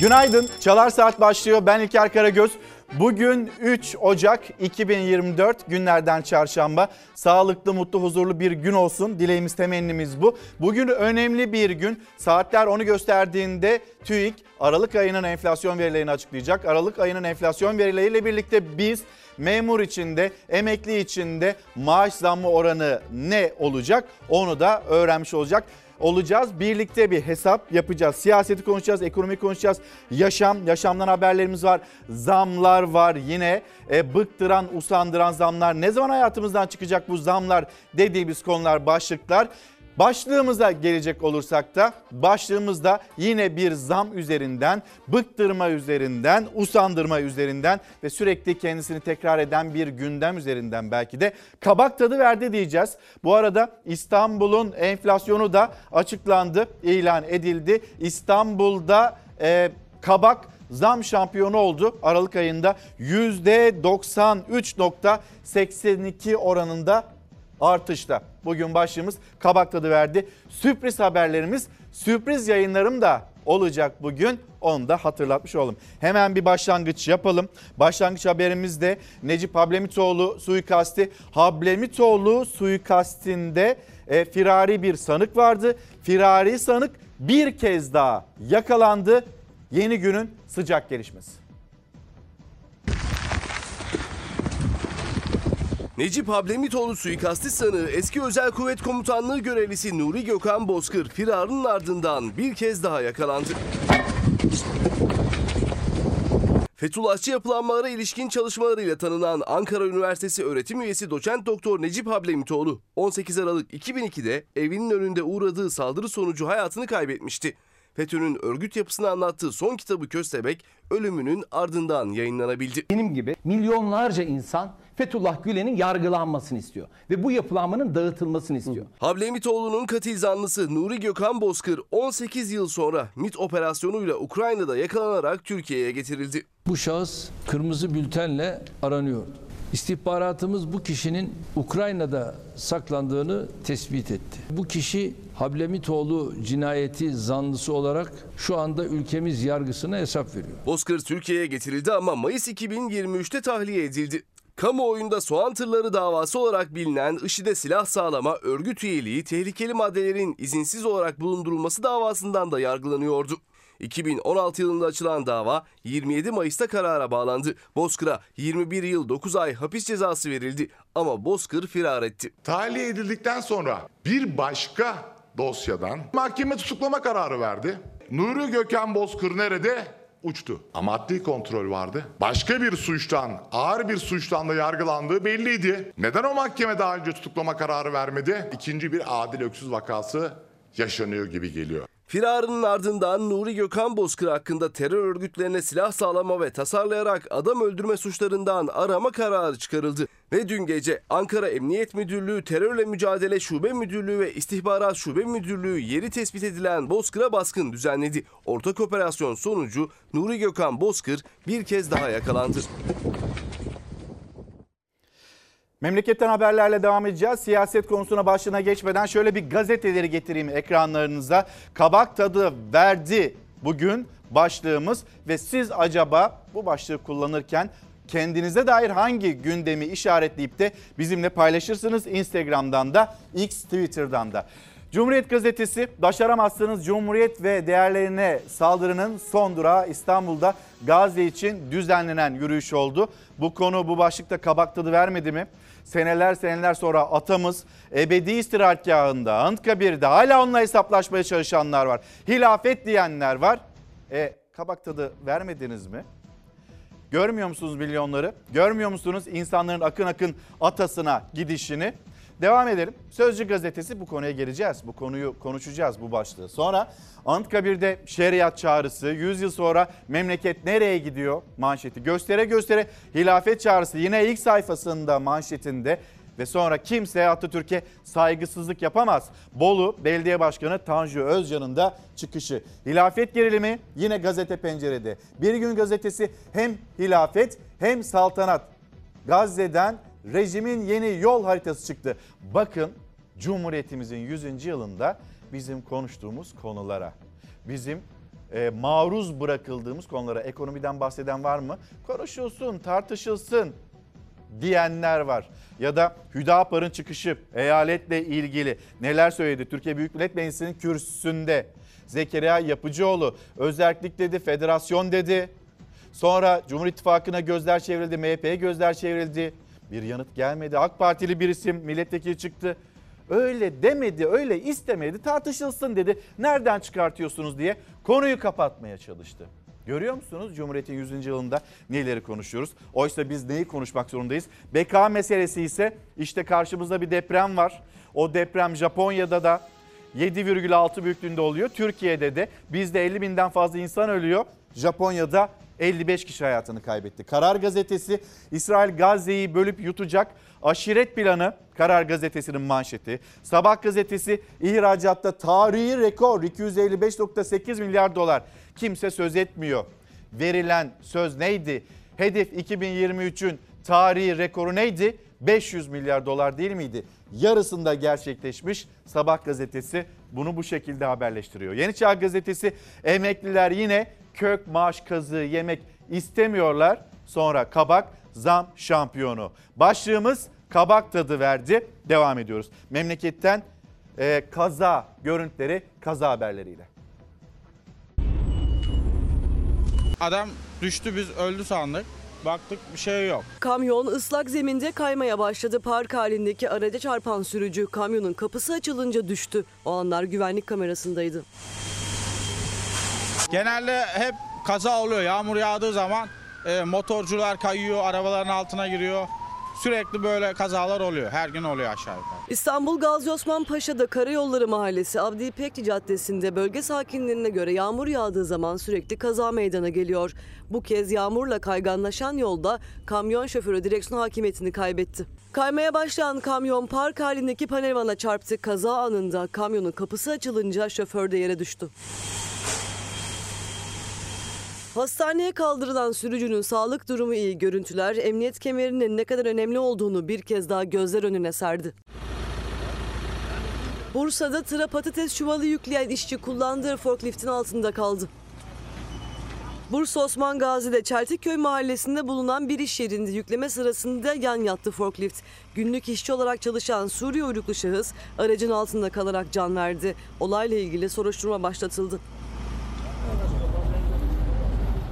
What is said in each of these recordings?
Günaydın. Çalar Saat başlıyor. Ben İlker Karagöz. Bugün 3 Ocak 2024 günlerden çarşamba. Sağlıklı, mutlu, huzurlu bir gün olsun. Dileğimiz, temennimiz bu. Bugün önemli bir gün. Saatler onu gösterdiğinde TÜİK Aralık ayının enflasyon verilerini açıklayacak. Aralık ayının enflasyon verileriyle birlikte biz memur içinde, emekli içinde maaş zammı oranı ne olacak? Onu da öğrenmiş olacak olacağız. Birlikte bir hesap yapacağız. Siyaseti konuşacağız, ekonomi konuşacağız. Yaşam, yaşamdan haberlerimiz var. Zamlar var yine. E, bıktıran, usandıran zamlar. Ne zaman hayatımızdan çıkacak bu zamlar dediğimiz konular, başlıklar. Başlığımıza gelecek olursak da başlığımızda yine bir zam üzerinden, bıktırma üzerinden, usandırma üzerinden ve sürekli kendisini tekrar eden bir gündem üzerinden belki de kabak tadı verdi diyeceğiz. Bu arada İstanbul'un enflasyonu da açıklandı, ilan edildi. İstanbul'da e, kabak zam şampiyonu oldu. Aralık ayında %93.82 oranında artışta. Bugün başlığımız kabak tadı verdi. Sürpriz haberlerimiz, sürpriz yayınlarım da olacak bugün. Onu da hatırlatmış olalım. Hemen bir başlangıç yapalım. Başlangıç haberimiz de Necip Hablemitoğlu suikasti. Hablemitoğlu suikastinde e, firari bir sanık vardı. Firari sanık bir kez daha yakalandı. Yeni günün sıcak gelişmesi. Necip Hablemitoğlu suikasti sanığı eski Özel Kuvvet Komutanlığı görevlisi Nuri Gökhan Bozkır firarının ardından bir kez daha yakalandı. Fethullahçı yapılanmalara ilişkin çalışmalarıyla tanınan Ankara Üniversitesi öğretim üyesi doçent doktor Necip Hablemitoğlu 18 Aralık 2002'de evinin önünde uğradığı saldırı sonucu hayatını kaybetmişti. FETÖ'nün örgüt yapısını anlattığı son kitabı Köstebek ölümünün ardından yayınlanabildi. Benim gibi milyonlarca insan Fethullah Gülen'in yargılanmasını istiyor ve bu yapılanmanın dağıtılmasını istiyor. Hablemitoğlu'nun katil zanlısı Nuri Gökhan Bozkır 18 yıl sonra MIT operasyonuyla Ukrayna'da yakalanarak Türkiye'ye getirildi. Bu şahıs kırmızı bültenle aranıyordu. İstihbaratımız bu kişinin Ukrayna'da saklandığını tespit etti. Bu kişi Hablemitoğlu cinayeti zanlısı olarak şu anda ülkemiz yargısına hesap veriyor. Bozkır Türkiye'ye getirildi ama Mayıs 2023'te tahliye edildi. Kamuoyunda soğan tırları davası olarak bilinen IŞİD'e silah sağlama, örgüt üyeliği, tehlikeli maddelerin izinsiz olarak bulundurulması davasından da yargılanıyordu. 2016 yılında açılan dava 27 Mayıs'ta karara bağlandı. Bozkır'a 21 yıl 9 ay hapis cezası verildi ama Bozkır firar etti. Tahliye edildikten sonra bir başka dosyadan mahkeme tutuklama kararı verdi. Nuri Gökhan Bozkır nerede? Uçtu. Ama adli kontrol vardı. Başka bir suçtan, ağır bir suçtan da yargılandığı belliydi. Neden o mahkeme daha önce tutuklama kararı vermedi? İkinci bir Adil Öksüz vakası yaşanıyor gibi geliyor. Firarının ardından Nuri Gökhan Bozkır hakkında terör örgütlerine silah sağlama ve tasarlayarak adam öldürme suçlarından arama kararı çıkarıldı. Ve dün gece Ankara Emniyet Müdürlüğü Terörle Mücadele Şube Müdürlüğü ve İstihbarat Şube Müdürlüğü yeri tespit edilen Bozkır'a baskın düzenledi. Ortak operasyon sonucu Nuri Gökhan Bozkır bir kez daha yakalandı. Memleketten haberlerle devam edeceğiz. Siyaset konusuna başlığına geçmeden şöyle bir gazeteleri getireyim ekranlarınıza. Kabak tadı verdi bugün başlığımız ve siz acaba bu başlığı kullanırken kendinize dair hangi gündemi işaretleyip de bizimle paylaşırsınız Instagram'dan da X Twitter'dan da. Cumhuriyet Gazetesi başaramazsınız Cumhuriyet ve değerlerine saldırının son durağı İstanbul'da Gazi için düzenlenen yürüyüş oldu. Bu konu bu başlıkta kabak tadı vermedi mi? Seneler seneler sonra atamız ebedi istirahatgahında Anıtkabir'de hala onunla hesaplaşmaya çalışanlar var. Hilafet diyenler var. E kabak tadı vermediniz mi? Görmüyor musunuz milyonları? Görmüyor musunuz insanların akın akın atasına gidişini? Devam edelim. Sözcü gazetesi bu konuya geleceğiz. Bu konuyu konuşacağız bu başlığı. Sonra Anıtkabir'de şeriat çağrısı, 100 yıl sonra memleket nereye gidiyor manşeti. Göstere göstere hilafet çağrısı yine ilk sayfasında manşetinde ve sonra kimse Atatürk'e saygısızlık yapamaz. Bolu Belediye Başkanı Tanju Özcan'ın da çıkışı. Hilafet gerilimi yine gazete pencerede. Bir gün gazetesi hem hilafet hem saltanat. Gazze'den rejimin yeni yol haritası çıktı. Bakın Cumhuriyetimizin 100. yılında bizim konuştuğumuz konulara, bizim e, maruz bırakıldığımız konulara ekonomiden bahseden var mı? Konuşulsun, tartışılsın diyenler var. Ya da Hüdapar'ın çıkışı eyaletle ilgili neler söyledi? Türkiye Büyük Millet Meclisi'nin kürsüsünde Zekeriya Yapıcıoğlu özellik dedi, federasyon dedi. Sonra Cumhur İttifakı'na gözler çevrildi, MHP'ye gözler çevrildi. Bir yanıt gelmedi. AK Partili bir isim milletvekili çıktı. Öyle demedi, öyle istemedi, tartışılsın dedi. Nereden çıkartıyorsunuz diye konuyu kapatmaya çalıştı. Görüyor musunuz Cumhuriyet'in 100. yılında neleri konuşuyoruz? Oysa biz neyi konuşmak zorundayız? BK meselesi ise işte karşımızda bir deprem var. O deprem Japonya'da da 7,6 büyüklüğünde oluyor. Türkiye'de de bizde 50 binden fazla insan ölüyor. Japonya'da 55 kişi hayatını kaybetti. Karar Gazetesi İsrail Gazze'yi bölüp yutacak aşiret planı Karar Gazetesi'nin manşeti. Sabah Gazetesi ihracatta tarihi rekor 255.8 milyar dolar. Kimse söz etmiyor. Verilen söz neydi? Hedef 2023'ün tarihi rekoru neydi? 500 milyar dolar değil miydi? Yarısında gerçekleşmiş Sabah gazetesi bunu bu şekilde haberleştiriyor. Yeni Çağ gazetesi emekliler yine kök maaş kazığı yemek istemiyorlar. Sonra kabak zam şampiyonu. Başlığımız kabak tadı verdi. Devam ediyoruz. Memleketten e, kaza görüntüleri, kaza haberleriyle. Adam düştü biz öldü sandık. Baktık bir şey yok. Kamyon ıslak zeminde kaymaya başladı. Park halindeki araca çarpan sürücü kamyonun kapısı açılınca düştü. O anlar güvenlik kamerasındaydı. Genelde hep kaza oluyor. Yağmur yağdığı zaman e, motorcular kayıyor, arabaların altına giriyor. Sürekli böyle kazalar oluyor. Her gün oluyor aşağı yukarı. İstanbul Gazi Osman Paşa'da Karayolları Mahallesi Abdi İpekçi Caddesi'nde bölge sakinlerine göre yağmur yağdığı zaman sürekli kaza meydana geliyor. Bu kez yağmurla kayganlaşan yolda kamyon şoförü direksiyon hakimiyetini kaybetti. Kaymaya başlayan kamyon park halindeki panelvana çarptı. Kaza anında kamyonun kapısı açılınca şoför de yere düştü. Hastaneye kaldırılan sürücünün sağlık durumu iyi görüntüler emniyet kemerinin ne kadar önemli olduğunu bir kez daha gözler önüne serdi. Bursa'da tıra patates çuvalı yükleyen işçi kullandığı forkliftin altında kaldı. Bursa Osman Gazi'de Çeltikköy mahallesinde bulunan bir iş yerinde yükleme sırasında yan yattı forklift. Günlük işçi olarak çalışan Suriye uyruklu şahıs aracın altında kalarak can verdi. Olayla ilgili soruşturma başlatıldı.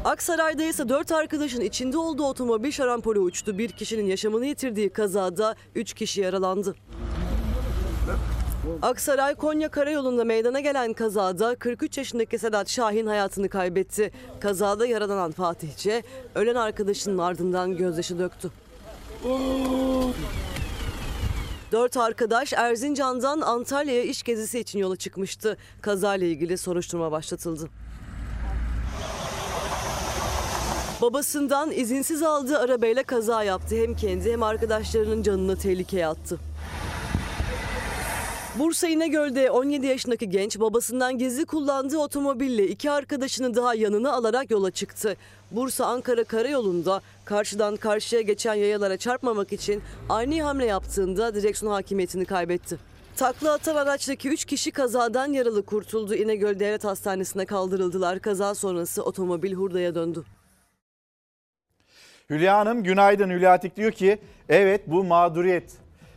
Aksaray'da ise dört arkadaşın içinde olduğu otomobil şarampole uçtu. Bir kişinin yaşamını yitirdiği kazada üç kişi yaralandı. Aksaray Konya Karayolu'nda meydana gelen kazada 43 yaşındaki Sedat Şahin hayatını kaybetti. Kazada yaralanan Fatihçe ölen arkadaşının ardından gözyaşı döktü. Dört arkadaş Erzincan'dan Antalya'ya iş gezisi için yola çıkmıştı. Kazayla ilgili soruşturma başlatıldı. Babasından izinsiz aldığı arabayla kaza yaptı. Hem kendi hem arkadaşlarının canını tehlikeye attı. Bursa İnegöl'de 17 yaşındaki genç babasından gizli kullandığı otomobille iki arkadaşını daha yanına alarak yola çıktı. Bursa Ankara Karayolu'nda karşıdan karşıya geçen yayalara çarpmamak için ani hamle yaptığında direksiyon hakimiyetini kaybetti. Takla atan araçtaki 3 kişi kazadan yaralı kurtuldu. İnegöl Devlet Hastanesi'ne kaldırıldılar. Kaza sonrası otomobil hurdaya döndü. Hülya Hanım günaydın. Hülya Atik diyor ki evet bu mağduriyet.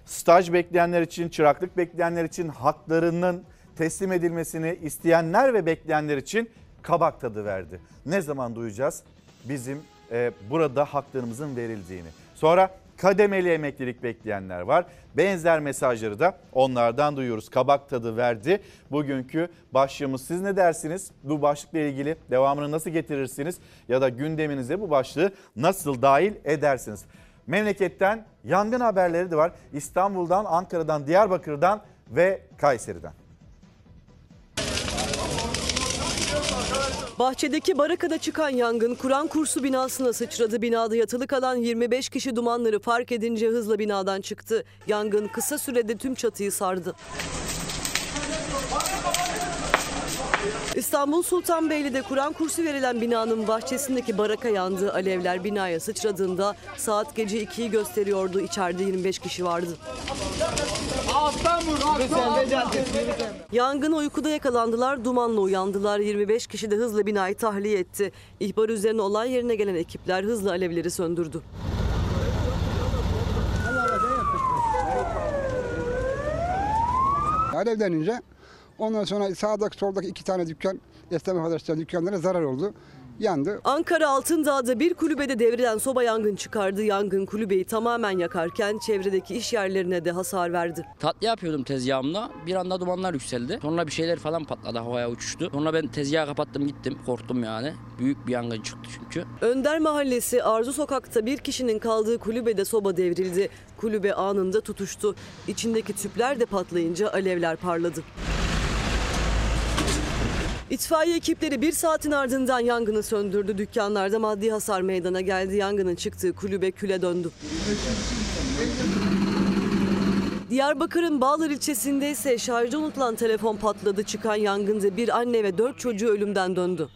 Staj bekleyenler için, çıraklık bekleyenler için haklarının teslim edilmesini isteyenler ve bekleyenler için kabak tadı verdi. Ne zaman duyacağız bizim e, burada haklarımızın verildiğini. Sonra kademeli emeklilik bekleyenler var. Benzer mesajları da onlardan duyuyoruz. Kabak tadı verdi. Bugünkü başlığımız siz ne dersiniz? Bu başlıkla ilgili devamını nasıl getirirsiniz? Ya da gündeminize bu başlığı nasıl dahil edersiniz? Memleketten yangın haberleri de var. İstanbul'dan, Ankara'dan, Diyarbakır'dan ve Kayseri'den. Bahçedeki barakada çıkan yangın Kur'an kursu binasına sıçradı. Binada yatılı kalan 25 kişi dumanları fark edince hızla binadan çıktı. Yangın kısa sürede tüm çatıyı sardı. İstanbul Sultanbeyli'de Kur'an kursu verilen binanın bahçesindeki baraka yandı. Alevler binaya sıçradığında saat gece 2'yi gösteriyordu. İçeride 25 kişi vardı. Yangına uykuda yakalandılar, dumanla uyandılar. 25 kişi de hızla binayı tahliye etti. İhbar üzerine olay yerine gelen ekipler hızla alevleri söndürdü. Alevlenince ondan sonra sağdaki soldaki iki tane dükkan esnaf arkadaşlar dükkanlara zarar oldu. Yandı. Ankara Altındağ'da bir kulübede devrilen soba yangın çıkardı. Yangın kulübeyi tamamen yakarken çevredeki iş yerlerine de hasar verdi. Tatlı yapıyordum tezgahımda. Bir anda dumanlar yükseldi. Sonra bir şeyler falan patladı havaya uçuştu. Sonra ben tezgahı kapattım gittim. Korktum yani. Büyük bir yangın çıktı çünkü. Önder Mahallesi Arzu Sokak'ta bir kişinin kaldığı kulübede soba devrildi. Kulübe anında tutuştu. İçindeki tüpler de patlayınca alevler parladı. İtfaiye ekipleri bir saatin ardından yangını söndürdü. Dükkanlarda maddi hasar meydana geldi. Yangının çıktığı kulübe küle döndü. Diyarbakır'ın Bağlar ilçesinde ise şarjı unutulan telefon patladı. Çıkan yangında bir anne ve dört çocuğu ölümden döndü.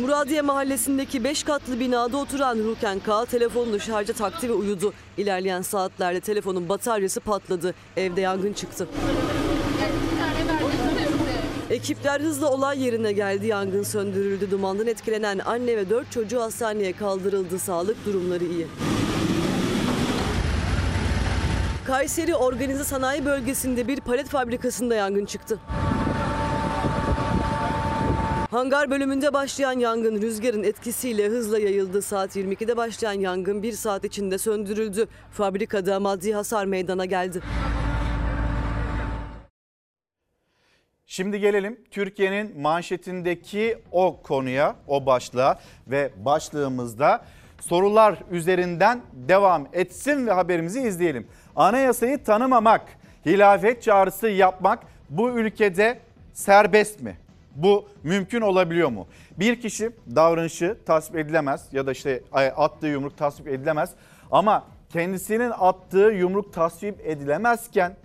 Muradiye mahallesindeki 5 katlı binada oturan Ruken K telefonunu şarja taktı ve uyudu. İlerleyen saatlerde telefonun bataryası patladı. Evde yangın çıktı. Ekipler hızla olay yerine geldi. Yangın söndürüldü. Dumandan etkilenen anne ve 4 çocuğu hastaneye kaldırıldı. Sağlık durumları iyi. Kayseri Organize Sanayi Bölgesi'nde bir palet fabrikasında yangın çıktı. Hangar bölümünde başlayan yangın rüzgarın etkisiyle hızla yayıldı. Saat 22'de başlayan yangın bir saat içinde söndürüldü. Fabrikada maddi hasar meydana geldi. Şimdi gelelim Türkiye'nin manşetindeki o konuya, o başlığa ve başlığımızda sorular üzerinden devam etsin ve haberimizi izleyelim. Anayasayı tanımamak, hilafet çağrısı yapmak bu ülkede serbest mi? Bu mümkün olabiliyor mu? Bir kişi davranışı tasvip edilemez ya da işte attığı yumruk tasvip edilemez ama kendisinin attığı yumruk tasvip edilemezken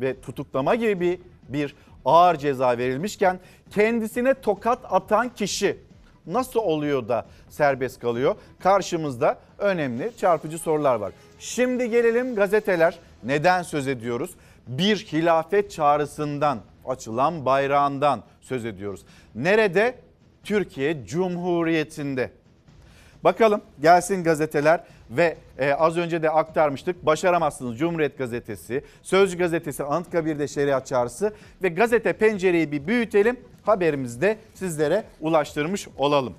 ve tutuklama gibi bir, bir ağır ceza verilmişken kendisine tokat atan kişi nasıl oluyor da serbest kalıyor? Karşımızda önemli çarpıcı sorular var. Şimdi gelelim gazeteler neden söz ediyoruz? Bir hilafet çağrısından, açılan bayrağından söz ediyoruz. Nerede? Türkiye Cumhuriyeti'nde. Bakalım gelsin gazeteler ve e, az önce de aktarmıştık. Başaramazsınız Cumhuriyet Gazetesi, Sözcü Gazetesi, Anıtkabir'de şeriat çağrısı ve gazete pencereyi bir büyütelim. Haberimizi de sizlere ulaştırmış olalım.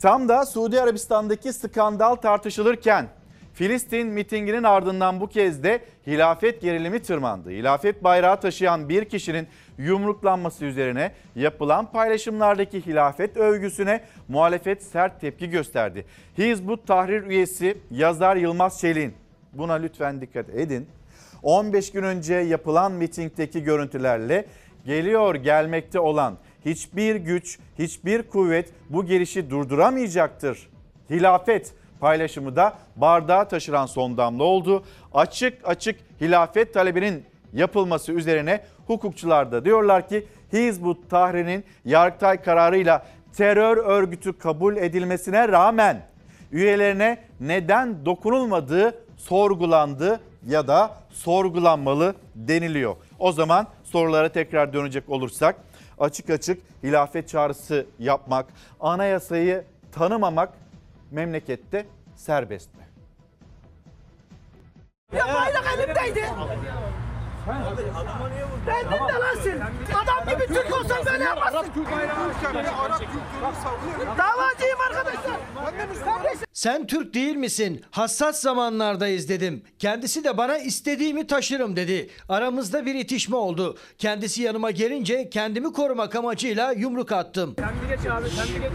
Tam da Suudi Arabistan'daki skandal tartışılırken Filistin mitinginin ardından bu kez de hilafet gerilimi tırmandı. Hilafet bayrağı taşıyan bir kişinin yumruklanması üzerine yapılan paylaşımlardaki hilafet övgüsüne muhalefet sert tepki gösterdi. Hizbut Tahrir üyesi yazar Yılmaz Çelik'in buna lütfen dikkat edin. 15 gün önce yapılan mitingdeki görüntülerle geliyor gelmekte olan hiçbir güç, hiçbir kuvvet bu gelişi durduramayacaktır. Hilafet paylaşımı da bardağa taşıran son damla oldu. Açık açık hilafet talebinin yapılması üzerine hukukçular da diyorlar ki Hizbut Tahrir'in Yargıtay kararıyla terör örgütü kabul edilmesine rağmen üyelerine neden dokunulmadığı sorgulandı ya da sorgulanmalı deniliyor. O zaman sorulara tekrar dönecek olursak açık açık hilafet çağrısı yapmak, anayasayı tanımamak memlekette serbest mi? Ya bayrak elimdeydi. Ben de dalaşsın. Adam gibi Türk olsan böyle yapmazsın. Davacıyım arkadaşlar. Kardeşim. Sen Türk değil misin? Hassas zamanlardayız dedim. Kendisi de bana istediğimi taşırım dedi. Aramızda bir itişme oldu. Kendisi yanıma gelince kendimi korumak amacıyla yumruk attım. Sen bir geç abi sen bir geç.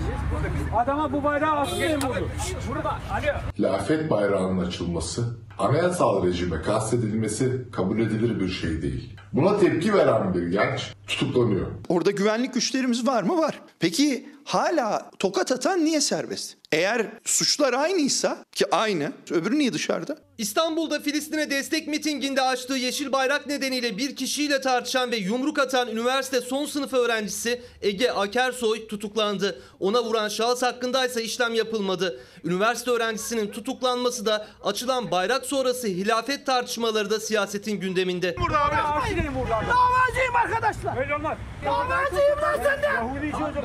Adama bu bayrağı asmayın bunu. Burada. Alo. Hilafet bayrağının açılması, anayasal rejime kastedilmesi kabul edilir bir şey değil. Buna tepki veren bir genç tutuklanıyor. Orada güvenlik güçlerimiz var mı? Var. Peki hala tokat atan niye serbest? Eğer suçlar aynıysa ki aynı, öbürü niye dışarıda? İstanbul'da Filistin'e destek mitinginde açtığı yeşil bayrak nedeniyle bir kişiyle tartışan ve yumruk atan üniversite son sınıf öğrencisi Ege Akersoy tutuklandı. Ona vuran şahıs hakkındaysa işlem yapılmadı. Üniversite öğrencisinin tutuklanması da açılan bayrak sonrası hilafet tartışmaları da siyasetin gündeminde. Burada abi. Davacıyım arkadaşlar. Öyle olmaz. Davacıyım lan sen de.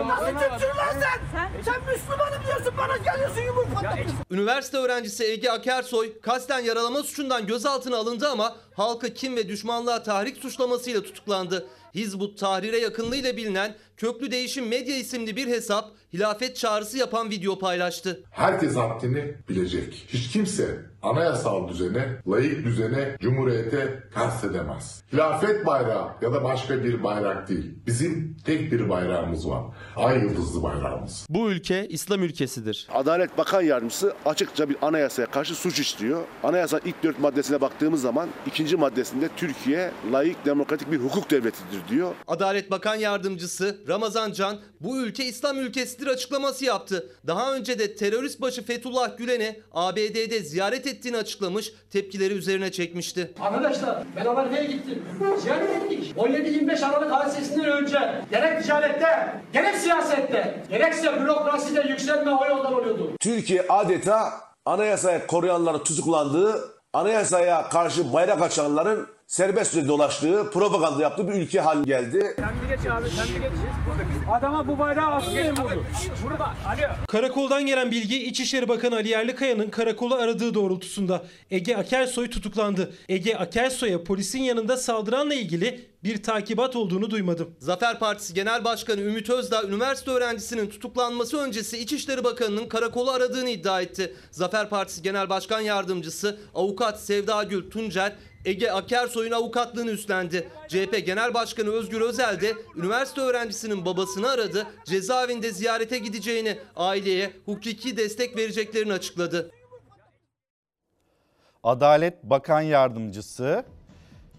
Nasıl Türksün lan sen? Sen Müslümanım diyorsun bana geliyorsun yumruk atıyorsun. Üniversite öğrencisi Ege Akersoy kasten yaralama suçundan gözaltına alındı ama halkı kim ve düşmanlığa tahrik suçlamasıyla tutuklandı. Hizbut Tahrir'e yakınlığıyla bilinen Köklü Değişim Medya isimli bir hesap hilafet çağrısı yapan video paylaştı. Herkes haddini bilecek. Hiç kimse anayasal düzene, layık düzene, cumhuriyete ters edemez. Hilafet bayrağı ya da başka bir bayrak değil. Bizim tek bir bayrağımız var. Ay yıldızlı bayrağımız. Bu ülke İslam ülkesidir. Adalet Bakan Yardımcısı açıkça bir anayasaya karşı suç işliyor. Anayasa ilk dört maddesine baktığımız zaman ikinci maddesinde Türkiye layık demokratik bir hukuk devletidir diyor. Adalet Bakan Yardımcısı Ramazan Can bu ülke İslam ülkesidir açıklaması yaptı. Daha önce de terörist başı Fethullah Gülen'i ABD'de ziyaret ettiğini açıklamış, tepkileri üzerine çekmişti. Arkadaşlar ben Amerika'ya gittim. Ziyaret ettik. 17-25 Aralık hadisesinden önce gerek ticarette, gerek siyasette, gerekse bürokraside yükselme o yoldan oluyordu. Türkiye adeta anayasaya koruyanların tutuklandığı, anayasaya karşı bayrak açanların serbestçe dolaştığı, propaganda yaptığı bir ülke haline geldi. Sen bir geç abi sen bir geç. Adama bu bayrağı askerim vurdu. Burada. Alo. Karakoldan gelen bilgi İçişleri Bakanı Ali Yerlikaya'nın karakolu aradığı doğrultusunda Ege Akersoy tutuklandı. Ege Akersoy'a polisin yanında saldıranla ilgili bir takibat olduğunu duymadım. Zafer Partisi Genel Başkanı Ümit Özdağ üniversite öğrencisinin tutuklanması öncesi İçişleri Bakanı'nın karakolu aradığını iddia etti. Zafer Partisi Genel Başkan Yardımcısı Avukat Sevda Gül Tuncer Ege Akersoy'un avukatlığını üstlendi. CHP Genel Başkanı Özgür Özel de üniversite öğrencisinin babasını aradı. Cezaevinde ziyarete gideceğini, aileye hukuki destek vereceklerini açıkladı. Adalet Bakan Yardımcısı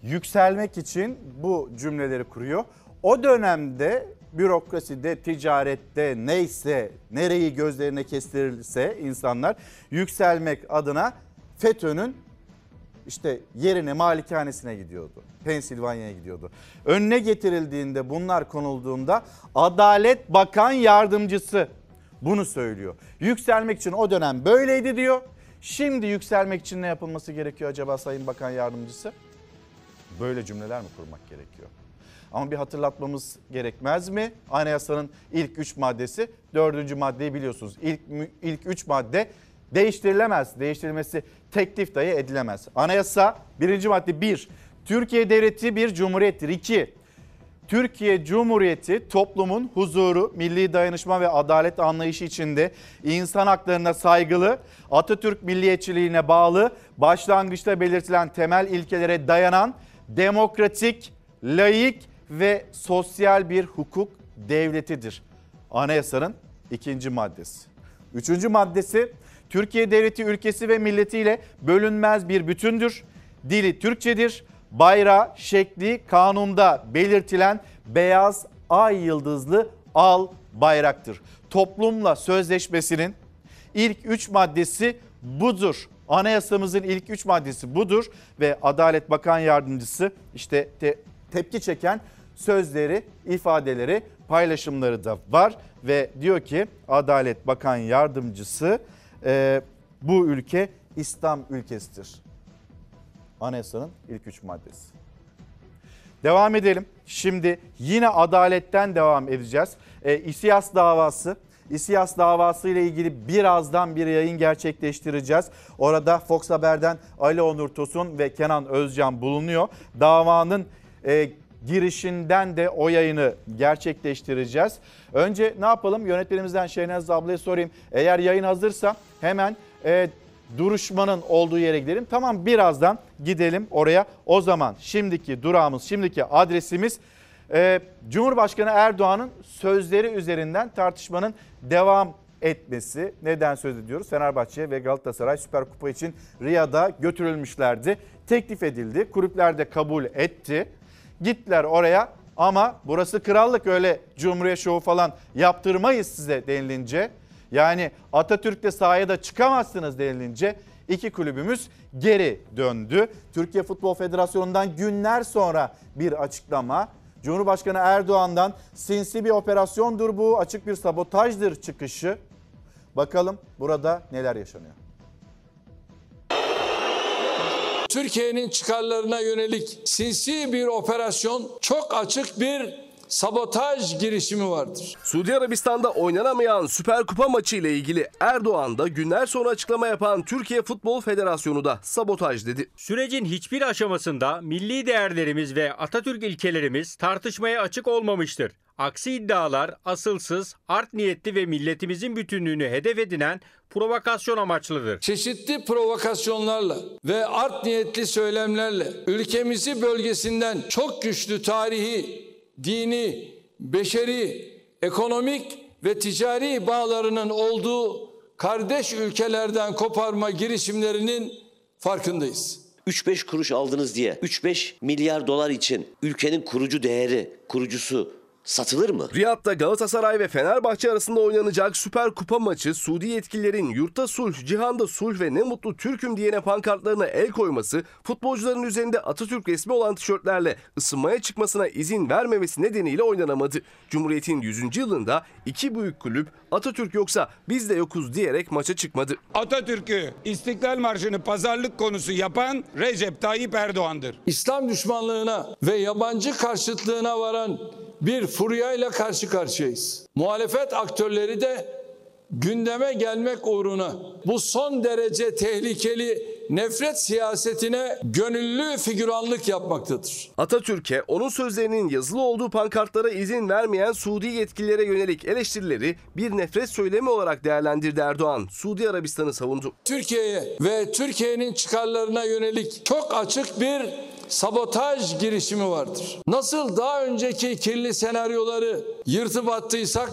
yükselmek için bu cümleleri kuruyor. O dönemde bürokraside, ticarette neyse, nereyi gözlerine kestirirse insanlar yükselmek adına FETÖ'nün işte yerine malikanesine gidiyordu. Pensilvanya'ya gidiyordu. Önüne getirildiğinde bunlar konulduğunda Adalet Bakan Yardımcısı bunu söylüyor. Yükselmek için o dönem böyleydi diyor. Şimdi yükselmek için ne yapılması gerekiyor acaba Sayın Bakan Yardımcısı? Böyle cümleler mi kurmak gerekiyor? Ama bir hatırlatmamız gerekmez mi? Anayasanın ilk üç maddesi, dördüncü maddeyi biliyorsunuz. İlk, ilk üç madde değiştirilemez. Değiştirilmesi teklif dahi edilemez. Anayasa birinci madde bir, Türkiye Devleti bir cumhuriyettir. İki, Türkiye Cumhuriyeti toplumun huzuru, milli dayanışma ve adalet anlayışı içinde insan haklarına saygılı, Atatürk milliyetçiliğine bağlı, başlangıçta belirtilen temel ilkelere dayanan demokratik, layık ve sosyal bir hukuk devletidir. Anayasanın ikinci maddesi. Üçüncü maddesi Türkiye devleti ülkesi ve milletiyle bölünmez bir bütündür. Dili Türkçedir. Bayrağı şekli kanunda belirtilen beyaz ay yıldızlı al bayraktır. Toplumla sözleşmesinin ilk üç maddesi budur. Anayasamızın ilk üç maddesi budur ve Adalet Bakan Yardımcısı işte te- tepki çeken sözleri, ifadeleri, paylaşımları da var ve diyor ki Adalet Bakan Yardımcısı e, bu ülke İslam ülkesidir. Anayasanın ilk üç maddesi. Devam edelim. Şimdi yine adaletten devam edeceğiz. E, İSİAS davası. İSİAS davası ile ilgili birazdan bir yayın gerçekleştireceğiz. Orada Fox Haber'den Ali Onur Tosun ve Kenan Özcan bulunuyor. Davanın e, girişinden de o yayını gerçekleştireceğiz. Önce ne yapalım? Yönetmenimizden Şehnaz ablaya sorayım. Eğer yayın hazırsa hemen e, duruşmanın olduğu yere gidelim. Tamam birazdan gidelim oraya. O zaman şimdiki durağımız, şimdiki adresimiz e, Cumhurbaşkanı Erdoğan'ın sözleri üzerinden tartışmanın devam etmesi. Neden söz ediyoruz? Fenerbahçe ve Galatasaray Süper Kupa için Riyad'a götürülmüşlerdi. Teklif edildi. Kulüpler de kabul etti. Gittiler oraya ama burası krallık öyle Cumhuriyet şovu falan yaptırmayız size denilince. Yani Atatürk'te sahaya da çıkamazsınız denilince iki kulübümüz geri döndü. Türkiye Futbol Federasyonu'ndan günler sonra bir açıklama. Cumhurbaşkanı Erdoğan'dan sinsi bir operasyondur bu, açık bir sabotajdır çıkışı. Bakalım burada neler yaşanıyor. Türkiye'nin çıkarlarına yönelik sinsi bir operasyon, çok açık bir sabotaj girişimi vardır. Suudi Arabistan'da oynanamayan Süper Kupa maçı ile ilgili Erdoğan da günler sonra açıklama yapan Türkiye Futbol Federasyonu da sabotaj dedi. Sürecin hiçbir aşamasında milli değerlerimiz ve Atatürk ilkelerimiz tartışmaya açık olmamıştır. Aksi iddialar asılsız, art niyetli ve milletimizin bütünlüğünü hedef edinen provokasyon amaçlıdır. Çeşitli provokasyonlarla ve art niyetli söylemlerle ülkemizi bölgesinden çok güçlü tarihi, dini, beşeri, ekonomik ve ticari bağlarının olduğu kardeş ülkelerden koparma girişimlerinin farkındayız. 3-5 kuruş aldınız diye 3-5 milyar dolar için ülkenin kurucu değeri, kurucusu satılır mı? Riyad'da Galatasaray ve Fenerbahçe arasında oynanacak Süper Kupa maçı Suudi yetkililerin yurtta sulh, cihanda sulh ve ne mutlu Türk'üm diyene pankartlarına el koyması, futbolcuların üzerinde Atatürk resmi olan tişörtlerle ısınmaya çıkmasına izin vermemesi nedeniyle oynanamadı. Cumhuriyet'in 100. yılında iki büyük kulüp Atatürk yoksa biz de yokuz diyerek maça çıkmadı. Atatürk'ü İstiklal Marşı'nı pazarlık konusu yapan Recep Tayyip Erdoğan'dır. İslam düşmanlığına ve yabancı karşıtlığına varan bir furyayla karşı karşıyayız. Muhalefet aktörleri de gündeme gelmek uğruna bu son derece tehlikeli nefret siyasetine gönüllü figüranlık yapmaktadır. Atatürk'e onun sözlerinin yazılı olduğu pankartlara izin vermeyen Suudi yetkililere yönelik eleştirileri bir nefret söylemi olarak değerlendirdi Erdoğan. Suudi Arabistan'ı savundu. Türkiye'ye ve Türkiye'nin çıkarlarına yönelik çok açık bir sabotaj girişimi vardır. Nasıl daha önceki kirli senaryoları yırtıp attıysak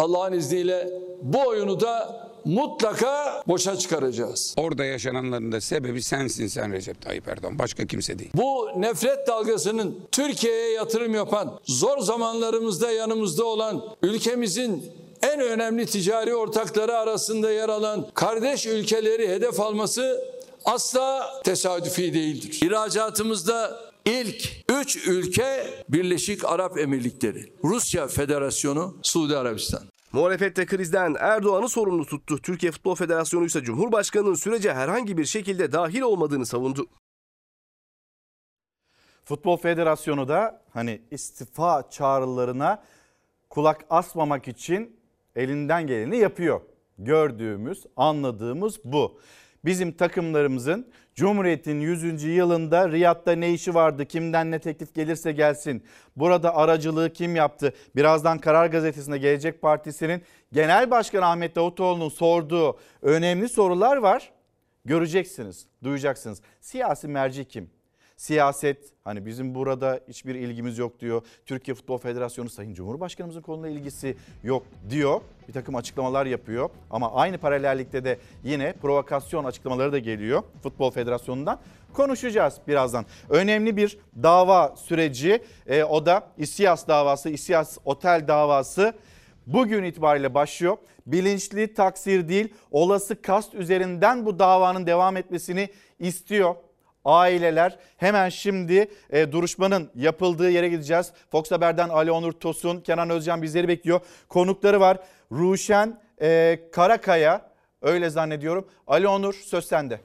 Allah'ın izniyle bu oyunu da mutlaka boşa çıkaracağız. Orada yaşananların da sebebi sensin sen Recep Tayyip Erdoğan. Başka kimse değil. Bu nefret dalgasının Türkiye'ye yatırım yapan, zor zamanlarımızda yanımızda olan, ülkemizin en önemli ticari ortakları arasında yer alan kardeş ülkeleri hedef alması asla tesadüfi değildir. İhracatımızda ilk üç ülke Birleşik Arap Emirlikleri, Rusya Federasyonu, Suudi Arabistan. Muhalefette krizden Erdoğan'ı sorumlu tuttu. Türkiye Futbol Federasyonu ise Cumhurbaşkanı'nın sürece herhangi bir şekilde dahil olmadığını savundu. Futbol Federasyonu da hani istifa çağrılarına kulak asmamak için elinden geleni yapıyor. Gördüğümüz, anladığımız bu. Bizim takımlarımızın Cumhuriyet'in 100. yılında Riyad'da ne işi vardı? Kimden ne teklif gelirse gelsin. Burada aracılığı kim yaptı? Birazdan Karar Gazetesi'nde Gelecek Partisi'nin Genel Başkanı Ahmet Davutoğlu'nun sorduğu önemli sorular var. Göreceksiniz, duyacaksınız. Siyasi merci kim? Siyaset hani bizim burada hiçbir ilgimiz yok diyor. Türkiye Futbol Federasyonu Sayın Cumhurbaşkanımızın konuyla ilgisi yok diyor. Bir takım açıklamalar yapıyor ama aynı paralellikte de yine provokasyon açıklamaları da geliyor Futbol Federasyonu'ndan. Konuşacağız birazdan. Önemli bir dava süreci e, o da İSİAS davası, İSİAS Otel davası bugün itibariyle başlıyor. Bilinçli taksir değil olası kast üzerinden bu davanın devam etmesini istiyor aileler hemen şimdi e, duruşmanın yapıldığı yere gideceğiz. Fox Haber'den Ali Onur Tosun, Kenan Özcan bizleri bekliyor. Konukları var. Ruşen e, Karakaya öyle zannediyorum. Ali Onur söz sende.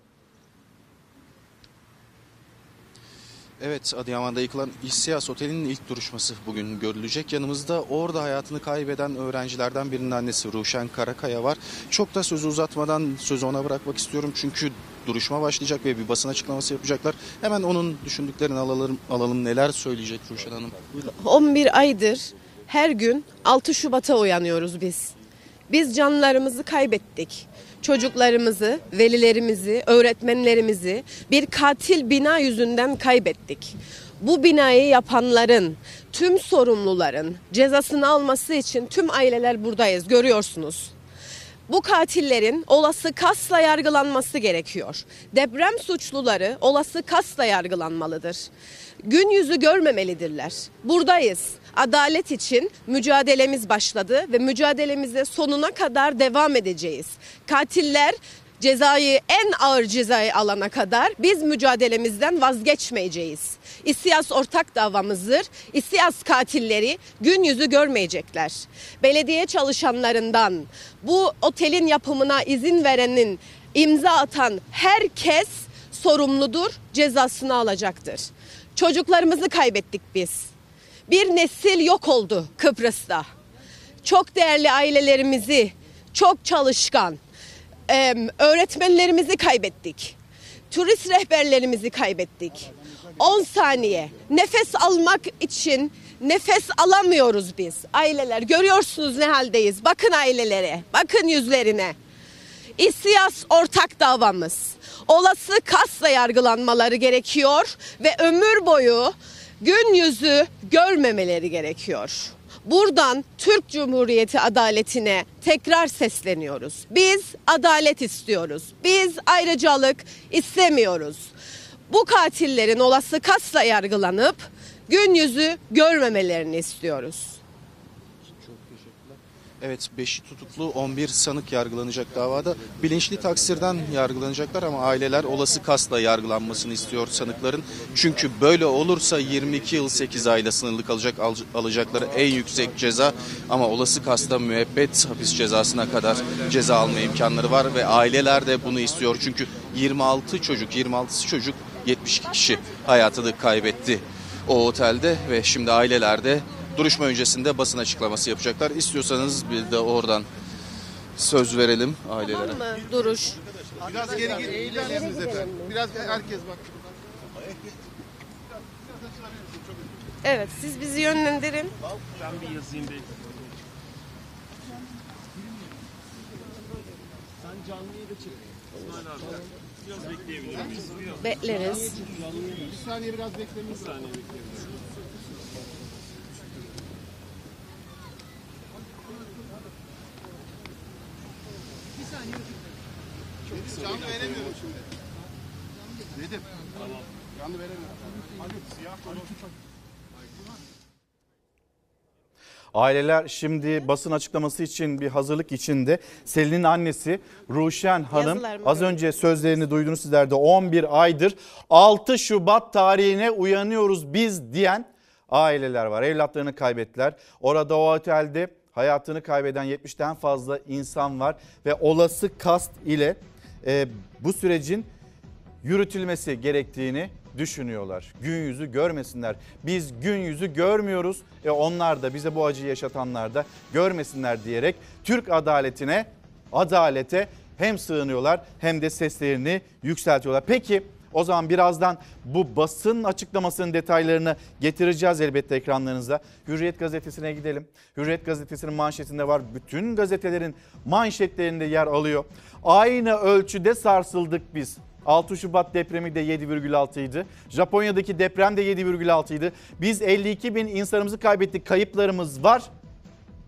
Evet Adıyaman'da yıkılan İSİAS Oteli'nin ilk duruşması bugün görülecek. Yanımızda orada hayatını kaybeden öğrencilerden birinin annesi Ruşen Karakaya var. Çok da sözü uzatmadan sözü ona bırakmak istiyorum. Çünkü duruşma başlayacak ve bir basın açıklaması yapacaklar. Hemen onun düşündüklerini alalım, alalım. neler söyleyecek Ruşen Hanım. Buyurun. 11 aydır her gün 6 Şubat'a uyanıyoruz biz. Biz canlarımızı kaybettik. Çocuklarımızı, velilerimizi, öğretmenlerimizi bir katil bina yüzünden kaybettik. Bu binayı yapanların, tüm sorumluların cezasını alması için tüm aileler buradayız görüyorsunuz. Bu katillerin olası kasla yargılanması gerekiyor. Deprem suçluları olası kasla yargılanmalıdır. Gün yüzü görmemelidirler. Buradayız. Adalet için mücadelemiz başladı ve mücadelemize sonuna kadar devam edeceğiz. Katiller cezayı en ağır cezayı alana kadar biz mücadelemizden vazgeçmeyeceğiz. İSİAS ortak davamızdır. İSİAS katilleri gün yüzü görmeyecekler. Belediye çalışanlarından bu otelin yapımına izin verenin imza atan herkes sorumludur, cezasını alacaktır. Çocuklarımızı kaybettik biz. Bir nesil yok oldu Kıbrıs'ta. Çok değerli ailelerimizi, çok çalışkan em, öğretmenlerimizi kaybettik. Turist rehberlerimizi kaybettik. 10 saniye nefes almak için nefes alamıyoruz biz. Aileler görüyorsunuz ne haldeyiz. Bakın ailelere, bakın yüzlerine. İSİAS ortak davamız. Olası kasla yargılanmaları gerekiyor ve ömür boyu gün yüzü görmemeleri gerekiyor. Buradan Türk Cumhuriyeti adaletine tekrar sesleniyoruz. Biz adalet istiyoruz. Biz ayrıcalık istemiyoruz. Bu katillerin olası kasla yargılanıp gün yüzü görmemelerini istiyoruz. Evet 5'i tutuklu 11 sanık yargılanacak davada. Bilinçli taksirden yargılanacaklar ama aileler olası kasla yargılanmasını istiyor sanıkların. Çünkü böyle olursa 22 yıl 8 ayla sınırlı kalacak al- alacakları en yüksek ceza ama olası kasta müebbet hapis cezasına kadar ceza alma imkanları var ve aileler de bunu istiyor. Çünkü 26 çocuk 26 çocuk 72 kişi hayatını kaybetti o otelde ve şimdi aileler de duruşma öncesinde basın açıklaması yapacaklar. İstiyorsanız bir de oradan söz verelim ailelere. Tamam mı? Duruş. Biraz geri gidelim efendim. Biraz herkes bak. Evet siz bizi yönlendirin. Ben bir yazayım bekle. Sen canlıyı da çek. İsmail abi. Biraz bekleyebilir miyiz? Bekleriz. Bir saniye biraz bekleyelim. Bir saniye bekleyelim. Çok canlı veremiyorum şimdi. Nedim. Tamam. Canlı veremiyorum. Hadi siyah konu. Aileler şimdi basın açıklaması için bir hazırlık içinde. Selin'in annesi Ruşen Hanım az önce sözlerini duydunuz sizler de 11 aydır 6 Şubat tarihine uyanıyoruz biz diyen aileler var. Evlatlarını kaybettiler. Orada o otelde hayatını kaybeden 70'ten fazla insan var ve olası kast ile e, bu sürecin yürütülmesi gerektiğini düşünüyorlar. Gün yüzü görmesinler. Biz gün yüzü görmüyoruz. E onlar da bize bu acıyı yaşatanlar da görmesinler diyerek Türk adaletine, adalete hem sığınıyorlar hem de seslerini yükseltiyorlar. Peki o zaman birazdan bu basın açıklamasının detaylarını getireceğiz elbette ekranlarınıza. Hürriyet gazetesine gidelim. Hürriyet gazetesinin manşetinde var. Bütün gazetelerin manşetlerinde yer alıyor. Aynı ölçüde sarsıldık biz. 6 Şubat depremi de 7,6 idi. Japonya'daki deprem de 7,6 idi. Biz 52 bin insanımızı kaybettik. Kayıplarımız var.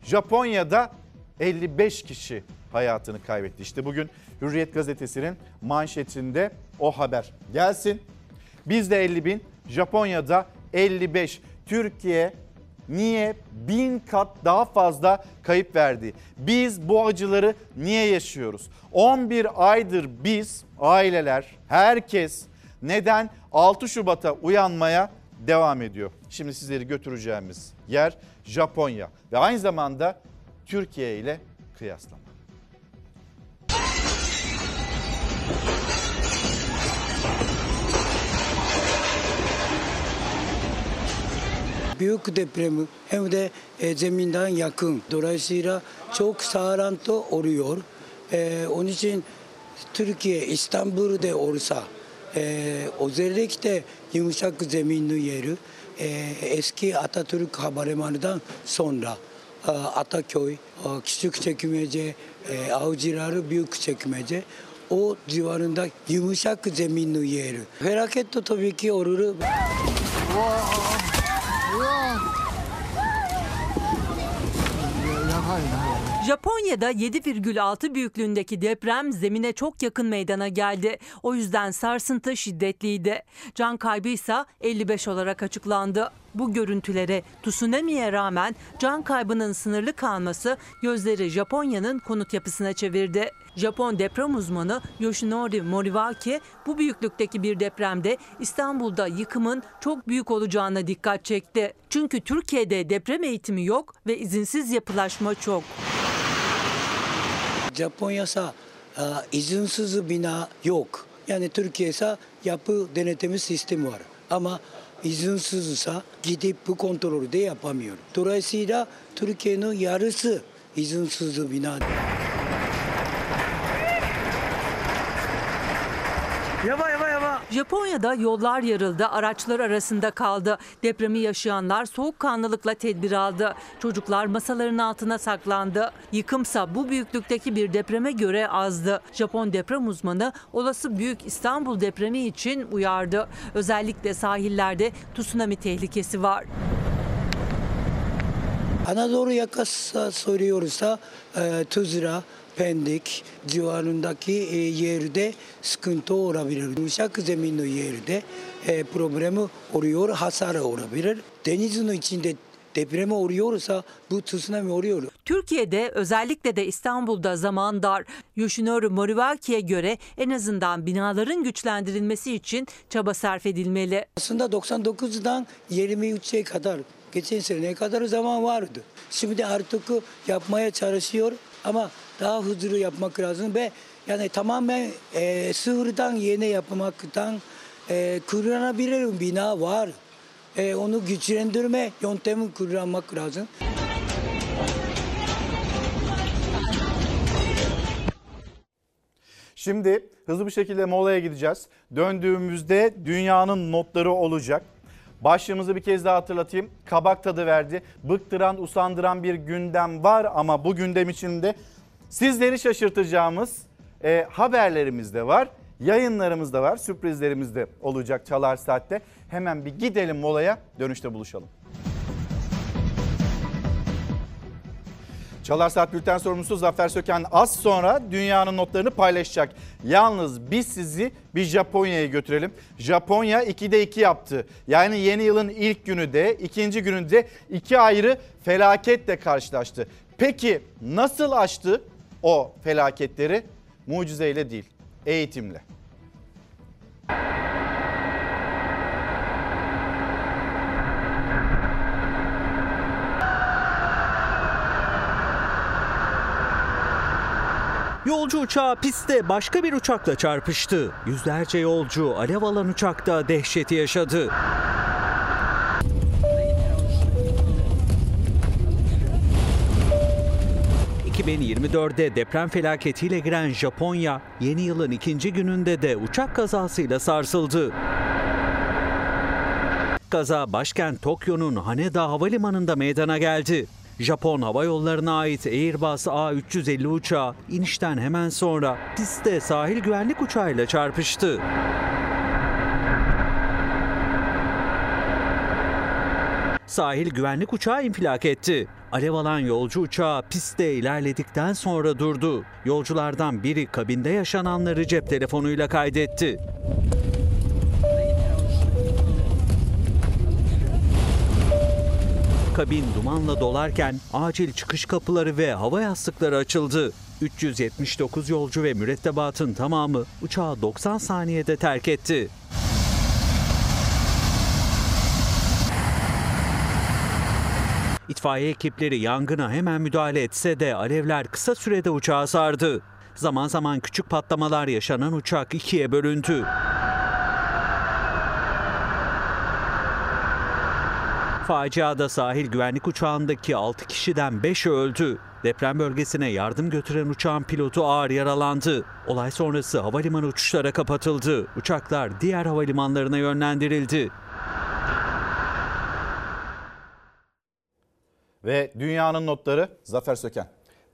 Japonya'da 55 kişi hayatını kaybetti. İşte bugün Hürriyet gazetesinin manşetinde o haber gelsin. Bizde 50 bin, Japonya'da 55. Türkiye niye bin kat daha fazla kayıp verdi? Biz bu acıları niye yaşıyoruz? 11 aydır biz aileler, herkes neden 6 Şubat'a uyanmaya devam ediyor? Şimdi sizleri götüreceğimiz yer Japonya ve aynı zamanda Türkiye ile kıyaslama. ビクデプレムヘムデ全民団ヤクンドライシーラチョークサーランとオルヨル、え、オニチントゥルキエイスタンブールでオルサ、え、オゼレキテユムシャクゼミンヌイエル、え、エスキアタトゥルクハバレマルダンソンラ。アタキョイ。キシュクチェキメジェ。アウジラルビュークチェキメジェ。O civarında yumuşak zeminli yeri. Felaket de tabii ki olur. Japonya'da 7,6 büyüklüğündeki deprem zemine çok yakın meydana geldi. O yüzden sarsıntı şiddetliydi. Can kaybı ise 55 olarak açıklandı. Bu görüntülere tsunami'ye rağmen can kaybının sınırlı kalması gözleri Japonya'nın konut yapısına çevirdi. Japon deprem uzmanı Yoshinori Moriwaki bu büyüklükteki bir depremde İstanbul'da yıkımın çok büyük olacağına dikkat çekti. Çünkü Türkiye'de deprem eğitimi yok ve izinsiz yapılaşma çok. Japonya'sa e, izinsiz bina yok. Yani Türkiye'sa yapı denetimi sistemi var. Ama izinsizse gidip bu kontrolü de yapamıyor. Dolayısıyla Türkiye'nin yarısı izinsiz bina. Japonya'da yollar yarıldı, araçlar arasında kaldı. Depremi yaşayanlar soğukkanlılıkla tedbir aldı. Çocuklar masaların altına saklandı. Yıkımsa bu büyüklükteki bir depreme göre azdı. Japon deprem uzmanı olası büyük İstanbul depremi için uyardı. Özellikle sahillerde tsunami tehlikesi var. Anadolu yakası soruyorsa e, Tuzla, Pendik civarındaki e, yerde sıkıntı olabilir. Yumuşak zeminli yerde e, problemi oluyor, hasar olabilir. Denizin içinde depremi oluyorsa bu tsunami oluyor. Türkiye'de özellikle de İstanbul'da zaman dar. Yoshinori Moriwaki'ye göre en azından binaların güçlendirilmesi için çaba sarf edilmeli. Aslında 99'dan 23'e kadar geçen seneye kadar zaman vardı. Şimdi artık yapmaya çalışıyor ama daha hızlı yapmak lazım ve yani tamamen e, sıfırdan yeni yapmaktan e, kullanabilir bina var. E, onu güçlendirme yöntemi kullanmak lazım. Şimdi hızlı bir şekilde molaya gideceğiz. Döndüğümüzde dünyanın notları olacak. Başlığımızı bir kez daha hatırlatayım. Kabak tadı verdi. Bıktıran, usandıran bir gündem var ama bu gündem içinde sizleri şaşırtacağımız e, haberlerimiz de var. Yayınlarımız da var. Sürprizlerimiz de olacak Çalar Saat'te. Hemen bir gidelim molaya. Dönüşte buluşalım. Çalar Saat Bülten sorumlusu Zafer Söken az sonra dünyanın notlarını paylaşacak. Yalnız biz sizi bir Japonya'ya götürelim. Japonya 2'de 2 yaptı. Yani yeni yılın ilk günü de ikinci gününde iki ayrı felaketle karşılaştı. Peki nasıl aştı o felaketleri? Mucizeyle değil, eğitimle. Yolcu uçağı pistte başka bir uçakla çarpıştı. Yüzlerce yolcu alev alan uçakta dehşeti yaşadı. ...2024'de deprem felaketiyle giren Japonya... ...yeni yılın ikinci gününde de uçak kazasıyla sarsıldı. Kaza başkent Tokyo'nun Haneda Havalimanı'nda meydana geldi. Japon Hava Yolları'na ait Airbus A350 uçağı inişten hemen sonra pistte sahil güvenlik uçağıyla çarpıştı. Sahil güvenlik uçağı infilak etti. Alev alan yolcu uçağı pistte ilerledikten sonra durdu. Yolculardan biri kabinde yaşananları cep telefonuyla kaydetti. Kabin dumanla dolarken acil çıkış kapıları ve hava yastıkları açıldı. 379 yolcu ve mürettebatın tamamı uçağı 90 saniyede terk etti. İtfaiye ekipleri yangına hemen müdahale etse de alevler kısa sürede uçağı sardı. Zaman zaman küçük patlamalar yaşanan uçak ikiye bölündü. Faciada sahil güvenlik uçağındaki 6 kişiden 5'i öldü. Deprem bölgesine yardım götüren uçağın pilotu ağır yaralandı. Olay sonrası havalimanı uçuşlara kapatıldı. Uçaklar diğer havalimanlarına yönlendirildi. Ve dünyanın notları Zafer Söken.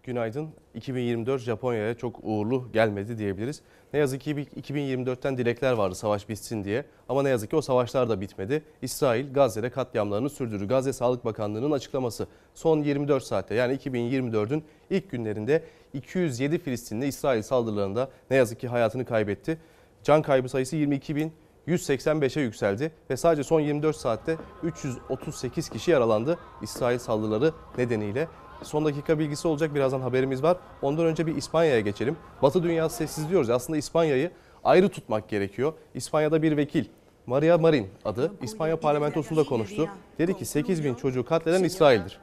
Günaydın. 2024 Japonya'ya çok uğurlu gelmedi diyebiliriz. Ne yazık ki 2024'ten dilekler vardı savaş bitsin diye. Ama ne yazık ki o savaşlar da bitmedi. İsrail Gazze'de katliamlarını sürdürdü. Gazze Sağlık Bakanlığı'nın açıklaması son 24 saatte yani 2024'ün ilk günlerinde 207 Filistinli İsrail saldırılarında ne yazık ki hayatını kaybetti. Can kaybı sayısı 22 bin 185'e yükseldi ve sadece son 24 saatte 338 kişi yaralandı İsrail saldırıları nedeniyle. Son dakika bilgisi olacak birazdan haberimiz var. Ondan önce bir İspanya'ya geçelim. Batı dünyası sessiz diyoruz. Aslında İspanya'yı ayrı tutmak gerekiyor. İspanya'da bir vekil Maria Marin adı İspanya parlamentosunda konuştu. Dedi ki 8 bin çocuğu katleden İsrail'dir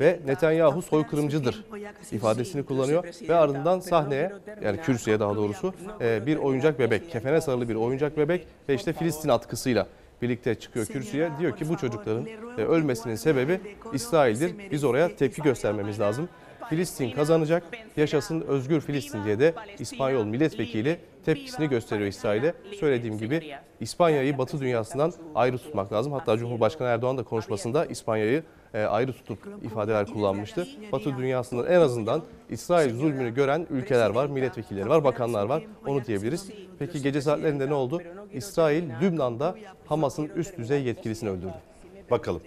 ve Netanyahu soykırımcıdır ifadesini kullanıyor ve ardından sahneye yani kürsüye daha doğrusu e, bir oyuncak bebek, kefene sarılı bir oyuncak bebek ve işte Filistin atkısıyla birlikte çıkıyor kürsüye. Diyor ki bu çocukların e, ölmesinin sebebi İsrail'dir. Biz oraya tepki göstermemiz lazım. Filistin kazanacak, yaşasın özgür Filistin diye de İspanyol milletvekili tepkisini gösteriyor İsrail'e. Söylediğim gibi İspanya'yı Batı dünyasından ayrı tutmak lazım. Hatta Cumhurbaşkanı Erdoğan da konuşmasında İspanya'yı ayrı tutup ifadeler kullanmıştı. Batı dünyasından en azından İsrail zulmünü gören ülkeler var, milletvekilleri var, bakanlar var. Onu diyebiliriz. Peki gece saatlerinde ne oldu? İsrail Lübnan'da Hamas'ın üst düzey yetkilisini öldürdü. Bakalım.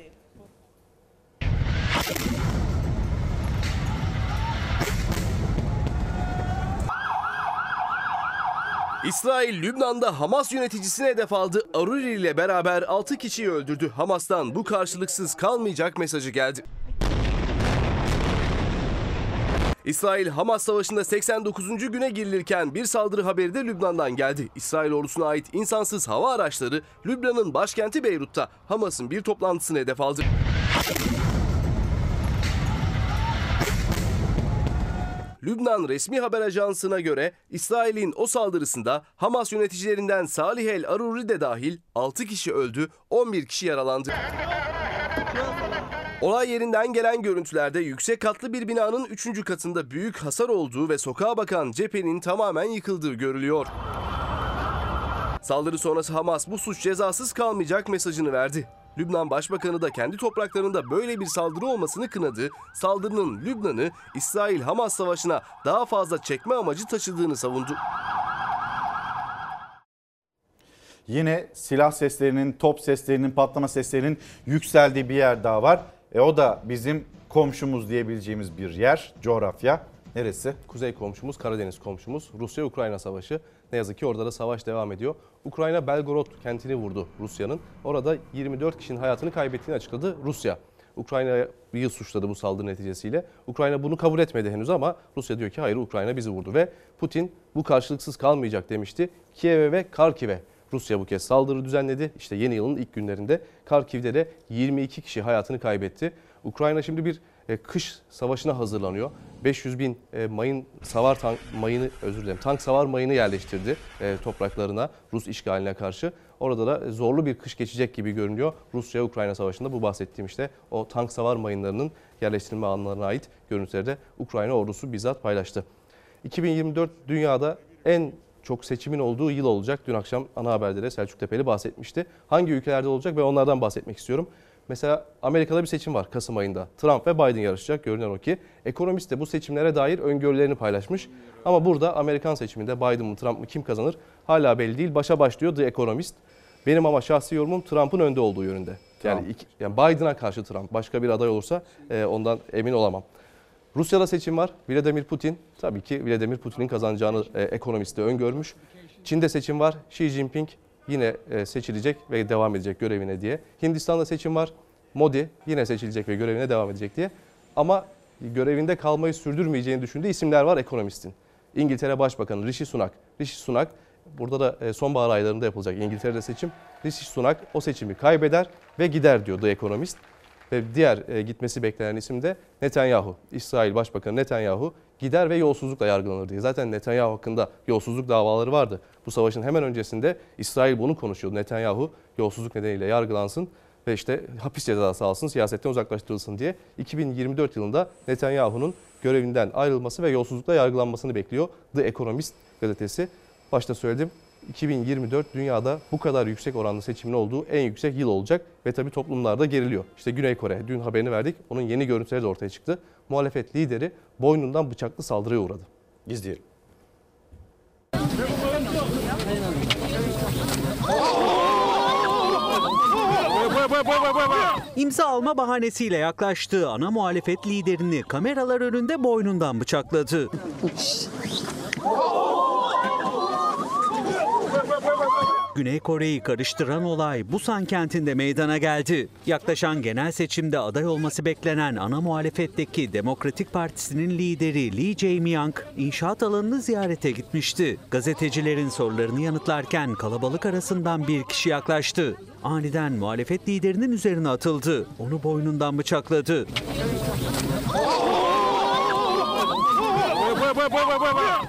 İsrail Lübnan'da Hamas yöneticisine hedef aldı. Aruri ile beraber 6 kişiyi öldürdü. Hamas'tan bu karşılıksız kalmayacak mesajı geldi. İsrail Hamas Savaşı'nda 89. güne girilirken bir saldırı haberi de Lübnan'dan geldi. İsrail ordusuna ait insansız hava araçları Lübnan'ın başkenti Beyrut'ta Hamas'ın bir toplantısını hedef aldı. Lübnan resmi haber ajansına göre İsrail'in o saldırısında Hamas yöneticilerinden Salih El Aruri de dahil 6 kişi öldü, 11 kişi yaralandı. Olay yerinden gelen görüntülerde yüksek katlı bir binanın 3. katında büyük hasar olduğu ve sokağa bakan cephenin tamamen yıkıldığı görülüyor. Saldırı sonrası Hamas bu suç cezasız kalmayacak mesajını verdi. Lübnan Başbakanı da kendi topraklarında böyle bir saldırı olmasını kınadı. Saldırının Lübnan'ı İsrail-Hamas savaşına daha fazla çekme amacı taşıdığını savundu. Yine silah seslerinin, top seslerinin, patlama seslerinin yükseldiği bir yer daha var. E o da bizim komşumuz diyebileceğimiz bir yer, coğrafya. Neresi? Kuzey komşumuz, Karadeniz komşumuz. Rusya-Ukrayna savaşı. Ne yazık ki orada da savaş devam ediyor. Ukrayna Belgorod kentini vurdu Rusya'nın. Orada 24 kişinin hayatını kaybettiğini açıkladı Rusya. Ukrayna'yı suçladı bu saldırı neticesiyle. Ukrayna bunu kabul etmedi henüz ama Rusya diyor ki hayır Ukrayna bizi vurdu ve Putin bu karşılıksız kalmayacak demişti. Kiev'e ve Karkiv'e Rusya bu kez saldırı düzenledi. İşte yeni yılın ilk günlerinde Karkiv'de de 22 kişi hayatını kaybetti. Ukrayna şimdi bir kış savaşına hazırlanıyor. 500 bin e, mayın savar tank mayını özür dilerim tank savar mayını yerleştirdi e, topraklarına Rus işgaline karşı. Orada da zorlu bir kış geçecek gibi görünüyor. Rusya-Ukrayna savaşında bu bahsettiğim işte o tank savar mayınlarının yerleştirilme alanlarına ait görüntüleri de Ukrayna ordusu bizzat paylaştı. 2024 dünyada en çok seçimin olduğu yıl olacak. Dün akşam ana haberde de Selçuk Tepeli bahsetmişti. Hangi ülkelerde olacak ve onlardan bahsetmek istiyorum. Mesela Amerika'da bir seçim var Kasım ayında. Trump ve Biden yarışacak görünen o ki. Ekonomist de bu seçimlere dair öngörülerini paylaşmış. Ama burada Amerikan seçiminde Biden mı Trump mı kim kazanır hala belli değil. Başa başlıyor The Economist. Benim ama şahsi yorumum Trump'ın önde olduğu yönünde. Yani, iki, yani Biden'a karşı Trump başka bir aday olursa e, ondan emin olamam. Rusya'da seçim var. Vladimir Putin tabii ki Vladimir Putin'in kazanacağını e, ekonomist de öngörmüş. Çin'de seçim var. Xi Jinping yine e, seçilecek ve devam edecek görevine diye. Hindistan'da seçim var. Modi yine seçilecek ve görevine devam edecek diye. Ama görevinde kalmayı sürdürmeyeceğini düşündüğü isimler var ekonomistin. İngiltere Başbakanı Rishi Sunak. Rishi Sunak burada da e, sonbahar aylarında yapılacak İngiltere'de seçim. Rishi Sunak o seçimi kaybeder ve gider diyor The Economist. Ve diğer e, gitmesi beklenen isim de Netanyahu. İsrail Başbakanı Netanyahu gider ve yolsuzlukla yargılanır diye. Zaten Netanyahu hakkında yolsuzluk davaları vardı. Bu savaşın hemen öncesinde İsrail bunu konuşuyordu. Netanyahu yolsuzluk nedeniyle yargılansın ve işte hapis cezası alsın, siyasetten uzaklaştırılsın diye 2024 yılında Netanyahu'nun görevinden ayrılması ve yolsuzlukla yargılanmasını bekliyor The Economist gazetesi. Başta söyledim 2024 dünyada bu kadar yüksek oranlı seçimin olduğu en yüksek yıl olacak ve tabii toplumlarda geriliyor. İşte Güney Kore dün haberini verdik. Onun yeni görüntüleri de ortaya çıktı. Muhalefet lideri boynundan bıçaklı saldırıya uğradı. İzleyelim. İmza alma bahanesiyle yaklaştığı ana muhalefet liderini kameralar önünde boynundan bıçakladı. Güney Kore'yi karıştıran olay Busan kentinde meydana geldi. Yaklaşan genel seçimde aday olması beklenen ana muhalefetteki Demokratik Partisi'nin lideri Lee Jae-myung inşaat alanını ziyarete gitmişti. Gazetecilerin sorularını yanıtlarken kalabalık arasından bir kişi yaklaştı. Aniden muhalefet liderinin üzerine atıldı. Onu boynundan bıçakladı.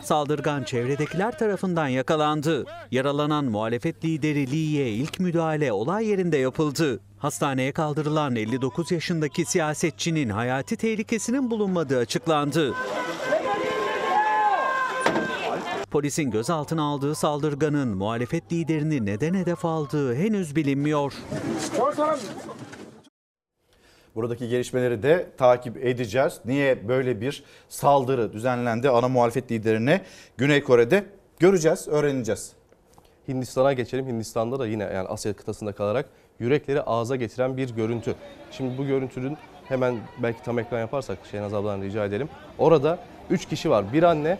Saldırgan çevredekiler tarafından yakalandı. Yaralanan muhalefet lideri Lee'ye ilk müdahale olay yerinde yapıldı. Hastaneye kaldırılan 59 yaşındaki siyasetçinin hayati tehlikesinin bulunmadığı açıklandı. Polisin gözaltına aldığı saldırganın muhalefet liderini neden hedef aldığı henüz bilinmiyor. Buradaki gelişmeleri de takip edeceğiz. Niye böyle bir saldırı düzenlendi ana muhalefet liderine Güney Kore'de? Göreceğiz, öğreneceğiz. Hindistan'a geçelim. Hindistan'da da yine yani Asya kıtasında kalarak yürekleri ağza getiren bir görüntü. Şimdi bu görüntünün hemen belki tam ekran yaparsak Şehnaz abladan rica edelim. Orada 3 kişi var. Bir anne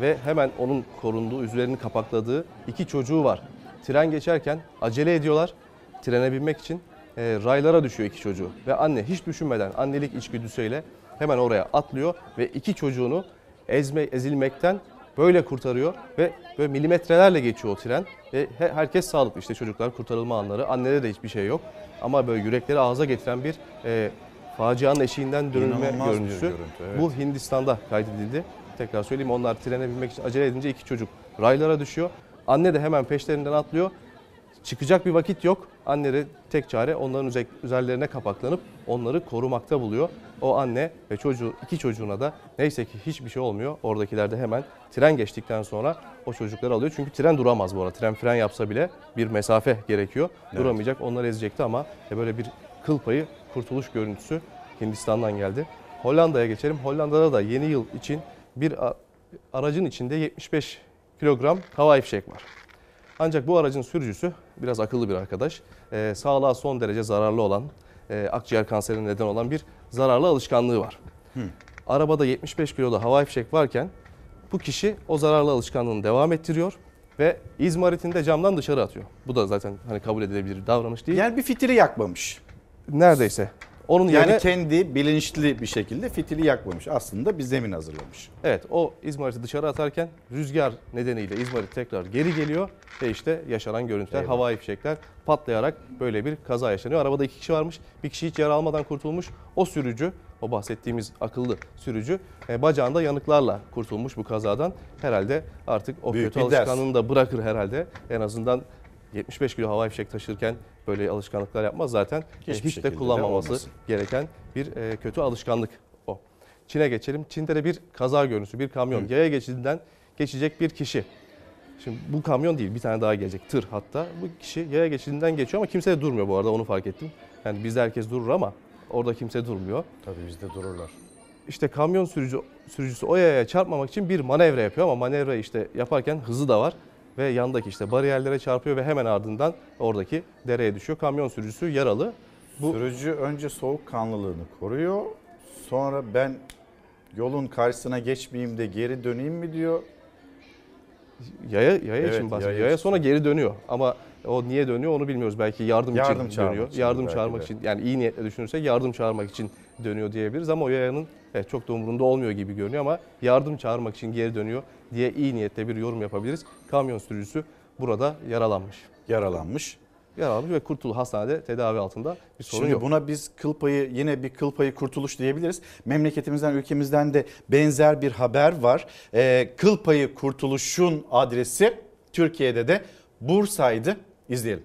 ve hemen onun korunduğu, üzerlerini kapakladığı iki çocuğu var. Tren geçerken acele ediyorlar trene binmek için. E, raylara düşüyor iki çocuğu. Ve anne hiç düşünmeden annelik içgüdüsüyle hemen oraya atlıyor ve iki çocuğunu ezme, ezilmekten böyle kurtarıyor ve böyle milimetrelerle geçiyor o tren ve he- herkes sağlıklı işte çocuklar kurtarılma anları annede de hiçbir şey yok ama böyle yürekleri ağza getiren bir e, facianın eşiğinden dönülme İnanılmaz görüntüsü. görüntü, evet. Bu Hindistan'da kaydedildi. Tekrar söyleyeyim onlar trene binmek için acele edince iki çocuk raylara düşüyor. Anne de hemen peşlerinden atlıyor. Çıkacak bir vakit yok. Anneleri tek çare onların üze- üzerlerine kapaklanıp onları korumakta buluyor. O anne ve çocuğu iki çocuğuna da neyse ki hiçbir şey olmuyor. Oradakiler de hemen tren geçtikten sonra o çocukları alıyor. Çünkü tren duramaz bu arada. Tren fren yapsa bile bir mesafe gerekiyor. Evet. Duramayacak. Onları ezecekti ama e, böyle bir kıl payı kurtuluş görüntüsü Hindistan'dan geldi. Hollanda'ya geçelim. Hollanda'da da yeni yıl için bir aracın içinde 75 kilogram havai fişek var. Ancak bu aracın sürücüsü biraz akıllı bir arkadaş. Ee, sağlığa son derece zararlı olan, e, akciğer kanserine neden olan bir zararlı alışkanlığı var. Arabada 75 kiloda havai fişek varken bu kişi o zararlı alışkanlığını devam ettiriyor ve izmaritini de camdan dışarı atıyor. Bu da zaten hani kabul edilebilir bir davranış değil. Yani bir fitili yakmamış. Neredeyse. Onun yani yerine kendi bilinçli bir şekilde fitili yakmamış. Aslında bir zemin hazırlamış. Evet o izmariti dışarı atarken rüzgar nedeniyle izmarit tekrar geri geliyor ve işte yaşanan görüntüler Eyvah. havai fişekler patlayarak böyle bir kaza yaşanıyor. Arabada iki kişi varmış bir kişi hiç yara almadan kurtulmuş. O sürücü o bahsettiğimiz akıllı sürücü e, bacağında yanıklarla kurtulmuş bu kazadan. Herhalde artık o Büyük kötü bir ders. alışkanlığını da bırakır herhalde. En azından 75 kilo havai fişek taşırken böyle alışkanlıklar yapmaz zaten. Hiç şekilde de de kullanmaması olmasın. gereken bir e, kötü alışkanlık o. Çin'e geçelim. Çin'de de bir kaza görüntüsü, bir kamyon. Yaya geçidinden geçecek bir kişi. Şimdi bu kamyon değil, bir tane daha gelecek. Tır hatta. Bu kişi yaya geçidinden geçiyor ama kimse de durmuyor bu arada onu fark ettim. Yani bizde herkes durur ama orada kimse durmuyor. Tabii bizde dururlar. İşte kamyon sürücü, sürücüsü o yayaya çarpmamak için bir manevra yapıyor ama manevra işte yaparken hızı da var. Ve yandaki işte bariyerlere çarpıyor ve hemen ardından oradaki dereye düşüyor. Kamyon sürücüsü yaralı. Bu Sürücü önce soğukkanlılığını koruyor. Sonra ben yolun karşısına geçmeyeyim de geri döneyim mi diyor. Yaya, yaya Evet, için bahsediyor. yaya Yaya, sonra geri dönüyor ama o niye dönüyor onu bilmiyoruz. Belki yardım, Yardım için dönüyor. için yardım çağırmak de. için yani iyi niyetle düşünürsek yardım çağırmak için dönüyor diyebiliriz ama o yayanın evet, çok da umurunda olmuyor gibi görünüyor ama yardım çağırmak için geri dönüyor diye iyi niyetle bir yorum yapabiliriz. Kamyon sürücüsü burada yaralanmış. Yaralanmış. Yaralanmış ve kurtulu hastanede tedavi altında bir sorun Şimdi yok. buna biz kıl payı yine bir kıl payı kurtuluş diyebiliriz. Memleketimizden ülkemizden de benzer bir haber var. Ee, kıl payı kurtuluşun adresi Türkiye'de de Bursa'ydı. İzleyelim.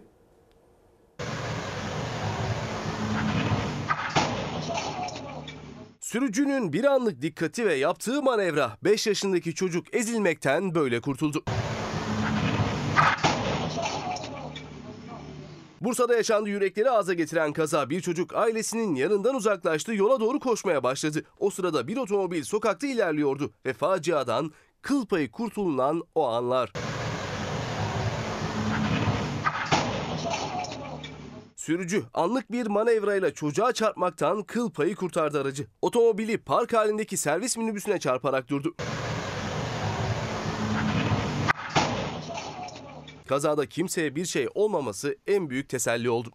Sürücünün bir anlık dikkati ve yaptığı manevra 5 yaşındaki çocuk ezilmekten böyle kurtuldu. Bursa'da yaşandı yürekleri ağza getiren kaza bir çocuk ailesinin yanından uzaklaştı yola doğru koşmaya başladı. O sırada bir otomobil sokakta ilerliyordu ve faciadan kıl payı kurtulunan o anlar. Sürücü anlık bir manevrayla çocuğa çarpmaktan kıl payı kurtardı aracı. Otomobili park halindeki servis minibüsüne çarparak durdu. Kazada kimseye bir şey olmaması en büyük teselli oldu.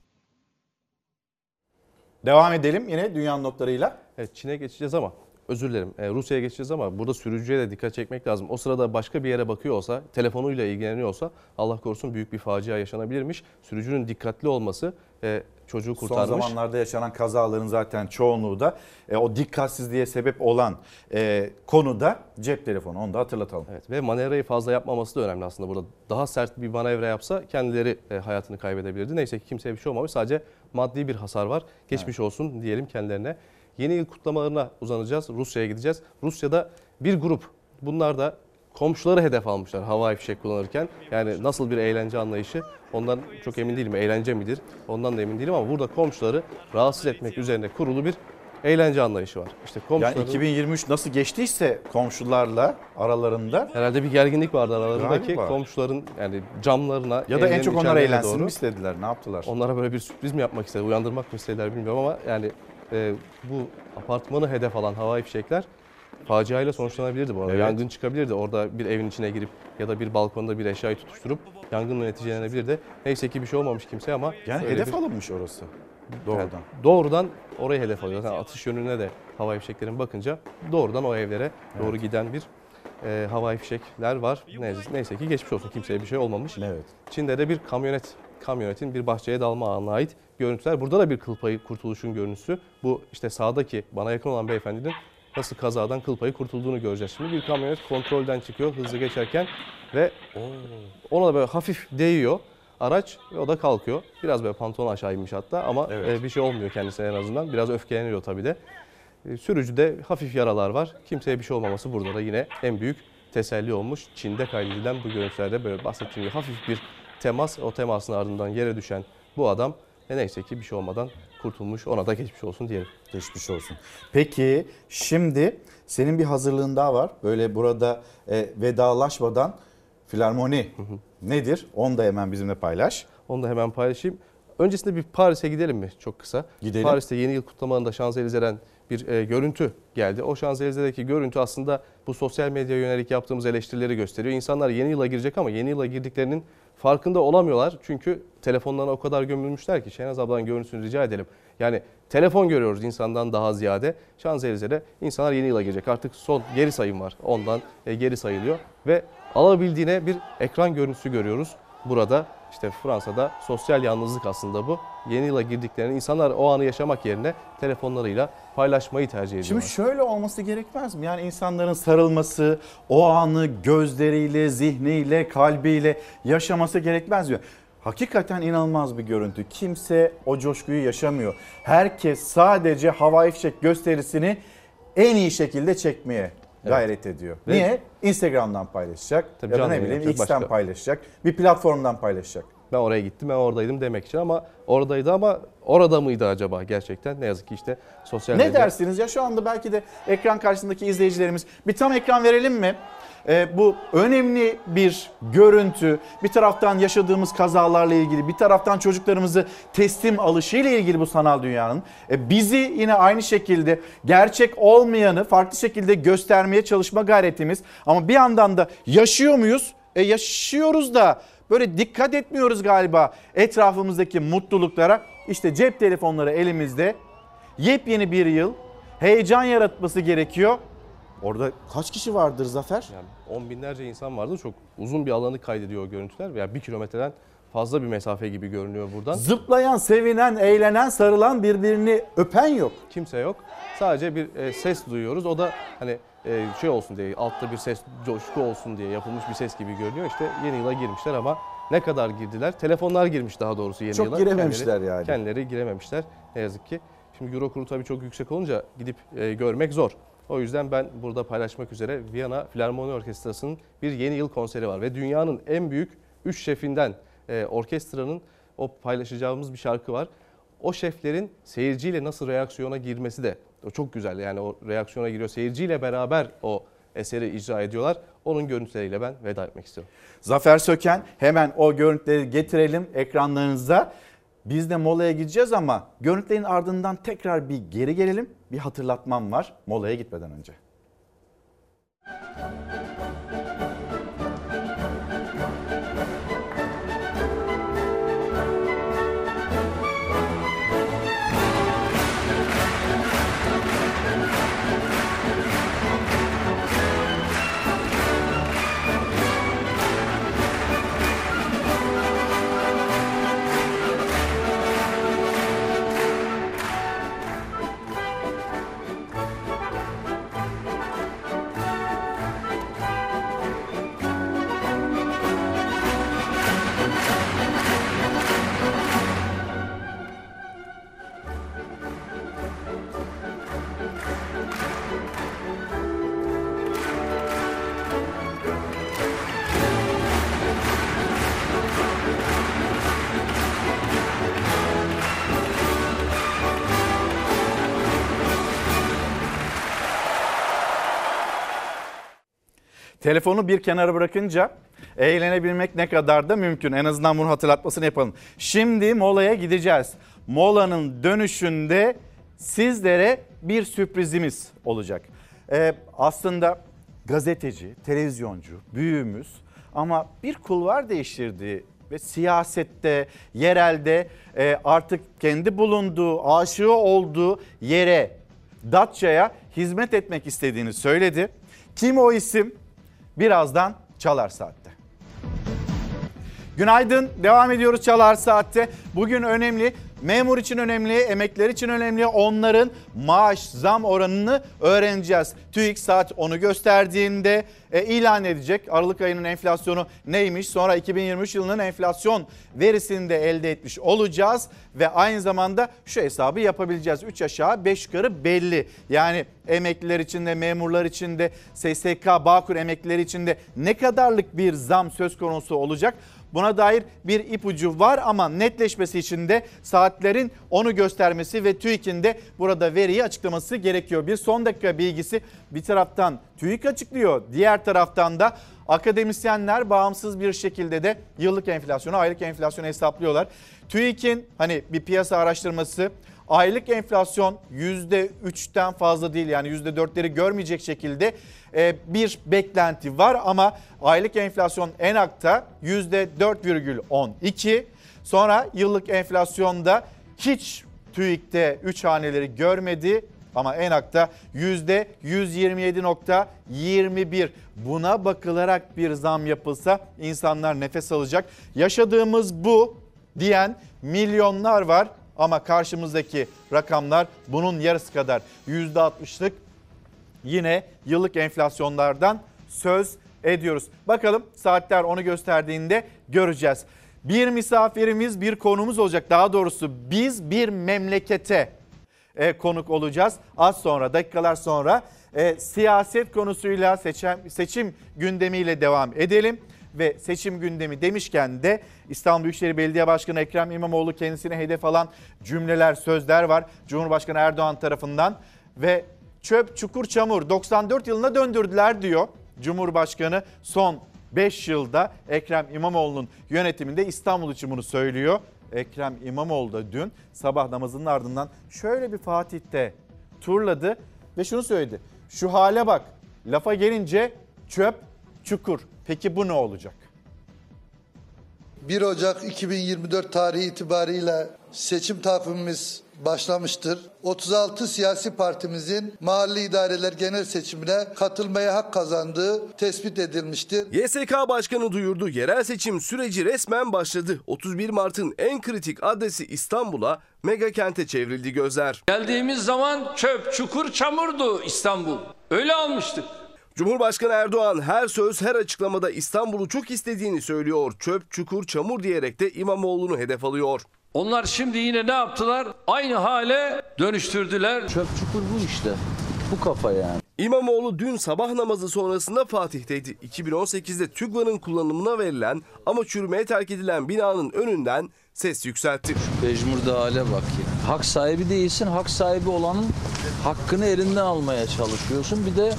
Devam edelim yine dünyanın notlarıyla. Evet Çin'e geçeceğiz ama özür dilerim e, Rusya'ya geçeceğiz ama burada sürücüye de dikkat çekmek lazım. O sırada başka bir yere bakıyor olsa, telefonuyla ilgileniyorsa Allah korusun büyük bir facia yaşanabilirmiş. Sürücünün dikkatli olması e, çocuğu kurtarmış. Son zamanlarda yaşanan kazaların zaten çoğunluğu da e, o dikkatsizliğe sebep olan e, konuda cep telefonu onu da hatırlatalım. Evet ve manevrayı fazla yapmaması da önemli aslında burada. Daha sert bir manevra yapsa kendileri e, hayatını kaybedebilirdi. Neyse ki kimseye bir şey olmamış. Sadece maddi bir hasar var. Geçmiş olsun diyelim kendilerine. Yeni yıl kutlamalarına uzanacağız. Rusya'ya gideceğiz. Rusya'da bir grup bunlar da komşuları hedef almışlar havai fişek kullanırken. Yani nasıl bir eğlence anlayışı ondan çok emin değilim. Eğlence midir? Ondan da emin değilim ama burada komşuları rahatsız etmek üzerine kurulu bir eğlence anlayışı var. İşte komşuların... Yani 2023 nasıl geçtiyse komşularla aralarında Herhalde bir gerginlik vardı aralarındaki Galiba. komşuların yani camlarına ya da en çok onlar eğlensin doğru- mi istediler ne yaptılar? Onlara böyle bir sürpriz mi yapmak istediler, uyandırmak mı istediler bilmiyorum ama yani e, bu apartmanı hedef alan havai fişekler faciayla sonuçlanabilirdi bu arada. Evet. Yangın çıkabilirdi. Orada bir evin içine girip ya da bir balkonda bir eşyayı tutuşturup yangınla neticelenebilirdi. Neyse ki bir şey olmamış kimseye ama Yani hedef bir- alınmış orası doğrudan. Yani doğrudan orayı hedef alıyor. Yani atış yönüne de havai fişeklerin bakınca doğrudan o evlere doğru giden bir e, havai fişekler var. Neyse, neyse ki geçmiş olsun kimseye bir şey olmamış. Evet. Çin'de de bir kamyonet kamyonetin bir bahçeye dalma anına ait görüntüler. Burada da bir kıl payı kurtuluşun görüntüsü. Bu işte sağdaki bana yakın olan beyefendinin nasıl kazadan kıl payı kurtulduğunu göreceğiz. Şimdi bir kamyonet kontrolden çıkıyor hızlı geçerken ve ona da böyle hafif değiyor araç ve o da kalkıyor. Biraz böyle pantolon aşağı inmiş hatta ama Evet. e, bir şey olmuyor kendisine en azından. Biraz öfkeleniyor tabii de. E, Sürücüde hafif yaralar var. Kimseye bir şey olmaması burada da yine en büyük teselli olmuş. Çin'de kaydedilen bu görüntülerde böyle bahsettiğim gibi hafif bir temas. O temasın ardından yere düşen bu adam neyse ki bir şey olmadan kurtulmuş. Ona da geçmiş olsun diyelim. Geçmiş olsun. Peki şimdi senin bir hazırlığın daha var. Böyle burada e, vedalaşmadan filarmoni nedir? Onu da hemen bizimle paylaş. Onu da hemen paylaşayım. Öncesinde bir Paris'e gidelim mi çok kısa? Gidelim. Paris'te yeni yıl kutlamalarında Şanzelize'den bir e, görüntü geldi. O Şanzelize'deki görüntü aslında bu sosyal medyaya yönelik yaptığımız eleştirileri gösteriyor. İnsanlar yeni yıla girecek ama yeni yıla girdiklerinin farkında olamıyorlar. Çünkü telefonlarına o kadar gömülmüşler ki Şenaz ablanın görüntüsünü rica edelim. Yani telefon görüyoruz insandan daha ziyade. Şanzelize'de insanlar yeni yıla girecek. Artık son geri sayım var. Ondan e, geri sayılıyor. Ve alabildiğine bir ekran görüntüsü görüyoruz. Burada işte Fransa'da sosyal yalnızlık aslında bu. Yeni yıla girdiklerini insanlar o anı yaşamak yerine telefonlarıyla paylaşmayı tercih ediyorlar. Şimdi şöyle olması gerekmez mi? Yani insanların sarılması, o anı gözleriyle, zihniyle, kalbiyle yaşaması gerekmez mi? Hakikaten inanılmaz bir görüntü. Kimse o coşkuyu yaşamıyor. Herkes sadece havai fişek gösterisini en iyi şekilde çekmeye gayret ediyor. Ve- Niye? Instagram'dan paylaşacak Tabii ya da canlı ne yayın bileyim yapacak, X'ten başka. paylaşacak. Bir platformdan paylaşacak. Ben oraya gittim, ben oradaydım demek için ama oradaydı ama orada mıydı acaba gerçekten? Ne yazık ki işte sosyal Ne medya- dersiniz ya şu anda belki de ekran karşısındaki izleyicilerimiz bir tam ekran verelim mi? Ee, bu önemli bir görüntü. Bir taraftan yaşadığımız kazalarla ilgili, bir taraftan çocuklarımızı teslim alışıyla ilgili bu sanal dünyanın. Ee, bizi yine aynı şekilde gerçek olmayanı farklı şekilde göstermeye çalışma gayretimiz. Ama bir yandan da yaşıyor muyuz? E yaşıyoruz da böyle dikkat etmiyoruz galiba etrafımızdaki mutluluklara. İşte cep telefonları elimizde. Yepyeni bir yıl heyecan yaratması gerekiyor. Orada kaç kişi vardır Zafer? Yani on binlerce insan vardı. Çok uzun bir alanı kaydediyor o görüntüler. Veya bir kilometreden fazla bir mesafe gibi görünüyor buradan. Zıplayan, sevinen, eğlenen, sarılan birbirini öpen yok. Kimse yok. Sadece bir e, ses duyuyoruz. O da hani e, şey olsun diye, altta bir ses, coşku olsun diye yapılmış bir ses gibi görünüyor. İşte yeni yıla girmişler ama ne kadar girdiler? Telefonlar girmiş daha doğrusu yeni Çok yıla. girememişler Kendileri- yani. Kendileri girememişler ne yazık ki. Şimdi euro kuru tabii çok yüksek olunca gidip e, görmek zor. O yüzden ben burada paylaşmak üzere Viyana Filarmoni Orkestrası'nın bir yeni yıl konseri var. Ve dünyanın en büyük 3 şefinden e, orkestranın o paylaşacağımız bir şarkı var. O şeflerin seyirciyle nasıl reaksiyona girmesi de o çok güzel. Yani o reaksiyona giriyor. Seyirciyle beraber o eseri icra ediyorlar. Onun görüntüleriyle ben veda etmek istiyorum. Zafer Söken hemen o görüntüleri getirelim ekranlarınıza. Biz de molaya gideceğiz ama görüntülerin ardından tekrar bir geri gelelim. Bir hatırlatmam var molaya gitmeden önce. Telefonu bir kenara bırakınca eğlenebilmek ne kadar da mümkün. En azından bunu hatırlatmasını yapalım. Şimdi molaya gideceğiz. Molanın dönüşünde sizlere bir sürprizimiz olacak. Ee, aslında gazeteci, televizyoncu, büyüğümüz ama bir kulvar değiştirdi ve siyasette, yerelde e, artık kendi bulunduğu, aşığı olduğu yere, Datça'ya hizmet etmek istediğini söyledi. Kim o isim? Birazdan Çalar Saat'te. Günaydın. Devam ediyoruz Çalar Saat'te. Bugün önemli, memur için önemli, emekler için önemli. Onların maaş zam oranını öğreneceğiz. TÜİK saat onu gösterdiğinde e, ilan edecek. Aralık ayının enflasyonu neymiş? Sonra 2023 yılının enflasyon verisini de elde etmiş olacağız. Ve aynı zamanda şu hesabı yapabileceğiz. 3 aşağı 5 yukarı belli. Yani emekliler için de memurlar için de SSK Bağkur emeklileri için de ne kadarlık bir zam söz konusu olacak? Buna dair bir ipucu var ama netleşmesi için de saatlerin onu göstermesi ve TÜİK'in de burada veriyi açıklaması gerekiyor. Bir son dakika bilgisi bir taraftan TÜİK açıklıyor. Diğer taraftan da akademisyenler bağımsız bir şekilde de yıllık enflasyonu, aylık enflasyonu hesaplıyorlar. TÜİK'in hani bir piyasa araştırması aylık enflasyon %3'ten fazla değil yani %4'leri görmeyecek şekilde e, bir beklenti var ama aylık enflasyon Enak'ta %4,12. Sonra yıllık enflasyonda hiç TÜİK'te 3 haneleri görmedi ama Enak'ta %127.21. Buna bakılarak bir zam yapılsa insanlar nefes alacak. Yaşadığımız bu diyen milyonlar var ama karşımızdaki rakamlar bunun yarısı kadar %60'lık yine yıllık enflasyonlardan söz ediyoruz. Bakalım saatler onu gösterdiğinde göreceğiz. Bir misafirimiz, bir konumuz olacak. Daha doğrusu biz bir memlekete e, konuk olacağız. Az sonra, dakikalar sonra e, siyaset konusuyla seçim, seçim gündemiyle devam edelim. Ve seçim gündemi demişken de İstanbul Büyükşehir Belediye Başkanı Ekrem İmamoğlu kendisine hedef alan cümleler, sözler var. Cumhurbaşkanı Erdoğan tarafından ve çöp, çukur, çamur 94 yılına döndürdüler diyor Cumhurbaşkanı. Son 5 yılda Ekrem İmamoğlu'nun yönetiminde İstanbul için bunu söylüyor. Ekrem İmamoğlu da dün sabah namazının ardından şöyle bir Fatih'te turladı ve şunu söyledi. Şu hale bak lafa gelince çöp, çukur. Peki bu ne olacak? 1 Ocak 2024 tarihi itibariyle seçim takvimimiz başlamıştır. 36 siyasi partimizin mahalli idareler genel seçimine katılmaya hak kazandığı tespit edilmiştir. YSK Başkanı duyurdu. Yerel seçim süreci resmen başladı. 31 Mart'ın en kritik adresi İstanbul'a, mega kente çevrildi gözler. Geldiğimiz zaman çöp, çukur, çamurdu İstanbul. Öyle almıştık. Cumhurbaşkanı Erdoğan her söz her açıklamada İstanbul'u çok istediğini söylüyor. Çöp, çukur, çamur diyerek de İmamoğlu'nu hedef alıyor. Onlar şimdi yine ne yaptılar? Aynı hale dönüştürdüler. Çöp çukur bu işte. Bu kafa yani. İmamoğlu dün sabah namazı sonrasında Fatih'teydi. 2018'de TÜGVA'nın kullanımına verilen ama çürümeye terk edilen binanın önünden ses yükseltti. Mecmurda hale bak ya. Hak sahibi değilsin, hak sahibi olanın hakkını elinden almaya çalışıyorsun. Bir de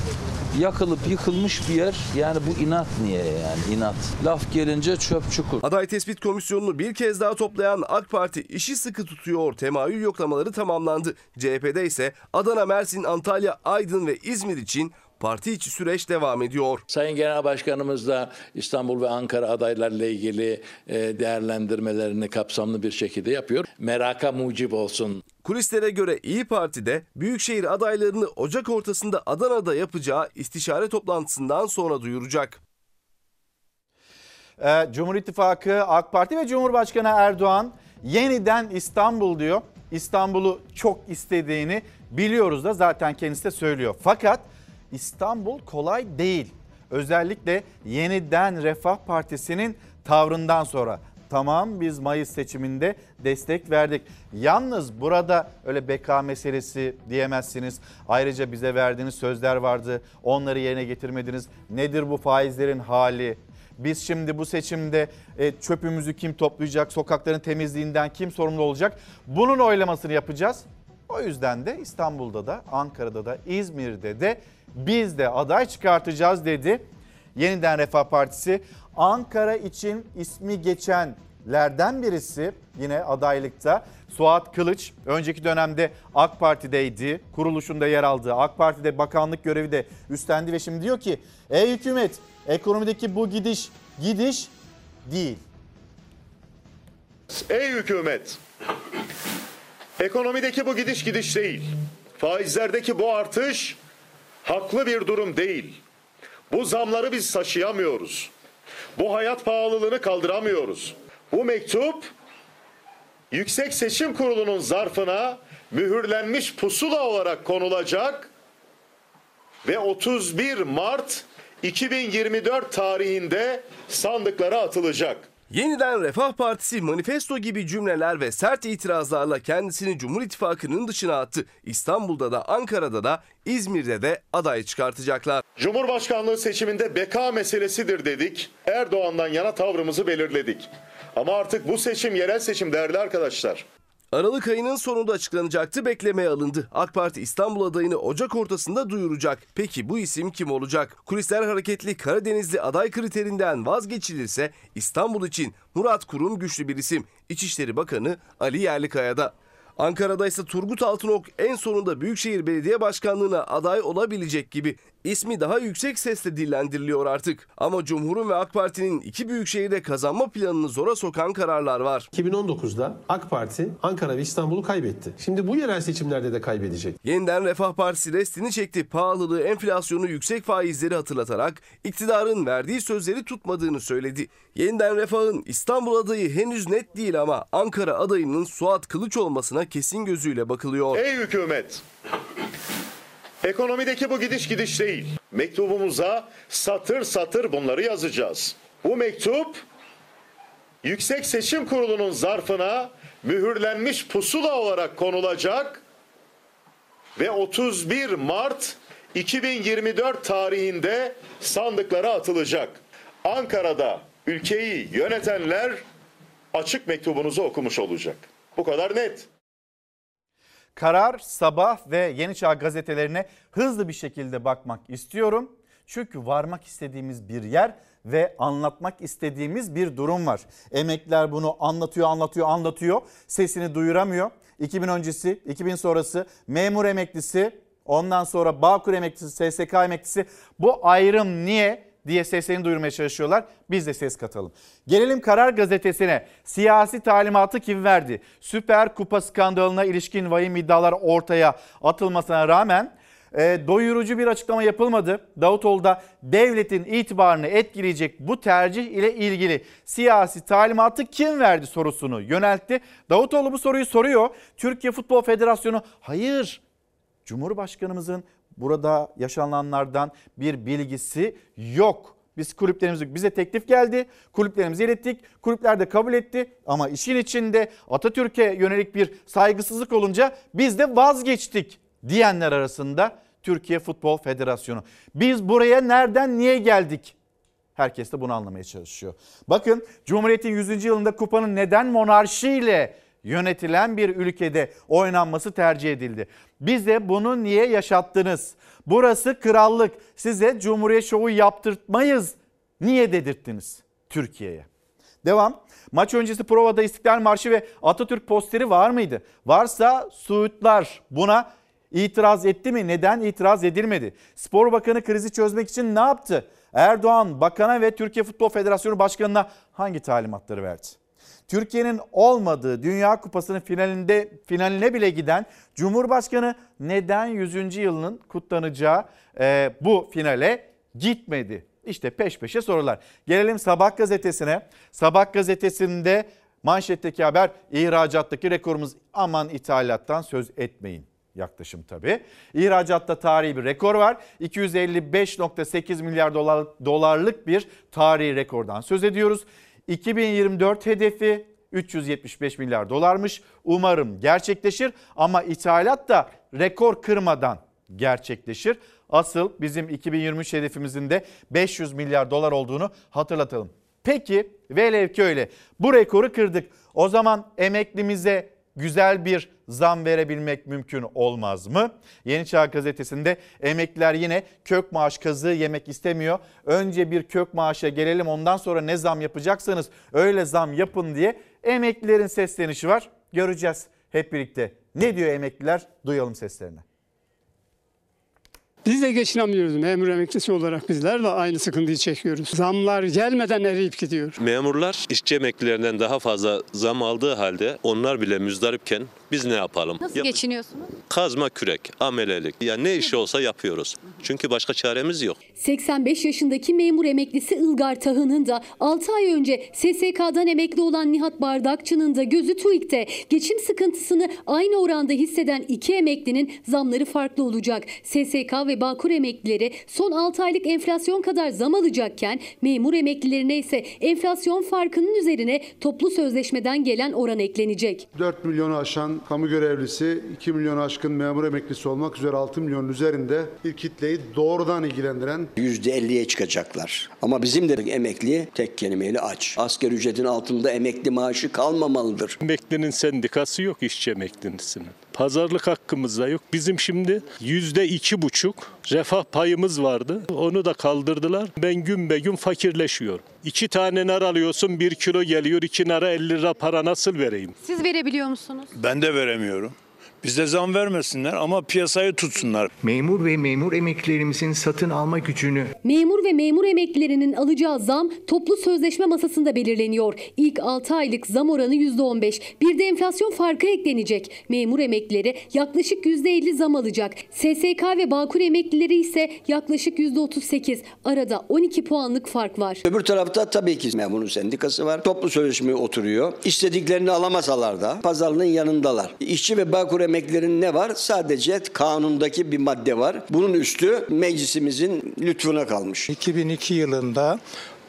yakılıp yıkılmış bir yer. Yani bu inat niye yani inat. Laf gelince çöp çukur. Aday tespit komisyonunu bir kez daha toplayan AK Parti işi sıkı tutuyor. Temayül yoklamaları tamamlandı. CHP'de ise Adana, Mersin, Antalya, Aydın ve İzmir için parti içi süreç devam ediyor. Sayın Genel Başkanımız da İstanbul ve Ankara adaylarla ilgili e, değerlendirmelerini kapsamlı bir şekilde yapıyor. Meraka mucip olsun. Kulislere göre İyi Parti'de Büyükşehir adaylarını Ocak ortasında Adana'da yapacağı istişare toplantısından sonra duyuracak. Ee, Cumhur İttifakı, AK Parti ve Cumhurbaşkanı Erdoğan yeniden İstanbul diyor. İstanbul'u çok istediğini biliyoruz da zaten kendisi de söylüyor. Fakat İstanbul kolay değil. Özellikle yeniden Refah Partisi'nin tavrından sonra. Tamam biz Mayıs seçiminde destek verdik. Yalnız burada öyle beka meselesi diyemezsiniz. Ayrıca bize verdiğiniz sözler vardı. Onları yerine getirmediniz. Nedir bu faizlerin hali? Biz şimdi bu seçimde e, çöpümüzü kim toplayacak, sokakların temizliğinden kim sorumlu olacak? Bunun oylamasını yapacağız. O yüzden de İstanbul'da da, Ankara'da da, İzmir'de de biz de aday çıkartacağız dedi. Yeniden Refah Partisi Ankara için ismi geçenlerden birisi yine adaylıkta Suat Kılıç önceki dönemde AK Parti'deydi. Kuruluşunda yer aldı. AK Parti'de bakanlık görevi de üstlendi ve şimdi diyor ki ey hükümet ekonomideki bu gidiş gidiş değil. Ey hükümet! Ekonomideki bu gidiş gidiş değil. Faizlerdeki bu artış haklı bir durum değil. Bu zamları biz taşıyamıyoruz. Bu hayat pahalılığını kaldıramıyoruz. Bu mektup Yüksek Seçim Kurulu'nun zarfına mühürlenmiş pusula olarak konulacak ve 31 Mart 2024 tarihinde sandıklara atılacak. Yeniden Refah Partisi manifesto gibi cümleler ve sert itirazlarla kendisini Cumhur İttifakı'nın dışına attı. İstanbul'da da Ankara'da da İzmir'de de aday çıkartacaklar. Cumhurbaşkanlığı seçiminde beka meselesidir dedik. Erdoğan'dan yana tavrımızı belirledik. Ama artık bu seçim yerel seçim değerli arkadaşlar. Aralık ayının sonunda açıklanacaktı beklemeye alındı. AK Parti İstanbul adayını Ocak ortasında duyuracak. Peki bu isim kim olacak? Kulisler hareketli Karadenizli aday kriterinden vazgeçilirse İstanbul için Murat Kurum güçlü bir isim. İçişleri Bakanı Ali Yerlikaya'da. Ankara'da ise Turgut Altınok en sonunda Büyükşehir Belediye Başkanlığı'na aday olabilecek gibi. İsmi daha yüksek sesle dillendiriliyor artık. Ama Cumhur'un ve AK Parti'nin iki büyük şehirde kazanma planını zora sokan kararlar var. 2019'da AK Parti Ankara ve İstanbul'u kaybetti. Şimdi bu yerel seçimlerde de kaybedecek. Yeniden Refah Partisi restini çekti. Pahalılığı, enflasyonu, yüksek faizleri hatırlatarak iktidarın verdiği sözleri tutmadığını söyledi. Yeniden Refah'ın İstanbul adayı henüz net değil ama Ankara adayının Suat Kılıç olmasına kesin gözüyle bakılıyor. Ey hükümet! Ekonomideki bu gidiş gidiş değil. Mektubumuza satır satır bunları yazacağız. Bu mektup Yüksek Seçim Kurulu'nun zarfına mühürlenmiş pusula olarak konulacak ve 31 Mart 2024 tarihinde sandıklara atılacak. Ankara'da ülkeyi yönetenler açık mektubunuzu okumuş olacak. Bu kadar net. Karar Sabah ve Yeni Çağ gazetelerine hızlı bir şekilde bakmak istiyorum. Çünkü varmak istediğimiz bir yer ve anlatmak istediğimiz bir durum var. Emekliler bunu anlatıyor, anlatıyor, anlatıyor. Sesini duyuramıyor. 2000 öncesi, 2000 sonrası memur emeklisi, ondan sonra Bağkur emeklisi, SSK emeklisi bu ayrım niye diye seslerini duyurmaya çalışıyorlar. Biz de ses katalım. Gelelim Karar Gazetesi'ne. Siyasi talimatı kim verdi? Süper Kupa skandalına ilişkin vahim iddialar ortaya atılmasına rağmen e, doyurucu bir açıklama yapılmadı. Davutoğlu da devletin itibarını etkileyecek bu tercih ile ilgili siyasi talimatı kim verdi sorusunu yöneltti. Davutoğlu bu soruyu soruyor. Türkiye Futbol Federasyonu hayır Cumhurbaşkanımızın burada yaşananlardan bir bilgisi yok. Biz kulüplerimizi bize teklif geldi. Kulüplerimizi ilettik. Kulüpler de kabul etti. Ama işin içinde Atatürk'e yönelik bir saygısızlık olunca biz de vazgeçtik diyenler arasında Türkiye Futbol Federasyonu. Biz buraya nereden niye geldik? Herkes de bunu anlamaya çalışıyor. Bakın Cumhuriyet'in 100. yılında kupanın neden monarşiyle yönetilen bir ülkede oynanması tercih edildi. Bize bunu niye yaşattınız? Burası krallık. Size Cumhuriyet şovu yaptırtmayız. Niye dedirttiniz Türkiye'ye? Devam. Maç öncesi provada İstiklal Marşı ve Atatürk posteri var mıydı? Varsa Suudlar buna itiraz etti mi? Neden itiraz edilmedi? Spor Bakanı krizi çözmek için ne yaptı? Erdoğan bakana ve Türkiye Futbol Federasyonu Başkanı'na hangi talimatları verdi? Türkiye'nin olmadığı Dünya Kupası'nın finalinde finaline bile giden Cumhurbaşkanı neden 100. yılının kutlanacağı e, bu finale gitmedi? İşte peş peşe sorular. Gelelim Sabah gazetesine. Sabah gazetesinde manşetteki haber ihracattaki rekorumuz aman ithalattan söz etmeyin yaklaşım tabii. İhracatta tarihi bir rekor var. 255.8 milyar dolar, dolarlık bir tarihi rekordan söz ediyoruz. 2024 hedefi 375 milyar dolarmış. Umarım gerçekleşir ama ithalat da rekor kırmadan gerçekleşir. Asıl bizim 2023 hedefimizin de 500 milyar dolar olduğunu hatırlatalım. Peki velev ki öyle bu rekoru kırdık. O zaman emeklimize güzel bir zam verebilmek mümkün olmaz mı? Yeni Çağ gazetesinde emekliler yine kök maaş kazığı yemek istemiyor. Önce bir kök maaşa gelelim ondan sonra ne zam yapacaksanız öyle zam yapın diye emeklilerin seslenişi var. Göreceğiz hep birlikte. Ne diyor emekliler? Duyalım seslerini. Biz de geçinemiyoruz. Memur emeklisi olarak bizler de aynı sıkıntıyı çekiyoruz. Zamlar gelmeden eriyip gidiyor. Memurlar işçi emeklilerinden daha fazla zam aldığı halde onlar bile müzdaripken biz ne yapalım? Nasıl Yap- geçiniyorsunuz? Kazma kürek, amelelik. Ya ne işi olsa yapıyoruz. Çünkü başka çaremiz yok. 85 yaşındaki memur emeklisi Ilgar Tahın'ın da 6 ay önce SSK'dan emekli olan Nihat Bardakçı'nın da gözü TÜİK'te. Geçim sıkıntısını aynı oranda hisseden iki emeklinin zamları farklı olacak. SSK ve Bağkur emeklileri son 6 aylık enflasyon kadar zam alacakken memur emeklilerine ise enflasyon farkının üzerine toplu sözleşmeden gelen oran eklenecek. 4 milyonu aşan kamu görevlisi, 2 milyon aşkın memur emeklisi olmak üzere 6 milyonun üzerinde bir kitleyi doğrudan ilgilendiren %50'ye çıkacaklar. Ama bizim de emekli tek kelimeyle aç. Asgari ücretin altında emekli maaşı kalmamalıdır. Emeklinin sendikası yok işçi emeklisinin. Pazarlık hakkımız da yok. Bizim şimdi yüzde iki buçuk refah payımız vardı. Onu da kaldırdılar. Ben gün be gün fakirleşiyorum. İki tane nar alıyorsun bir kilo geliyor iki nara 50 lira para nasıl vereyim? Siz verebiliyor musunuz? Ben de veremiyorum. Bizde zam vermesinler ama piyasayı tutsunlar. Memur ve memur emeklilerimizin satın alma gücünü Memur ve memur emeklilerinin alacağı zam toplu sözleşme masasında belirleniyor. İlk 6 aylık zam oranı %15. Bir de enflasyon farkı eklenecek. Memur emeklileri yaklaşık %50 zam alacak. SSK ve Bağkur emeklileri ise yaklaşık %38. Arada 12 puanlık fark var. Öbür tarafta tabii ki memurun sendikası var. Toplu sözleşmeye oturuyor. İstediklerini alamasalar da pazarlığın yanındalar. İşçi ve Bağkur emeklilerinin ne var? Sadece kanundaki bir madde var. Bunun üstü meclisimizin lütfuna kalmış. 2002 yılında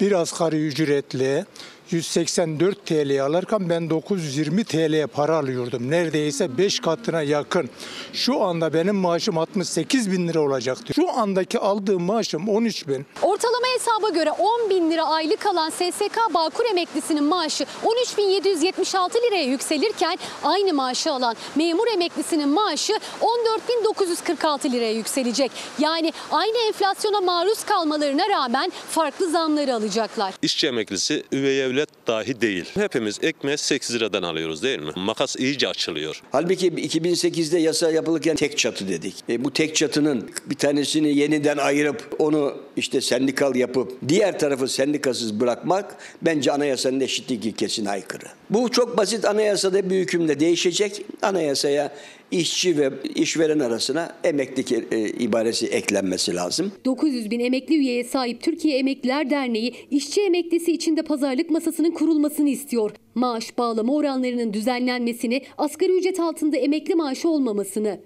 bir asgari ücretli 184 TL alırken ben 920 TL'ye para alıyordum. Neredeyse 5 katına yakın. Şu anda benim maaşım 68 bin lira olacaktı. Şu andaki aldığım maaşım 13 bin. Ortalama hesaba göre 10 bin lira aylık alan SSK Bağkur emeklisinin maaşı 13.776 liraya yükselirken aynı maaşı alan memur emeklisinin maaşı 14.946 liraya yükselecek. Yani aynı enflasyona maruz kalmalarına rağmen farklı zamları alacaklar. İşçi emeklisi üvey evlat dahi değil. Hepimiz ekmeği 8 liradan alıyoruz değil mi? Makas iyice açılıyor. Halbuki 2008'de yasa yapılırken tek çatı dedik. E, bu tek çatının bir tanesini yeniden ayırıp onu işte sendikal yapıp diğer tarafı sendikasız bırakmak bence anayasanın eşitlik ilkesine aykırı. Bu çok basit anayasada bir hükümle değişecek. Anayasaya işçi ve işveren arasına emeklilik e, ibaresi eklenmesi lazım. 900 bin emekli üyeye sahip Türkiye Emekliler Derneği işçi emeklisi içinde pazarlık masasının kurulmasını istiyor. Maaş bağlama oranlarının düzenlenmesini, asgari ücret altında emekli maaşı olmamasını.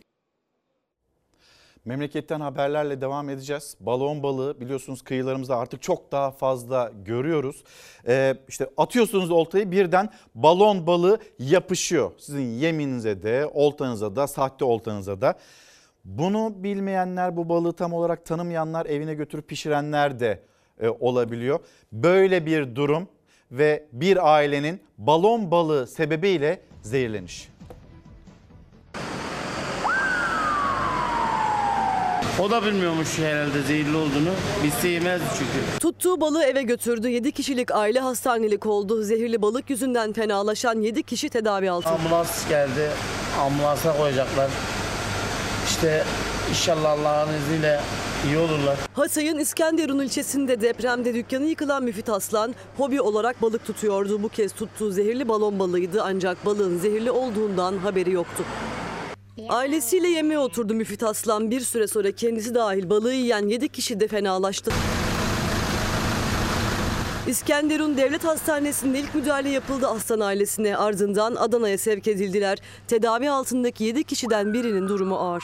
Memleketten haberlerle devam edeceğiz. Balon balığı biliyorsunuz kıyılarımızda artık çok daha fazla görüyoruz. Ee, işte atıyorsunuz oltayı birden balon balığı yapışıyor. Sizin yeminize de oltanıza da sahte oltanıza da. Bunu bilmeyenler, bu balığı tam olarak tanımayanlar evine götürüp pişirenler de e, olabiliyor. Böyle bir durum ve bir ailenin balon balığı sebebiyle zehirleniş. O da bilmiyormuş herhalde zehirli olduğunu. Biz de yemezdi çünkü. Tuttuğu balığı eve götürdü. 7 kişilik aile hastanelik oldu. Zehirli balık yüzünden fenalaşan 7 kişi tedavi altında. Ambulans geldi. Ambulansa koyacaklar. İşte inşallah Allah'ın izniyle iyi olurlar. Hatay'ın İskenderun ilçesinde depremde dükkanı yıkılan Müfit Aslan hobi olarak balık tutuyordu. Bu kez tuttuğu zehirli balon balığıydı ancak balığın zehirli olduğundan haberi yoktu. Ailesiyle yemeğe oturdu Müfit Aslan. Bir süre sonra kendisi dahil balığı yiyen 7 kişi de fenalaştı. İskenderun Devlet Hastanesi'nde ilk müdahale yapıldı Aslan ailesine. Ardından Adana'ya sevk edildiler. Tedavi altındaki 7 kişiden birinin durumu ağır.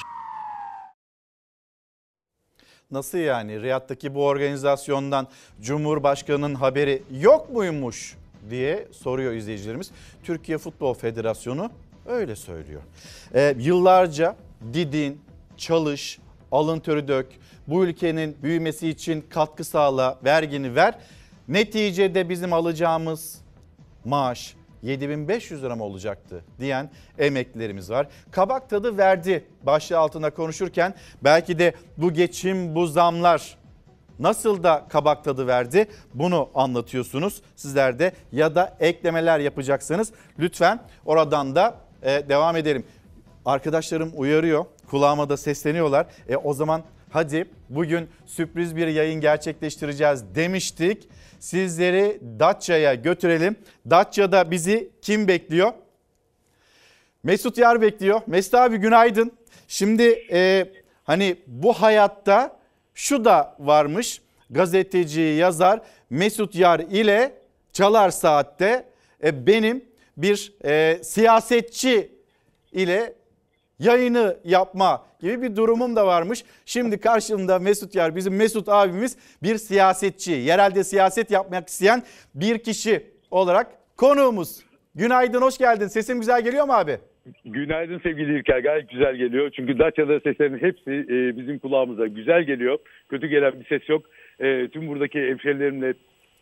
Nasıl yani? Riyad'daki bu organizasyondan Cumhurbaşkanı'nın haberi yok muymuş diye soruyor izleyicilerimiz. Türkiye Futbol Federasyonu öyle söylüyor. Ee, yıllarca didin, çalış, alın teri dök, bu ülkenin büyümesi için katkı sağla, vergini ver. Neticede bizim alacağımız maaş 7500 lira mı olacaktı diyen emeklilerimiz var. Kabak tadı verdi başlığı altında konuşurken belki de bu geçim bu zamlar nasıl da kabak tadı verdi bunu anlatıyorsunuz sizler de ya da eklemeler yapacaksanız lütfen oradan da e, devam edelim. Arkadaşlarım uyarıyor kulağıma da sesleniyorlar. E, o zaman hadi bugün sürpriz bir yayın gerçekleştireceğiz demiştik. Sizleri Datça'ya götürelim. Datça'da bizi kim bekliyor? Mesut Yar bekliyor. Mesut abi günaydın. Şimdi e, hani bu hayatta şu da varmış. Gazeteci, yazar Mesut Yar ile Çalar Saat'te e, benim bir e, siyasetçi ile yayını yapma gibi bir durumum da varmış. Şimdi karşımda Mesut Yar bizim Mesut abimiz bir siyasetçi. Yerelde siyaset yapmak isteyen bir kişi olarak konuğumuz. Günaydın hoş geldin. Sesim güzel geliyor mu abi? Günaydın sevgili İlker. Gayet güzel geliyor. Çünkü Dacia'da seslerin hepsi e, bizim kulağımıza güzel geliyor. Kötü gelen bir ses yok. E, tüm buradaki hemşerilerimle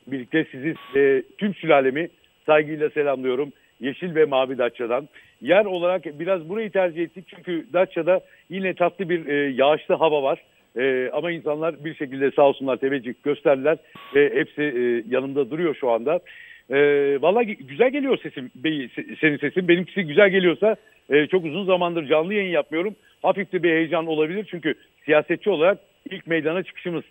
birlikte sizi e, tüm sülalemi saygıyla selamlıyorum. Yeşil ve Mavi Datça'dan. Yer olarak biraz burayı tercih ettik çünkü Datça'da yine tatlı bir e, yağışlı hava var. E, ama insanlar bir şekilde sağ olsunlar teveccüh gösterdiler ve hepsi e, yanımda duruyor şu anda. E, Valla güzel geliyor sesim, bey, senin sesin. Benimkisi güzel geliyorsa e, çok uzun zamandır canlı yayın yapmıyorum. Hafif de bir heyecan olabilir çünkü siyasetçi olarak ilk meydana çıkışımız.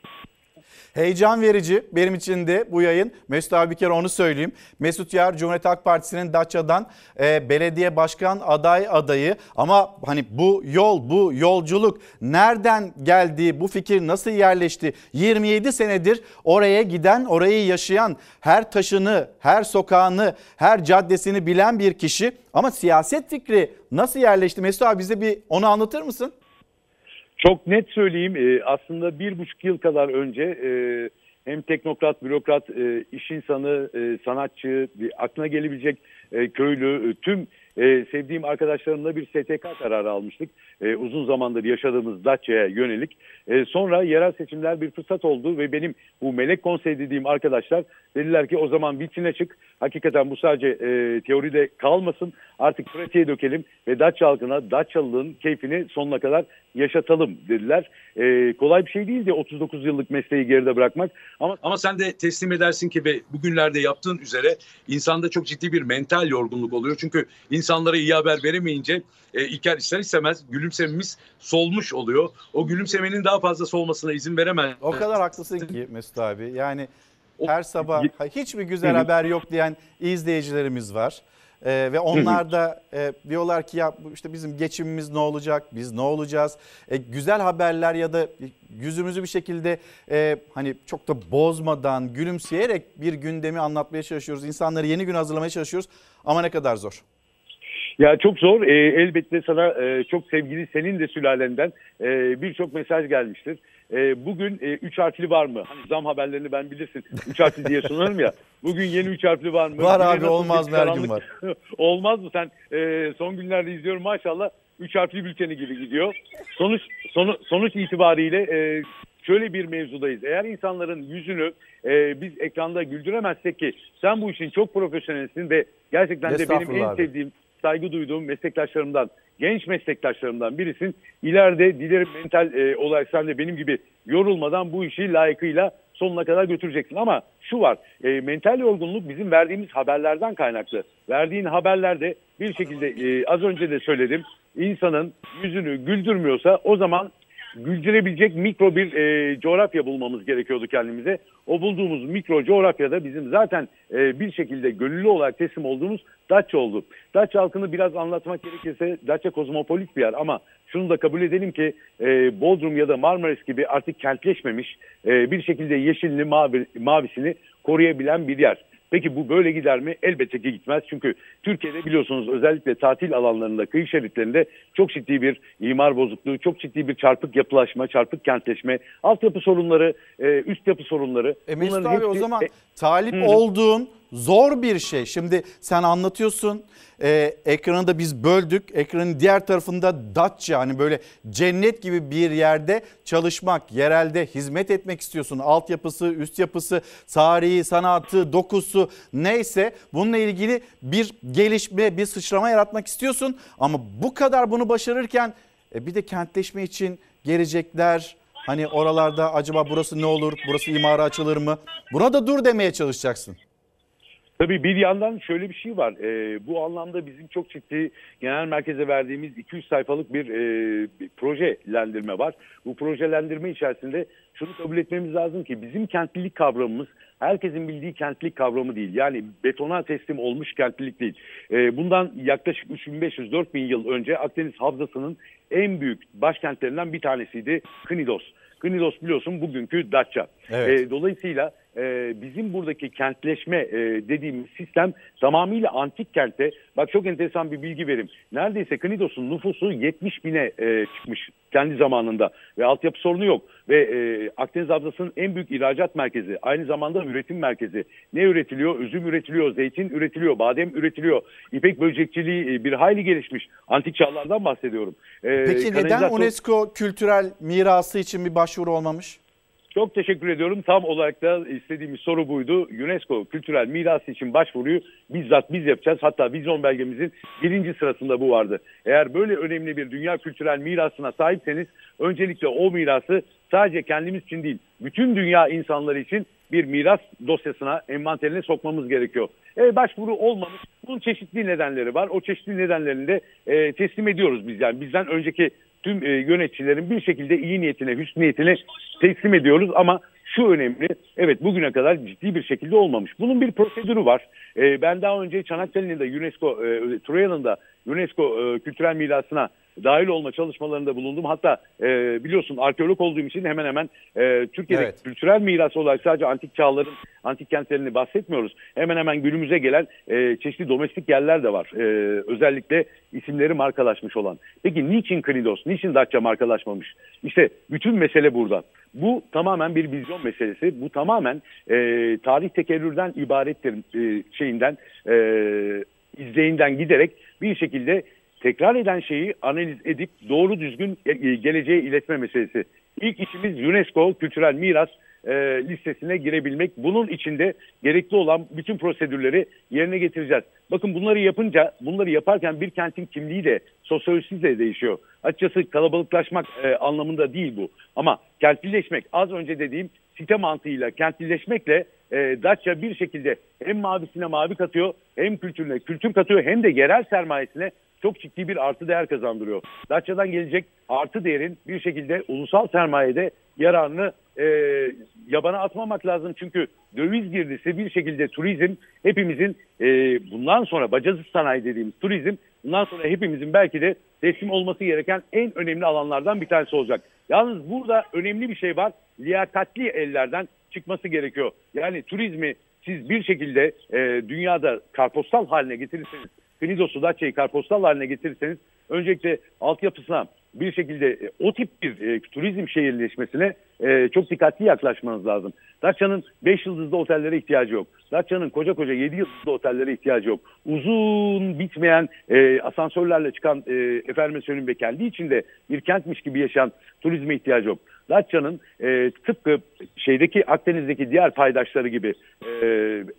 Heyecan verici benim için de bu yayın. Mesut abi bir kere onu söyleyeyim. Mesut Yar Cumhuriyet Halk Partisi'nin Datça'dan e, belediye başkan aday adayı. Ama hani bu yol, bu yolculuk nereden geldi, bu fikir nasıl yerleşti? 27 senedir oraya giden, orayı yaşayan, her taşını, her sokağını, her caddesini bilen bir kişi. Ama siyaset fikri nasıl yerleşti? Mesut abi bize bir onu anlatır mısın? Çok net söyleyeyim e, aslında bir buçuk yıl kadar önce e, hem teknokrat, bürokrat, e, iş insanı, sanatçı, aklına gelebilecek köylü, tüm sevdiğim arkadaşlarımla bir STK kararı almıştık. Uzun zamandır yaşadığımız Datça'ya yönelik. Sonra yerel seçimler bir fırsat oldu ve benim bu melek konsey dediğim arkadaşlar dediler ki o zaman vitrine çık. Hakikaten bu sadece teoride kalmasın artık pratiğe dökelim ve Datça halkına Datçalılığın keyfini sonuna kadar yaşatalım dediler. Ee, kolay bir şey değildi 39 yıllık mesleği geride bırakmak. Ama ama sen de teslim edersin ki ve bugünlerde yaptığın üzere insanda çok ciddi bir mental yorgunluk oluyor. Çünkü insanlara iyi haber veremeyince e, İlker ister istemez gülümsememiz solmuş oluyor. O gülümsemenin daha fazla solmasına izin veremez. O kadar haklısın ki Mesut abi. Yani her sabah hiçbir güzel haber yok diyen izleyicilerimiz var. Ee, ve onlar da e, diyorlar ki ya işte bizim geçimimiz ne olacak, biz ne olacağız? E, güzel haberler ya da yüzümüzü bir şekilde e, hani çok da bozmadan, gülümseyerek bir gündemi anlatmaya çalışıyoruz. İnsanları yeni gün hazırlamaya çalışıyoruz ama ne kadar zor. Ya çok zor. E, elbette sana e, çok sevgili senin de sülalenden e, birçok mesaj gelmiştir. E, bugün e, üç harfli var mı? Hani zam haberlerini ben bilirsin. Üç harfli diye sunarım ya. Bugün yeni üç harfli var mı? Var abi olmaz mı her gün var. olmaz mı? Sen e, son günlerde izliyorum maşallah. üç harfli bülteni gibi gidiyor. Sonuç sonu, sonuç itibariyle e, şöyle bir mevzudayız. Eğer insanların yüzünü e, biz ekranda güldüremezsek ki sen bu işin çok profesyonelsin ve gerçekten de benim en abi. sevdiğim, saygı duyduğum meslektaşlarımdan, genç meslektaşlarımdan birisin. İleride dilerim mental e, olarak sen de benim gibi yorulmadan bu işi layıkıyla sonuna kadar götüreceksin. Ama şu var, e, mental yorgunluk bizim verdiğimiz haberlerden kaynaklı. Verdiğin haberlerde bir şekilde e, az önce de söyledim, insanın yüzünü güldürmüyorsa o zaman güldürebilecek mikro bir e, coğrafya bulmamız gerekiyordu kendimize. O bulduğumuz mikro coğrafyada bizim zaten e, bir şekilde gönüllü olarak teslim olduğumuz Datça oldu. Datça halkını biraz anlatmak gerekirse Datça kozmopolit bir yer ama şunu da kabul edelim ki e, Bodrum ya da Marmaris gibi artık kentleşmemiş e, bir şekilde yeşilini mavi, mavisini koruyabilen bir yer. Peki bu böyle gider mi? Elbette ki gitmez. Çünkü Türkiye'de biliyorsunuz özellikle tatil alanlarında, kıyı şeritlerinde çok ciddi bir imar bozukluğu, çok ciddi bir çarpık yapılaşma, çarpık kentleşme, altyapı sorunları, e, üst yapı sorunları. E Mesut abi o hepsi- zaman e, talip Hı. olduğun zor bir şey. Şimdi sen anlatıyorsun e, ekranı da biz böldük. Ekranın diğer tarafında Datça hani böyle cennet gibi bir yerde çalışmak, yerelde hizmet etmek istiyorsun. Altyapısı, üst yapısı, tarihi, sanatı, dokusu neyse bununla ilgili bir gelişme, bir sıçrama yaratmak istiyorsun. Ama bu kadar bunu başarırken e, bir de kentleşme için gelecekler, Hani oralarda acaba burası ne olur, burası imara açılır mı? Buna da dur demeye çalışacaksın. Tabii bir yandan şöyle bir şey var. Ee, bu anlamda bizim çok ciddi genel merkeze verdiğimiz 200 sayfalık bir, e, bir projelendirme var. Bu projelendirme içerisinde şunu kabul etmemiz lazım ki bizim kentlilik kavramımız herkesin bildiği kentlilik kavramı değil. Yani betona teslim olmuş kentlilik değil. Ee, bundan yaklaşık 3500-4000 yıl önce Akdeniz Havzası'nın en büyük başkentlerinden bir tanesiydi Knidos. Knidos biliyorsun bugünkü Datça. Evet. Ee, dolayısıyla e, bizim buradaki kentleşme e, dediğimiz sistem tamamıyla antik kentte. Bak çok enteresan bir bilgi verim. Neredeyse Knidos'un nüfusu 70 bine e, çıkmış kendi zamanında ve altyapı sorunu yok. Ve e, Akdeniz Havzası'nın en büyük ihracat merkezi, aynı zamanda üretim merkezi. Ne üretiliyor? Üzüm üretiliyor, zeytin üretiliyor, badem üretiliyor. İpek böcekçiliği e, bir hayli gelişmiş. Antik çağlardan bahsediyorum. E, Peki neden UNESCO kültürel mirası için bir başvuru olmamış? Çok teşekkür ediyorum. Tam olarak da istediğimiz soru buydu. UNESCO kültürel mirası için başvuruyu bizzat biz yapacağız. Hatta vizyon belgemizin birinci sırasında bu vardı. Eğer böyle önemli bir dünya kültürel mirasına sahipseniz öncelikle o mirası sadece kendimiz için değil, bütün dünya insanları için bir miras dosyasına, envanterine sokmamız gerekiyor. E, başvuru olmamış. Bunun çeşitli nedenleri var. O çeşitli nedenlerini de e, teslim ediyoruz biz. Yani bizden önceki tüm e, yöneticilerin bir şekilde iyi niyetine, hüsnü niyetine teslim ediyoruz ama şu önemli, evet bugüne kadar ciddi bir şekilde olmamış. Bunun bir prosedürü var. E, ben daha önce Çanakkale'nin de UNESCO, e, Troya'nın da UNESCO e, kültürel mirasına dahil olma çalışmalarında bulundum. Hatta e, biliyorsun arkeolog olduğum için hemen hemen e, Türkiye'de Evet. kültürel miras olarak sadece antik çağların, antik kentlerini bahsetmiyoruz. Hemen hemen günümüze gelen e, çeşitli domestik yerler de var. E, özellikle isimleri markalaşmış olan. Peki niçin Knidos, niçin Datça markalaşmamış? İşte bütün mesele burada. Bu tamamen bir vizyon meselesi. Bu tamamen e, tarih tekerrürden ibarettir e, şeyinden, e, izleyinden giderek bir şekilde tekrar eden şeyi analiz edip doğru düzgün e, geleceğe iletme meselesi. İlk işimiz UNESCO kültürel miras e, listesine girebilmek. Bunun içinde gerekli olan bütün prosedürleri yerine getireceğiz. Bakın bunları yapınca, bunları yaparken bir kentin kimliği de sosyolojisi de değişiyor. Açıkçası kalabalıklaşmak e, anlamında değil bu. Ama kentlileşmek az önce dediğim site mantığıyla kentlileşmekle e, Datça bir şekilde hem mavisine mavi katıyor hem kültürüne kültür katıyor hem de yerel sermayesine çok ciddi bir artı değer kazandırıyor. Datça'dan gelecek artı değerin bir şekilde ulusal sermayede yararını e, yabana atmamak lazım. Çünkü döviz girdisi bir şekilde turizm hepimizin e, bundan sonra bacasız sanayi dediğimiz turizm bundan sonra hepimizin belki de teslim olması gereken en önemli alanlardan bir tanesi olacak. Yalnız burada önemli bir şey var. Liyakatli ellerden çıkması gerekiyor. Yani turizmi siz bir şekilde e, dünyada karpostal haline getirirseniz, Knidos'u Datça'yı karpostal haline getirirseniz öncelikle altyapısına bir şekilde e, o tip bir e, turizm şehirleşmesine e, çok dikkatli yaklaşmanız lazım. Datça'nın 5 yıldızlı otellere ihtiyacı yok. Datça'nın koca koca 7 yıldızlı otellere ihtiyacı yok. Uzun bitmeyen e, asansörlerle çıkan e, efendime söyleyeyim ve kendi içinde bir kentmiş gibi yaşayan turizme ihtiyacı yok. Datça'nın e, tıpkı şeydeki Akdeniz'deki diğer paydaşları gibi e,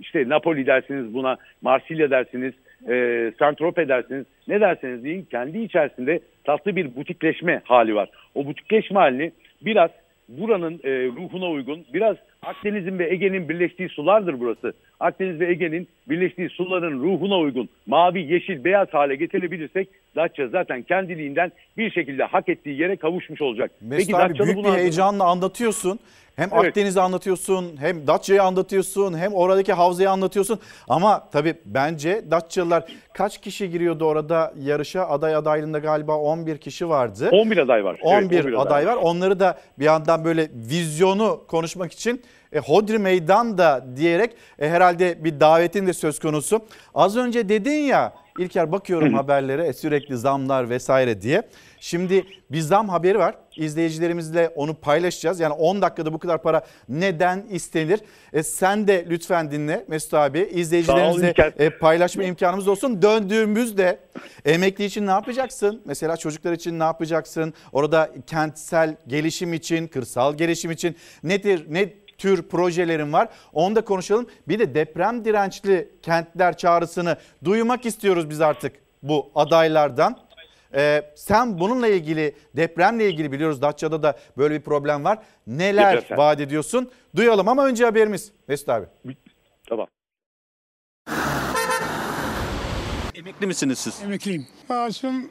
işte Napoli dersiniz buna, Marsilya dersiniz, e, Saint-Tropez dersiniz ne derseniz deyin kendi içerisinde tatlı bir butikleşme hali var. O butikleşme halini biraz buranın e, ruhuna uygun biraz Akdeniz'in ve Ege'nin birleştiği sulardır burası. Akdeniz ve Ege'nin birleştiği suların ruhuna uygun mavi, yeşil, beyaz hale getirebilirsek Datça zaten kendiliğinden bir şekilde hak ettiği yere kavuşmuş olacak. Mesut abi Datçalı büyük bir heyecanla anlatıyorsun. Hem Evet. Akdeniz'i anlatıyorsun, hem Datça'yı anlatıyorsun, hem oradaki havzayı anlatıyorsun. Ama tabii bence Datçalılar kaç kişi giriyordu orada yarışa? Aday adaylığında galiba 11 kişi vardı. 11 aday var. Evet, 11, 11 aday var. Onları da bir yandan böyle vizyonu konuşmak için e, Hodri Meydan da diyerek e, herhalde bir davetin de söz konusu. Az önce dedin ya İlker bakıyorum haberlere e, sürekli zamlar vesaire diye. Şimdi bir zam haberi var. İzleyicilerimizle onu paylaşacağız. Yani 10 dakikada bu kadar para neden istenir? E, sen de lütfen dinle Mesut abi. İzleyicilerimizle e, paylaşma imkanımız olsun. Döndüğümüzde emekli için ne yapacaksın? Mesela çocuklar için ne yapacaksın? Orada kentsel gelişim için, kırsal gelişim için nedir? Ne tür projelerin var? Onu da konuşalım. Bir de deprem dirençli kentler çağrısını duymak istiyoruz biz artık bu adaylardan. Ee, sen bununla ilgili depremle ilgili biliyoruz Datça'da da böyle bir problem var. Neler Deprem. vaat ediyorsun? Duyalım ama önce haberimiz Mesut abi. Tamam. Emekli misiniz siz? Emekliyim. Maaşım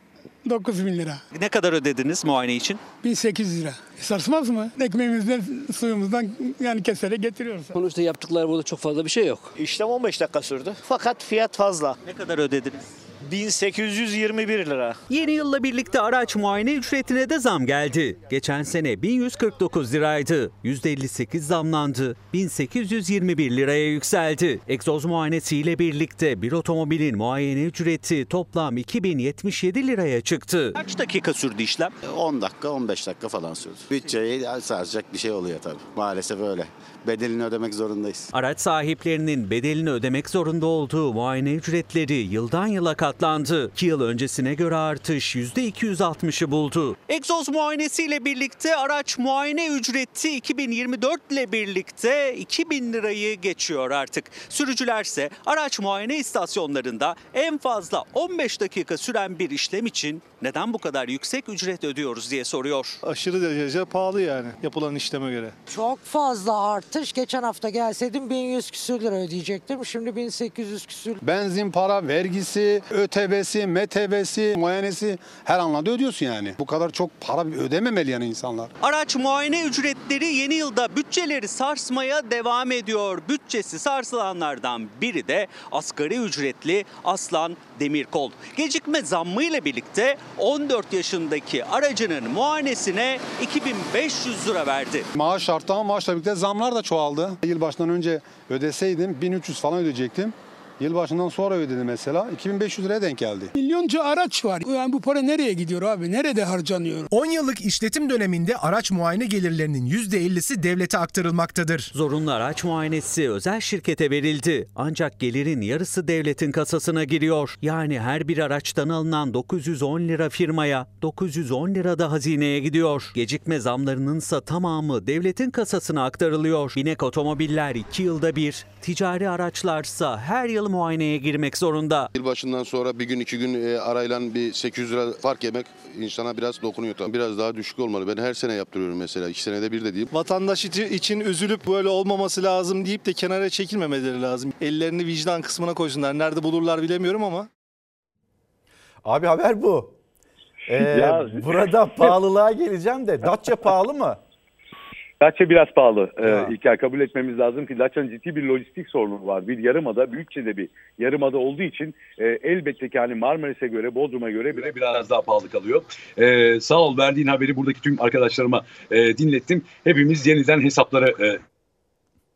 9 bin lira. Ne kadar ödediniz muayene için? 1800 lira. Sarsmaz mı? Ekmeğimizden, suyumuzdan yani keserek getiriyoruz. Sonuçta yaptıkları burada çok fazla bir şey yok. İşlem 15 dakika sürdü. Fakat fiyat fazla. Ne kadar ödediniz? 1821 lira. Yeni yılla birlikte araç muayene ücretine de zam geldi. Geçen sene 1149 liraydı. %58 zamlandı. 1821 liraya yükseldi. Egzoz muayenesiyle birlikte bir otomobilin muayene ücreti toplam 2077 liraya çıktı. Kaç dakika sürdü işlem? 10 dakika 15 dakika falan sürdü. Bütçeyi sarsacak bir şey oluyor tabii. Maalesef öyle. Bedelini ödemek zorundayız. Araç sahiplerinin bedelini ödemek zorunda olduğu muayene ücretleri yıldan yıla katlandı. 2 yıl öncesine göre artış %260'ı buldu. Egzoz muayenesiyle birlikte araç muayene ücreti 2024 ile birlikte 2000 lirayı geçiyor artık. Sürücülerse araç muayene istasyonlarında en fazla 15 dakika süren bir işlem için neden bu kadar yüksek ücret ödüyoruz diye soruyor. Aşırı derece pahalı yani yapılan işleme göre. Çok fazla artış. Geçen hafta gelseydim 1100 küsür lira ödeyecektim. Şimdi 1800 küsür. Benzin para, vergisi, ÖTV'si, MTV'si, muayenesi her anlamda ödüyorsun yani. Bu kadar çok para ödememeli yani insanlar. Araç muayene ücretleri yeni yılda bütçeleri sarsmaya devam ediyor. Bütçesi sarsılanlardan biri de asgari ücretli Aslan Demirkol. Gecikme zammıyla birlikte 14 yaşındaki aracının muayenesine 2500 lira verdi. Maaş arttı ama maaşla birlikte zamlar da çoğaldı. Yılbaşından önce ödeseydim 1300 falan ödeyecektim. Yılbaşından sonra ödedim mesela 2500 liraya denk geldi. Milyonca araç var. Yani bu para nereye gidiyor abi? Nerede harcanıyor? 10 yıllık işletim döneminde araç muayene gelirlerinin %50'si devlete aktarılmaktadır. Zorunlu araç muayenesi özel şirkete verildi. Ancak gelirin yarısı devletin kasasına giriyor. Yani her bir araçtan alınan 910 lira firmaya, 910 lira da hazineye gidiyor. Gecikme zamlarının ise tamamı devletin kasasına aktarılıyor. Binek otomobiller 2 yılda bir, ticari araçlarsa her yıl muayeneye girmek zorunda. Yılbaşından sonra bir gün iki gün e, arayla bir 800 lira fark yemek insana biraz dokunuyor. Tabii. Biraz daha düşük olmalı. Ben her sene yaptırıyorum mesela. iki senede bir de diyeyim. Vatandaş içi- için üzülüp böyle olmaması lazım deyip de kenara çekilmemeleri lazım. Ellerini vicdan kısmına koysunlar. Nerede bulurlar bilemiyorum ama. Abi haber bu. Ee, Ya- burada pahalılığa geleceğim de Datça pahalı mı? Datça biraz pahalı. Ee, İlker kabul etmemiz lazım ki Datça'nın ciddi bir lojistik sorunu var. Bir yarımada, büyükçe bir yarımada olduğu için e, elbette ki hani Marmaris'e göre, Bodrum'a göre göre biraz daha pahalı kalıyor. Ee, sağ ol verdiğin haberi buradaki tüm arkadaşlarıma e, dinlettim. Hepimiz yeniden hesapları e,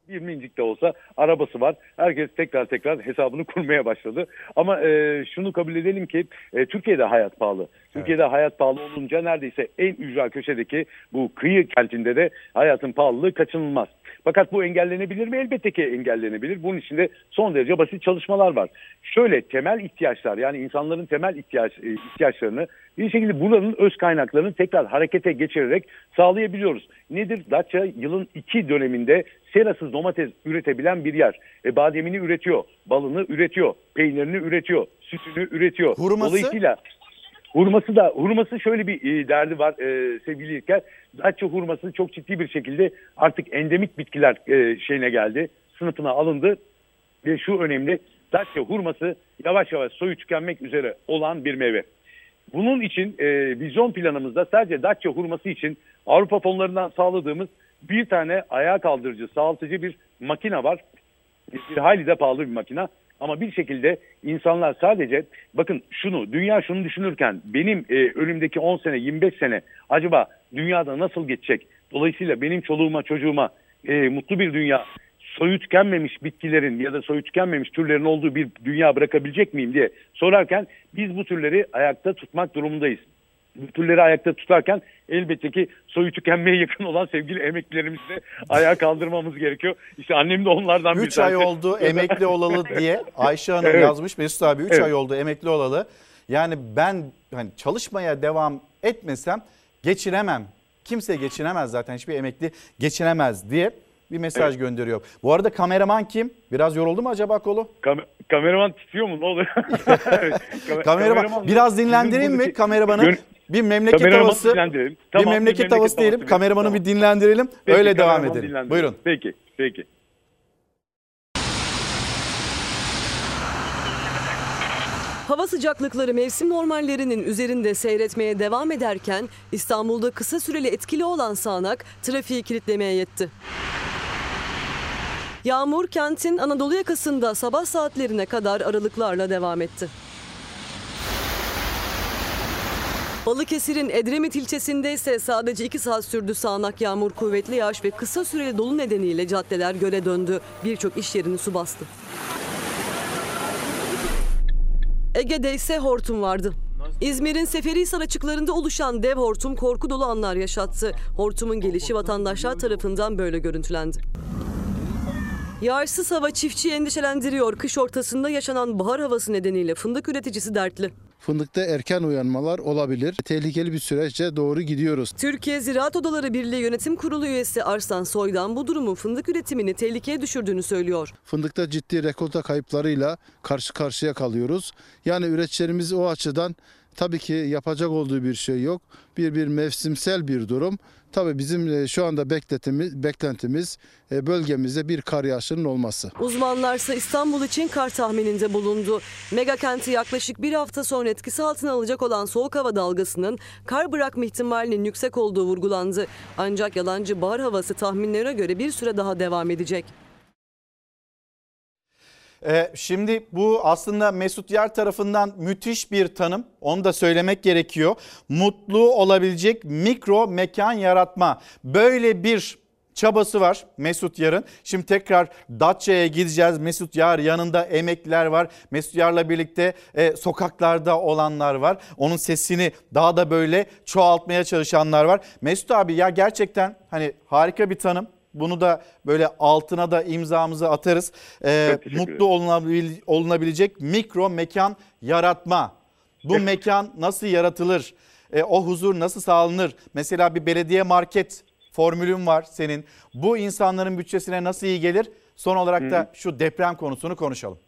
bir minicik de olsa arabası var. Herkes tekrar tekrar hesabını kurmaya başladı. Ama e, şunu kabul edelim ki e, Türkiye'de hayat pahalı. Türkiye'de hayat pahalı olunca neredeyse en ücra köşedeki bu kıyı kentinde de hayatın pahalılığı kaçınılmaz. Fakat bu engellenebilir mi? Elbette ki engellenebilir. Bunun için de son derece basit çalışmalar var. Şöyle temel ihtiyaçlar yani insanların temel ihtiyaç, e, ihtiyaçlarını bir şekilde buranın öz kaynaklarını tekrar harekete geçirerek sağlayabiliyoruz. Nedir? Datça yılın iki döneminde serasız domates üretebilen bir yer. E, bademini üretiyor, balını üretiyor, peynirini üretiyor, sütünü üretiyor. Hurması? Dolayısıyla Hurması da hurması şöyle bir e, derdi var e, sevgili İlker. Datça hurması çok ciddi bir şekilde artık endemik bitkiler e, şeyine geldi. Sınıfına alındı ve şu önemli Datça hurması yavaş yavaş soyu tükenmek üzere olan bir meyve. Bunun için e, vizyon planımızda sadece Datça hurması için Avrupa fonlarından sağladığımız bir tane ayağa kaldırıcı, sağaltıcı bir makine var. Bir hayli de pahalı bir makine. Ama bir şekilde insanlar sadece bakın şunu dünya şunu düşünürken benim e, önümdeki 10 sene 25 sene acaba dünyada nasıl geçecek? Dolayısıyla benim çoluğuma çocuğuma e, mutlu bir dünya soyu tükenmemiş bitkilerin ya da soyu tükenmemiş türlerin olduğu bir dünya bırakabilecek miyim diye sorarken biz bu türleri ayakta tutmak durumundayız. Bu türleri ayakta tutarken elbette ki soyu tükenmeye yakın olan sevgili emeklilerimizi de ayağa kaldırmamız gerekiyor. İşte annem de onlardan bir 3 ay tanesi. oldu emekli olalı diye Ayşe Hanım Evet. yazmış. Mesut abi 3 Evet. ay oldu emekli olalı. Yani ben hani çalışmaya devam etmesem geçiremem. Kimse geçinemez zaten hiçbir emekli geçinemez diye bir mesaj Evet. gönderiyor. Bu arada kameraman kim? Biraz yoruldu mu acaba kolu? Kam- kameraman titriyor mu ne oluyor? Kam- Kameraman biraz dinlendireyim mi kameramanı? Gön- bir memleket Kameramanı havası. dinlendirelim. bir Tamam, memleket havası diyelim. Kameramanı Tamam. bir dinlendirelim. Peki, öyle devam edelim. dinlendirelim. Buyurun. Peki, peki. Hava sıcaklıkları mevsim normallerinin üzerinde seyretmeye devam ederken İstanbul'da kısa süreli etkili olan sağanak trafiği kilitlemeye yetti. Yağmur kentin Anadolu yakasında sabah saatlerine kadar aralıklarla devam etti. Balıkesir'in Edremit ilçesinde ise sadece 2 saat sürdü sağanak yağmur, kuvvetli yağış ve kısa süreli dolu nedeniyle caddeler göle döndü. Birçok iş yerini su bastı. Ege'de ise hortum vardı. İzmir'in Seferihisar açıklarında oluşan dev hortum korku dolu anlar yaşattı. Hortumun gelişi vatandaşlar tarafından böyle görüntülendi. Yağışsız hava çiftçiyi endişelendiriyor. Kış ortasında yaşanan bahar havası nedeniyle fındık üreticisi dertli. Fındıkta erken uyanmalar olabilir. Tehlikeli bir süreçte doğru gidiyoruz. Türkiye Ziraat Odaları Birliği Yönetim Kurulu üyesi Arslan Soydan bu durumun fındık üretimini tehlikeye düşürdüğünü söylüyor. Fındıkta ciddi rekolta kayıplarıyla karşı karşıya kalıyoruz. Yani üreticilerimiz o açıdan tabii ki yapacak olduğu bir şey yok. Bir bir mevsimsel bir durum. Tabii bizim e, şu anda beklentimiz, beklentimiz e, bölgemizde bir kar yağışının olması. Uzmanlarsa İstanbul için kar tahmininde bulundu. Mega kenti yaklaşık bir hafta sonra etkisi altına alacak olan soğuk hava dalgasının kar bırakma ihtimalinin yüksek olduğu vurgulandı. Ancak yalancı bahar havası tahminlerine göre bir süre daha devam edecek. Ee, şimdi bu aslında Mesut Yer tarafından müthiş bir tanım. Onu da söylemek gerekiyor. Mutlu olabilecek mikro mekan yaratma. Böyle bir çabası var Mesut Yar'ın. Şimdi tekrar Datça'ya gideceğiz. Mesut Yar yanında emekliler var. Mesut Yar'la birlikte e, sokaklarda olanlar var. Onun sesini daha da böyle çoğaltmaya çalışanlar var. Mesut abi ya gerçekten hani harika bir tanım. Bunu da böyle altına da imzamızı atarız. Ee, mutlu olunabil- olunabilecek mikro mekan yaratma. Bu mekan nasıl yaratılır? Ee, o huzur nasıl sağlanır? Mesela bir belediye market formülün var senin. Bu insanların bütçesine nasıl iyi gelir? Son olarak da şu deprem konusunu konuşalım.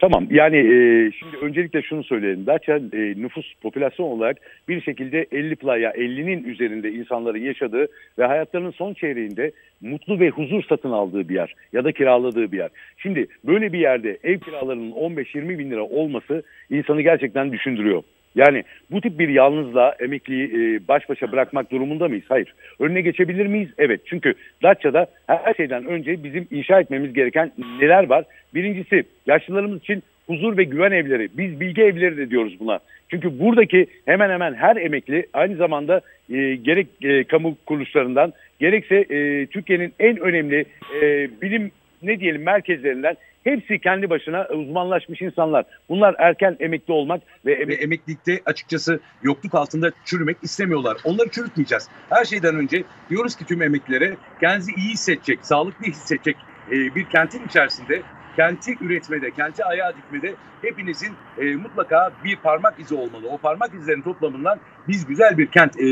Tamam yani e, şimdi öncelikle şunu söyleyelim. Datça e, nüfus popülasyon olarak bir şekilde 50 playa 50'nin üzerinde insanların yaşadığı ve hayatlarının son çeyreğinde mutlu ve huzur satın aldığı bir yer ya da kiraladığı bir yer. Şimdi böyle bir yerde ev kiralarının 15-20 bin lira olması insanı gerçekten düşündürüyor. Yani bu tip bir yalnızlığa emekliyi e, baş başa bırakmak durumunda mıyız? Hayır. Önüne geçebilir miyiz? Evet. Çünkü Datça'da her şeyden önce bizim inşa etmemiz gereken neler var? Birincisi yaşlılarımız için huzur ve güven evleri. Biz bilgi evleri de diyoruz buna. Çünkü buradaki hemen hemen her emekli aynı zamanda e, gerek e, kamu kuruluşlarından gerekse e, Türkiye'nin en önemli e, bilim ne diyelim merkezlerinden hepsi kendi başına uzmanlaşmış insanlar. Bunlar erken emekli olmak ve, ve emeklilikte açıkçası yokluk altında çürümek istemiyorlar. Onları çürütmeyeceğiz. Her şeyden önce diyoruz ki tüm emeklilere kendinizi iyi hissedecek, sağlıklı hissedecek e, bir kentin içerisinde kenti üretmede, kenti ayağa dikmede hepinizin e, mutlaka bir parmak izi olmalı. O parmak izlerinin toplamından biz güzel bir kent e,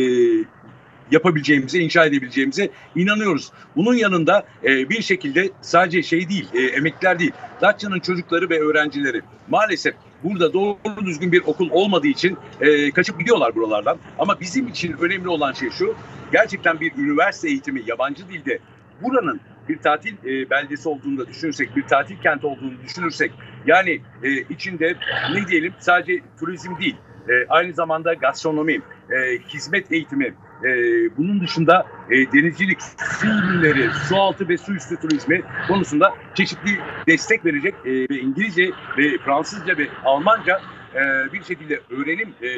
yapabileceğimize, inşa edebileceğimize inanıyoruz. Bunun yanında e, bir şekilde sadece şey değil, e, emekliler değil, Datça'nın çocukları ve öğrencileri maalesef burada doğru düzgün bir okul olmadığı için e, kaçıp gidiyorlar buralardan. Ama bizim için önemli olan şey şu, gerçekten bir üniversite eğitimi yabancı dilde buranın bir tatil e, beldesi olduğunu da düşünürsek, bir tatil kenti olduğunu düşünürsek, yani e, içinde ne diyelim sadece turizm değil, e, aynı zamanda gastronomi, e, hizmet eğitimi, e, bunun dışında e, denizcilik, su ürünleri, su altı ve su üstü turizmi konusunda çeşitli destek verecek e, ve İngilizce ve Fransızca ve Almanca e, bir şekilde öğrenim e,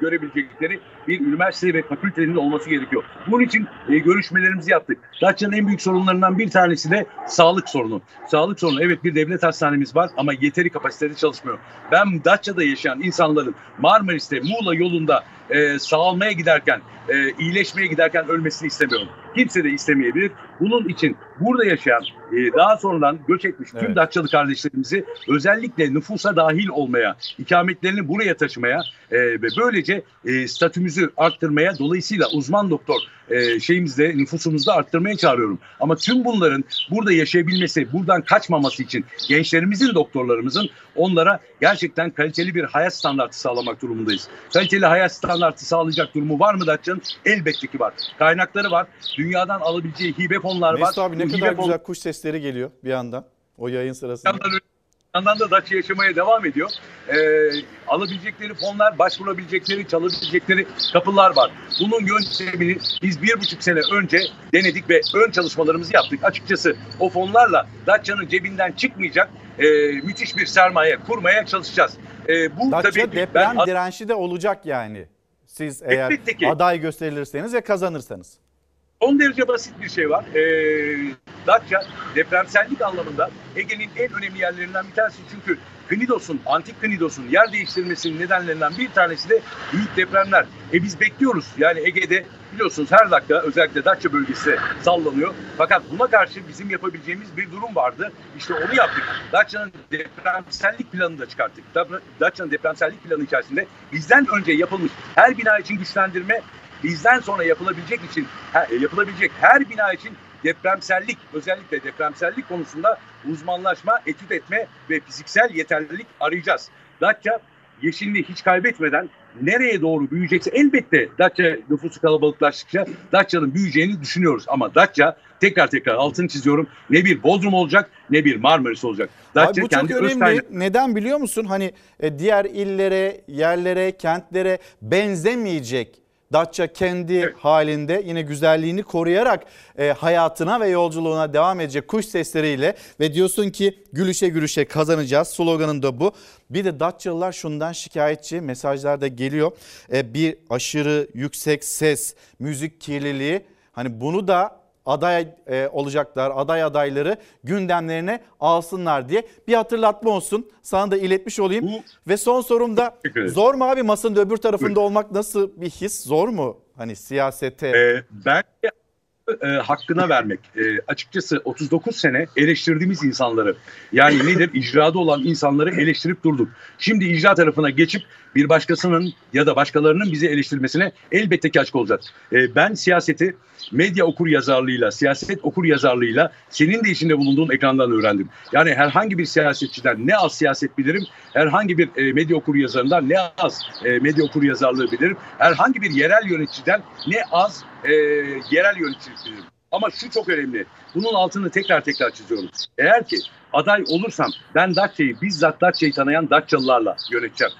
görebilecekleri bir üniversite ve fakültenin olması gerekiyor. Bunun için e, görüşmelerimizi yaptık. Datça'nın en büyük sorunlarından bir tanesi de sağlık sorunu. Sağlık sorunu evet bir devlet hastanemiz var ama yeteri kapasitede çalışmıyor. Ben Datça'da yaşayan insanların Marmaris'te Muğla yolunda e, sağalmaya giderken, e, iyileşmeye giderken ölmesini istemiyorum. Kimse de istemeyebilir. Bunun için burada yaşayan, e, daha sonradan göç etmiş tüm Evet. Datçalı kardeşlerimizi özellikle nüfusa dahil olmaya, ikametlerini buraya taşımaya ve böylece e, statümüzü arttırmaya, dolayısıyla uzman doktor e, şeyimizde, nüfusumuzda arttırmaya çağırıyorum. Ama tüm bunların burada yaşayabilmesi, buradan kaçmaması için gençlerimizin, doktorlarımızın onlara gerçekten kaliteli bir hayat standartı sağlamak durumundayız. Kaliteli hayat standartı sağlayacak durumu var mı Datça'nın? Elbette ki var. Kaynakları var. Dünyadan alabileceği hibe fonlar var. Mesut abi ne Bu kadar fon- güzel kuş sesleri geliyor bir yandan o yayın sırasında. Yandan, da Datça yaşamaya devam ediyor. Ee, alabilecekleri fonlar, başvurabilecekleri, çalabilecekleri kapılar var. Bunun yöntemini biz bir buçuk sene önce denedik ve ön çalışmalarımızı yaptık. Açıkçası o fonlarla Datça'nın cebinden çıkmayacak e, müthiş bir sermaye kurmaya çalışacağız. E, bu Datça tabii deprem ben dirençli de olacak yani. Siz eğer Elbette ki. aday gösterilirseniz ve kazanırsanız. Son derece basit bir şey var. Ee, Datça depremsellik anlamında Ege'nin en önemli yerlerinden bir tanesi. Çünkü Knidos'un, antik Knidos'un yer değiştirmesinin nedenlerinden bir tanesi de büyük depremler. E biz bekliyoruz. Yani Ege'de biliyorsunuz her dakika özellikle Datça bölgesi sallanıyor. Fakat buna karşı bizim yapabileceğimiz bir durum vardı. İşte onu yaptık. Datça'nın depremsellik planını da çıkarttık. Datça'nın depremsellik planı içerisinde bizden önce yapılmış her bina için güçlendirme bizden sonra yapılabilecek için yapılabilecek her bina için depremsellik özellikle depremsellik konusunda uzmanlaşma, etüt etme ve fiziksel yeterlilik arayacağız. Datça yeşilliği hiç kaybetmeden nereye doğru büyüyecekse elbette Datça nüfusu kalabalıklaştıkça Datça'nın büyüyeceğini düşünüyoruz. Ama Datça tekrar tekrar altını çiziyorum ne bir Bodrum olacak ne bir Marmaris olacak. Datça Abi bu çok kendi öz önemli. kaynak- Neden biliyor musun? Hani e, diğer illere, yerlere, kentlere benzemeyecek. Datça kendi halinde yine güzelliğini koruyarak e, hayatına ve yolculuğuna devam edecek kuş sesleriyle ve diyorsun ki gülüşe gülüşe kazanacağız sloganın da bu. Bir de Datçalılar şundan şikayetçi mesajlarda geliyor. E, bir aşırı yüksek ses, müzik kirliliği hani bunu da aday e, olacaklar, aday adayları gündemlerine alsınlar diye bir hatırlatma olsun. Sana da iletmiş olayım. Ve son sorum da Teşekkür ederim. zor mu abi masanın öbür tarafında olmak nasıl bir his? Zor mu? Hani siyasete. Ee, ben e, hakkına vermek. E, açıkçası 39 sene eleştirdiğimiz insanları yani nedir icrada olan insanları eleştirip durduk. Şimdi icra tarafına geçip bir başkasının ya da başkalarının bizi eleştirmesine elbette ki açık olacağız. E, ben siyaseti medya okur yazarlığıyla, siyaset okur yazarlığıyla senin de içinde bulunduğun ekrandan öğrendim. Yani herhangi bir siyasetçiden ne az siyaset bilirim, herhangi bir e, medya okur yazarından ne az e, medya okur yazarlığı bilirim, herhangi bir yerel yöneticiden ne az e, yerel yöneticilik bilirim. Ama şu çok önemli. Bunun altını tekrar tekrar çiziyorum. Eğer ki aday olursam ben Datça'yı bizzat Datça'yı tanıyan Datçalılarla yöneteceğim.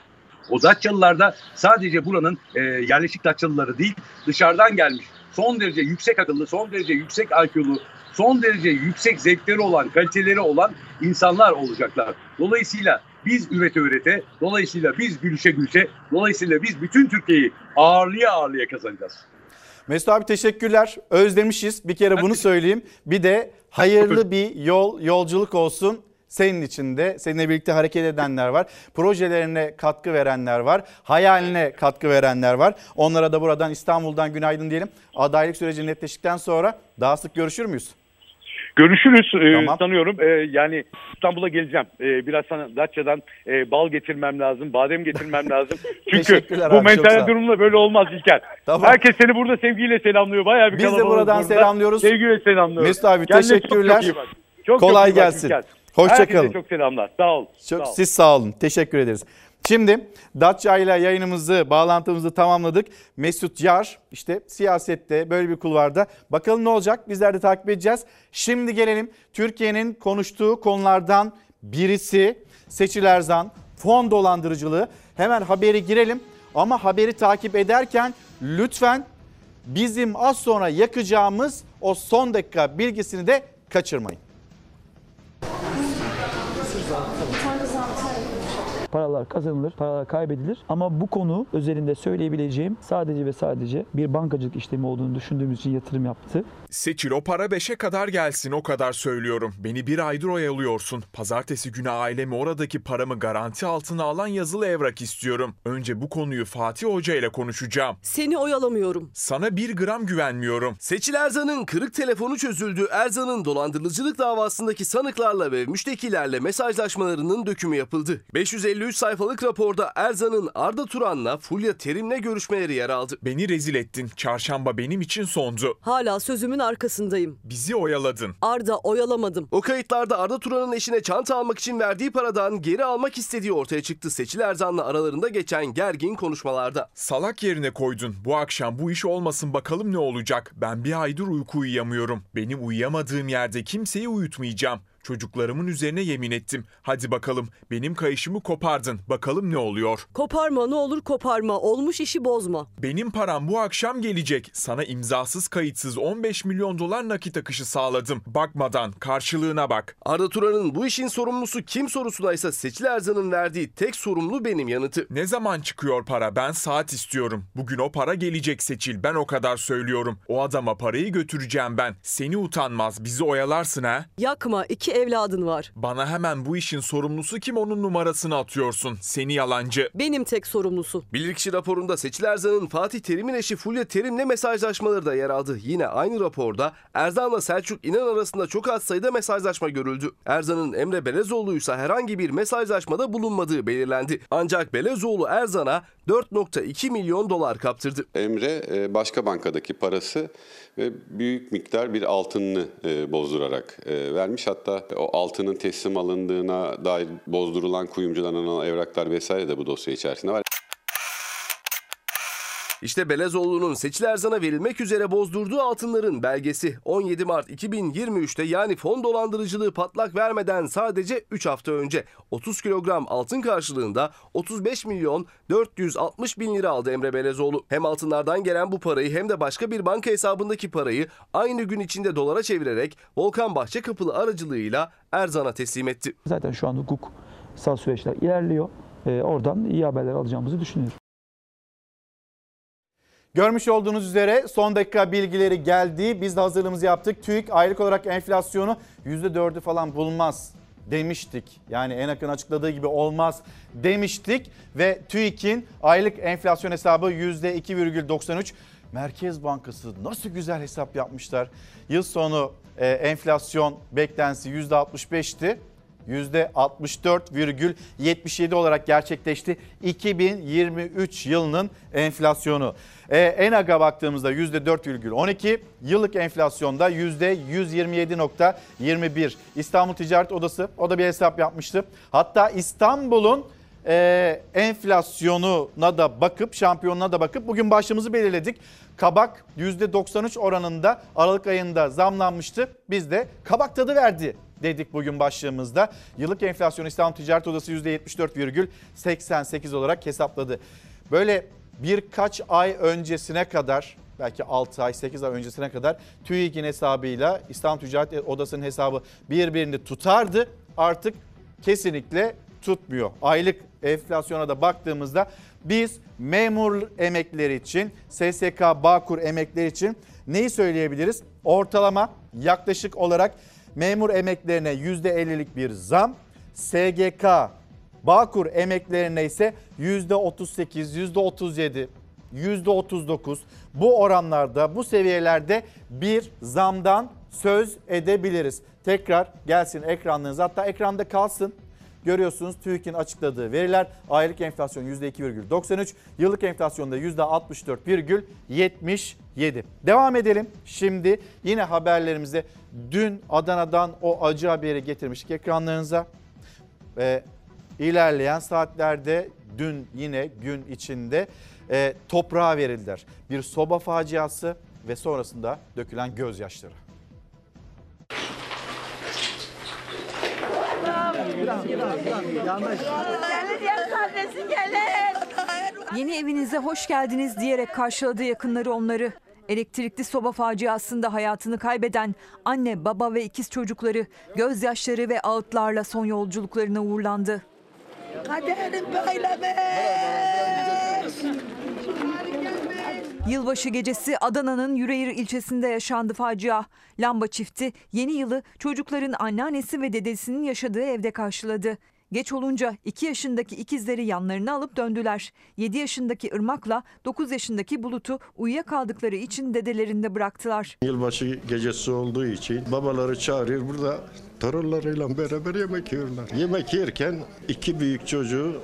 O Datçalılarda sadece buranın e, yerleşik Datçalıları değil dışarıdan gelmiş son derece yüksek akıllı, son derece yüksek IQ'lu, son derece yüksek zevkleri olan, kaliteleri olan insanlar olacaklar. Dolayısıyla biz ürete ürete, dolayısıyla biz gülüşe gülüşe, dolayısıyla biz bütün Türkiye'yi ağırlıya ağırlıya kazanacağız. Mesut abi teşekkürler. Özlemişiz. Bir kere bunu söyleyeyim. Bir de hayırlı bir yol, yolculuk olsun. Senin içinde seninle birlikte hareket edenler var. Projelerine katkı verenler var. Hayaline katkı verenler var. Onlara da buradan İstanbul'dan günaydın diyelim. Adaylık süreci netleştikten sonra daha sık görüşür müyüz? Görüşürüz e, Tamam. sanıyorum. E, yani İstanbul'a geleceğim. E, biraz sana Datça'dan e, bal getirmem lazım, badem getirmem lazım. Çünkü bu abi, çok mental durumla böyle olmaz İlker. Tamam. Herkes seni burada sevgiyle selamlıyor. Bayağı bir Biz de buradan burada. selamlıyoruz. Sevgiyle selamlıyoruz. Mesut abi Kendine çok teşekkürler. çok bak. Çok Kolay çok gelsin. İlker. Hoşça Herkese çok selamlar. Sağ ol. Çok Sağ ol. siz sağ olun. Teşekkür ederiz. Şimdi Datça ile yayınımızı, bağlantımızı tamamladık. Mesut Yar işte siyasette böyle bir kulvarda. Bakalım ne olacak? Bizler de takip edeceğiz. Şimdi gelelim Türkiye'nin konuştuğu konulardan birisi Seçil Erzan, fon dolandırıcılığı. Hemen haberi girelim ama haberi takip ederken lütfen bizim az sonra yakacağımız o son dakika bilgisini de kaçırmayın. Paralar kazanılır, paralar kaybedilir. Ama bu konu özelinde söyleyebileceğim sadece ve sadece bir bankacılık işlemi olduğunu düşündüğümüz için yatırım yaptı. Seçil o para 5'e kadar gelsin o kadar söylüyorum. Beni bir aydır oyalıyorsun. Pazartesi günü ailemi oradaki paramı garanti altına alan yazılı evrak istiyorum. Önce bu konuyu Fatih Hoca ile konuşacağım. Seni oyalamıyorum. Sana bir gram güvenmiyorum. Seçil Erzan'ın kırık telefonu çözüldü. Erzan'ın dolandırıcılık davasındaki sanıklarla ve müştekilerle mesajlaşmalarının dökümü yapıldı. 553 sayfalık raporda Erzan'ın Arda Turan'la Fulya Terim'le görüşmeleri yer aldı. Beni rezil ettin. Çarşamba benim için sondu. Hala sözümün arkasındayım. Bizi oyaladın. Arda oyalamadım. O kayıtlarda Arda Turan'ın eşine çanta almak için verdiği paradan geri almak istediği ortaya çıktı. Seçil Erzan'la aralarında geçen gergin konuşmalarda. Salak yerine koydun. Bu akşam bu iş olmasın bakalım ne olacak. Ben bir aydır uyku uyuyamıyorum. Benim uyuyamadığım yerde kimseyi uyutmayacağım. Çocuklarımın üzerine yemin ettim. Hadi bakalım benim kayışımı kopardın. Bakalım ne oluyor? Koparma ne olur koparma. Olmuş işi bozma. Benim param bu akşam gelecek. Sana imzasız kayıtsız 15 milyon dolar nakit akışı sağladım. Bakmadan karşılığına bak. Arda Turan'ın bu işin sorumlusu kim sorusuna ise Seçil Erzan'ın verdiği tek sorumlu benim yanıtı. Ne zaman çıkıyor para? Ben saat istiyorum. Bugün o para gelecek Seçil. Ben o kadar söylüyorum. O adama parayı götüreceğim ben. Seni utanmaz. Bizi oyalarsın ha? Yakma iki evladın var. Bana hemen bu işin sorumlusu kim onun numarasını atıyorsun. Seni yalancı. Benim tek sorumlusu. Bilirkişi raporunda Seçil Erzan'ın Fatih Terim'in eşi Fulya Terim'le mesajlaşmaları da yer aldı. Yine aynı raporda Erzan'la Selçuk İnan arasında çok az sayıda mesajlaşma görüldü. Erzan'ın Emre Belezoğlu ise herhangi bir mesajlaşmada bulunmadığı belirlendi. Ancak Belezoğlu Erzan'a 4.2 milyon dolar kaptırdı. Emre e, başka bankadaki parası ve büyük miktar bir altınını e, bozdurarak e, vermiş. Hatta o altının teslim alındığına dair bozdurulan kuyumcudan alınan evraklar vesaire de bu dosya içerisinde var. İşte Belezoğlu'nun Seçil Erzan'a verilmek üzere bozdurduğu altınların belgesi 17 Mart 2023'te yani fon dolandırıcılığı patlak vermeden sadece 3 hafta önce 30 kilogram altın karşılığında 35 milyon 460 bin lira aldı Emre Belezoğlu. Hem altınlardan gelen bu parayı hem de başka bir banka hesabındaki parayı aynı gün içinde dolara çevirerek Volkan Bahçekapılı aracılığıyla Erzan'a teslim etti. Zaten şu an hukuksal süreçler ilerliyor. Ee, oradan iyi haberler alacağımızı düşünüyorum. Görmüş olduğunuz üzere son dakika bilgileri geldi. Biz de hazırlığımızı yaptık. TÜİK aylık olarak enflasyonu %4'ü falan bulmaz demiştik. Yani en yakın açıkladığı gibi olmaz demiştik. Ve TÜİK'in aylık enflasyon hesabı %2,93. Merkez Bankası nasıl güzel hesap yapmışlar. Yıl sonu e, enflasyon beklentisi %65'ti. %64,77 olarak gerçekleşti 2023 yılının enflasyonu. Ee, ENAG'a baktığımızda %4,12, yıllık enflasyonda %127,21. İstanbul Ticaret Odası o da bir hesap yapmıştı. Hatta İstanbul'un e, enflasyonuna da bakıp şampiyonuna da bakıp bugün başlığımızı belirledik. Kabak %93 oranında Aralık ayında zamlanmıştı. Biz de kabak tadı verdi dedik bugün başlığımızda. Yıllık enflasyon İstanbul Ticaret Odası %74,88 olarak hesapladı. Böyle birkaç ay öncesine kadar belki 6 ay 8 ay öncesine kadar TÜİK'in hesabıyla İstanbul Ticaret Odası'nın hesabı birbirini tutardı. Artık kesinlikle tutmuyor. Aylık enflasyona da baktığımızda biz memur emeklileri için, SSK Bağkur emeklileri için neyi söyleyebiliriz? Ortalama yaklaşık olarak memur emeklerine %50'lik bir zam. SGK, Bağkur emeklerine ise %38, %37, %39 bu oranlarda bu seviyelerde bir zamdan söz edebiliriz. Tekrar gelsin ekranlarınız hatta ekranda kalsın. Görüyorsunuz TÜİK'in açıkladığı veriler aylık enflasyon %2,93, yıllık enflasyonda %64,77. Devam edelim. Şimdi yine haberlerimize dün Adana'dan o acı haberi getirmiştik ekranlarınıza. Ve ilerleyen saatlerde dün yine gün içinde e, toprağa verildiler. Bir soba faciası ve sonrasında dökülen gözyaşları. Yeni evinize hoş geldiniz diyerek karşıladı yakınları onları. Elektrikli soba faciasında hayatını kaybeden anne, baba ve ikiz çocukları gözyaşları ve ağıtlarla son yolculuklarına uğurlandı. Kaderim böylemiş. Yılbaşı gecesi Adana'nın Yüreğir ilçesinde yaşandı facia. Lamba çifti yeni yılı çocukların anneannesi ve dedesinin yaşadığı evde karşıladı. Geç olunca 2 yaşındaki ikizleri yanlarına alıp döndüler. 7 yaşındaki Irmak'la 9 yaşındaki Bulut'u uyuyakaldıkları için dedelerinde bıraktılar. Yılbaşı gecesi olduğu için babaları çağırıyor burada torunlarıyla beraber yemek yiyorlar. Yemek yerken iki büyük çocuğu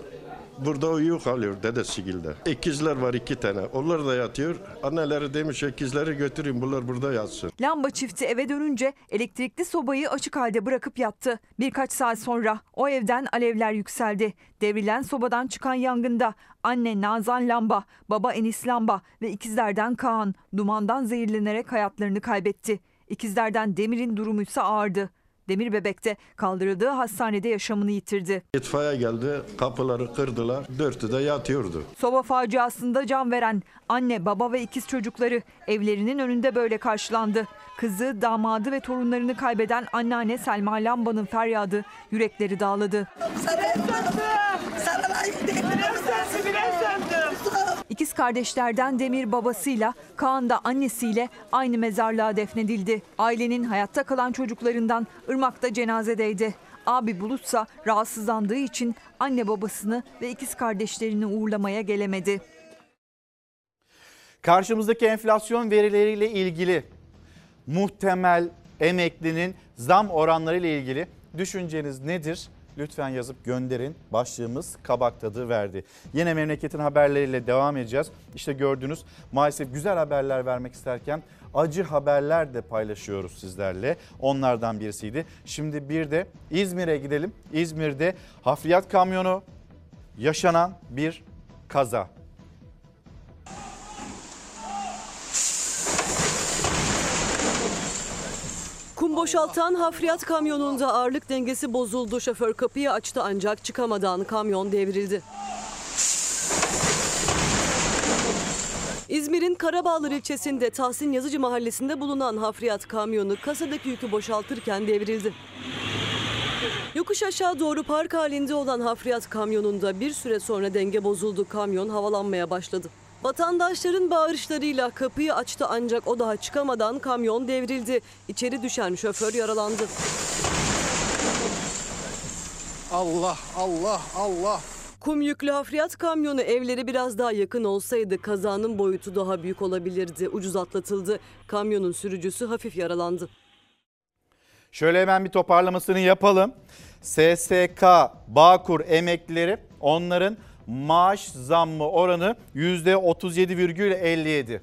burada uyuyor kalıyor dedesgilde. İkizler var iki tane. Onlar da yatıyor. Anneleri demiş ikizleri götürün bunlar burada yatsın. Lamba çifti eve dönünce elektrikli sobayı açık halde bırakıp yattı. Birkaç saat sonra o evden alevler yükseldi. Devrilen sobadan çıkan yangında anne Nazan Lamba, baba Enis Lamba ve ikizlerden Kaan dumandan zehirlenerek hayatlarını kaybetti. İkizlerden Demir'in durumuysa ağırdı. Demir Bebek'te kaldırıldığı hastanede yaşamını yitirdi. İtfaiye geldi kapıları kırdılar. Dörtü de yatıyordu. Soba faciasında can veren anne, baba ve ikiz çocukları evlerinin önünde böyle karşılandı. Kızı, damadı ve torunlarını kaybeden anneanne Selma Lamba'nın feryadı yürekleri dağladı. İkiz kardeşlerden Demir babasıyla, Kaan da annesiyle aynı mezarlığa defnedildi. Ailenin hayatta kalan çocuklarından Irmak da cenazedeydi. Abi Bulutsa rahatsızlandığı için anne babasını ve ikiz kardeşlerini uğurlamaya gelemedi. Karşımızdaki enflasyon verileriyle ilgili muhtemel emeklinin zam oranları ile ilgili düşünceniz nedir? Lütfen yazıp gönderin. Başlığımız kabak tadı verdi. Yine memleketin haberleriyle devam edeceğiz. İşte gördünüz maalesef güzel haberler vermek isterken acı haberler de paylaşıyoruz sizlerle. Onlardan birisiydi. Şimdi bir de İzmir'e gidelim. İzmir'de hafriyat kamyonu yaşanan bir kaza. Kum boşaltan hafriyat kamyonunda ağırlık dengesi bozuldu. Şoför kapıyı açtı ancak çıkamadan kamyon devrildi. İzmir'in Karabağlar ilçesinde Tahsin Yazıcı mahallesinde bulunan hafriyat kamyonu kasadaki yükü boşaltırken devrildi. Yokuş aşağı doğru park halinde olan hafriyat kamyonunda bir süre sonra denge bozuldu. Kamyon havalanmaya başladı. Vatandaşların bağırışlarıyla kapıyı açtı ancak o daha çıkamadan kamyon devrildi. İçeri düşen şoför yaralandı. Allah Allah Allah. Kum yüklü hafriyat kamyonu evleri biraz daha yakın olsaydı kazanın boyutu daha büyük olabilirdi. Ucuz atlatıldı. Kamyonun sürücüsü hafif yaralandı. Şöyle hemen bir toparlamasını yapalım. SSK, Bağkur emeklileri onların maaş zammı oranı %37,57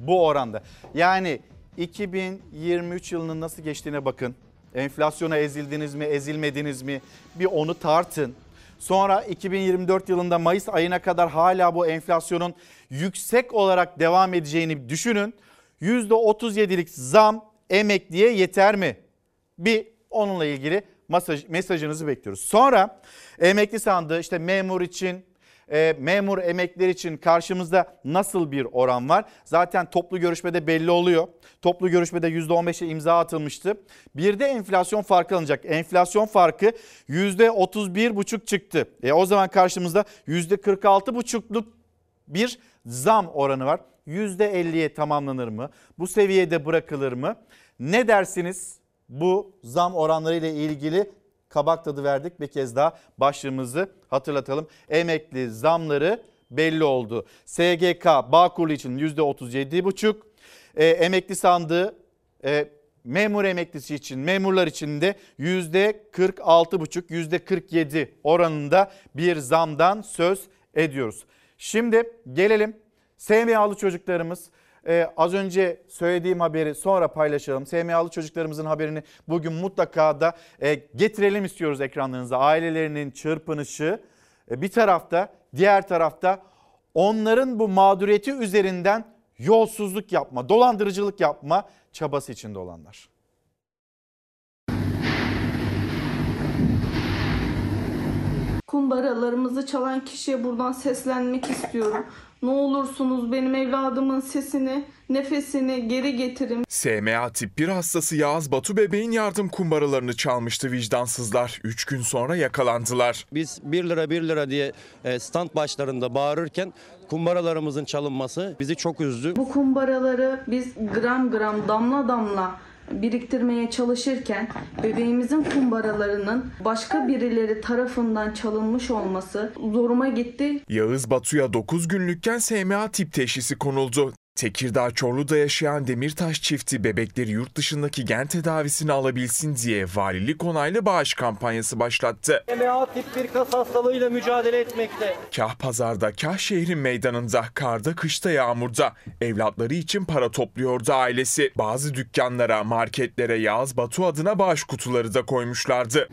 bu oranda. Yani 2023 yılının nasıl geçtiğine bakın. Enflasyona ezildiniz mi, ezilmediniz mi? Bir onu tartın. Sonra 2024 yılında Mayıs ayına kadar hala bu enflasyonun yüksek olarak devam edeceğini düşünün. %37'lik zam emekliye yeter mi? Bir onunla ilgili mesaj, mesajınızı bekliyoruz. Sonra emekli sandığı işte memur için, e, memur emekliler için karşımızda nasıl bir oran var? Zaten toplu görüşmede belli oluyor. Toplu görüşmede %15'e imza atılmıştı. Bir de enflasyon farkı alınacak. Enflasyon farkı %31,5 çıktı. E, o zaman karşımızda %46,5'luk bir zam oranı var. %50'ye tamamlanır mı? Bu seviyede bırakılır mı? Ne dersiniz? bu zam oranları ile ilgili kabak tadı verdik. Bir kez daha başlığımızı hatırlatalım. Emekli zamları belli oldu. SGK Bağkur için %37,5. E, emekli sandığı e, memur emeklisi için memurlar için de %46,5 %47 oranında bir zamdan söz ediyoruz. Şimdi gelelim SMA'lı çocuklarımız ee, az önce söylediğim haberi sonra paylaşalım. SMA'lı çocuklarımızın haberini bugün mutlaka da e, getirelim istiyoruz ekranlarınıza. Ailelerinin çırpınışı e, bir tarafta, diğer tarafta onların bu mağduriyeti üzerinden yolsuzluk yapma, dolandırıcılık yapma çabası içinde olanlar. kumbaralarımızı çalan kişiye buradan seslenmek istiyorum. Ne olursunuz benim evladımın sesini, nefesini geri getirin. SMA tip 1 hastası Yağız Batu bebeğin yardım kumbaralarını çalmıştı vicdansızlar. 3 gün sonra yakalandılar. Biz 1 lira 1 lira diye e, stand başlarında bağırırken kumbaralarımızın çalınması bizi çok üzdü. Bu kumbaraları biz gram gram damla damla biriktirmeye çalışırken bebeğimizin kumbaralarının başka birileri tarafından çalınmış olması zoruma gitti. Yağız Batu'ya 9 günlükken SMA tip teşhisi konuldu. Tekirdağ Çorlu'da yaşayan Demirtaş çifti bebekleri yurt dışındaki gen tedavisini alabilsin diye valilik onaylı bağış kampanyası başlattı. SMA tip 1 kas hastalığıyla mücadele etmekte. Kah pazarda, kah şehrin meydanında, karda, kışta, yağmurda evlatları için para topluyordu ailesi. Bazı dükkanlara, marketlere Yağız Batu adına bağış kutuları da koymuşlardı.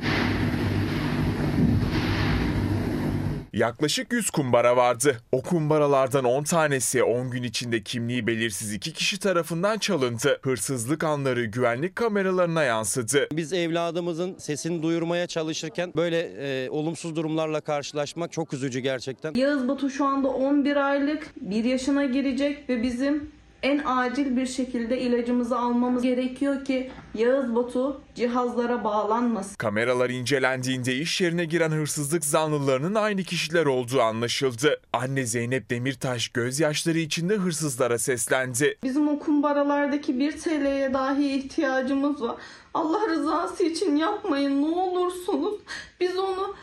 Yaklaşık 100 kumbara vardı. O kumbaralardan 10 tanesi 10 gün içinde kimliği belirsiz iki kişi tarafından çalındı. Hırsızlık anları güvenlik kameralarına yansıdı. Biz evladımızın sesini duyurmaya çalışırken böyle e, olumsuz durumlarla karşılaşmak çok üzücü gerçekten. Yağız Batu şu anda 11 aylık, 1 yaşına girecek ve bizim en acil bir şekilde ilacımızı almamız gerekiyor ki Yağız Batu cihazlara bağlanmasın. Kameralar incelendiğinde iş yerine giren hırsızlık zanlılarının aynı kişiler olduğu anlaşıldı. Anne Zeynep Demirtaş gözyaşları içinde hırsızlara seslendi. Bizim o kumbaralardaki 1 TL'ye dahi ihtiyacımız var. Allah rızası için yapmayın ne olursunuz. Biz onu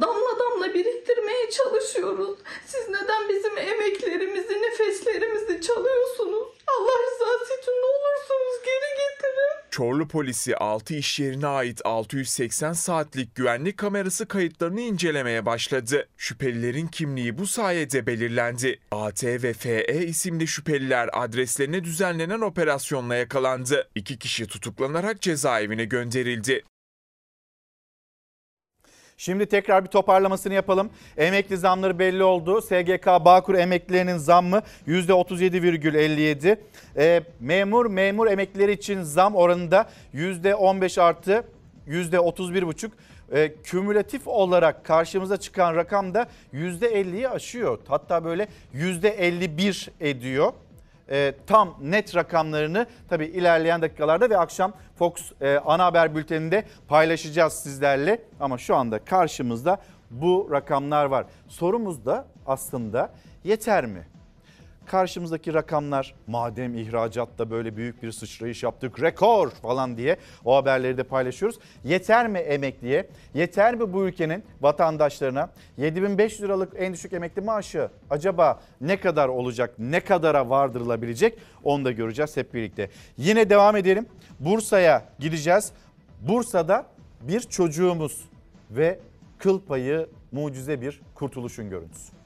damla damla biriktirmeye çalışıyoruz. Siz neden bizim emeklerimizi, nefeslerimizi çalıyorsunuz? Allah rızası için ne olursunuz geri getirin. Çorlu polisi 6 iş yerine ait 680 saatlik güvenlik kamerası kayıtlarını incelemeye başladı. Şüphelilerin kimliği bu sayede belirlendi. AT ve FE isimli şüpheliler adreslerine düzenlenen operasyonla yakalandı. İki kişi tutuklanarak cezaevine gönderildi. Şimdi tekrar bir toparlamasını yapalım. Emekli zamları belli oldu. SGK Bağkur emeklilerinin zammı %37,57. E, memur memur emeklileri için zam oranında %15 artı %31,5. E, kümülatif olarak karşımıza çıkan rakam da %50'yi aşıyor. Hatta böyle %51 ediyor e, tam net rakamlarını tabii ilerleyen dakikalarda ve akşam Fox e, ana haber bülteninde paylaşacağız sizlerle. Ama şu anda karşımızda bu rakamlar var. Sorumuz da aslında yeter mi? Karşımızdaki rakamlar madem ihracatta böyle büyük bir sıçrayış yaptık rekor falan diye o haberleri de paylaşıyoruz. Yeter mi emekliye? Yeter mi bu ülkenin vatandaşlarına? 7500 liralık en düşük emekli maaşı acaba ne kadar olacak? Ne kadara vardırılabilecek? Onu da göreceğiz hep birlikte. Yine devam edelim. Bursa'ya gideceğiz. Bursa'da bir çocuğumuz ve kıl payı mucize bir kurtuluşun görüntüsü.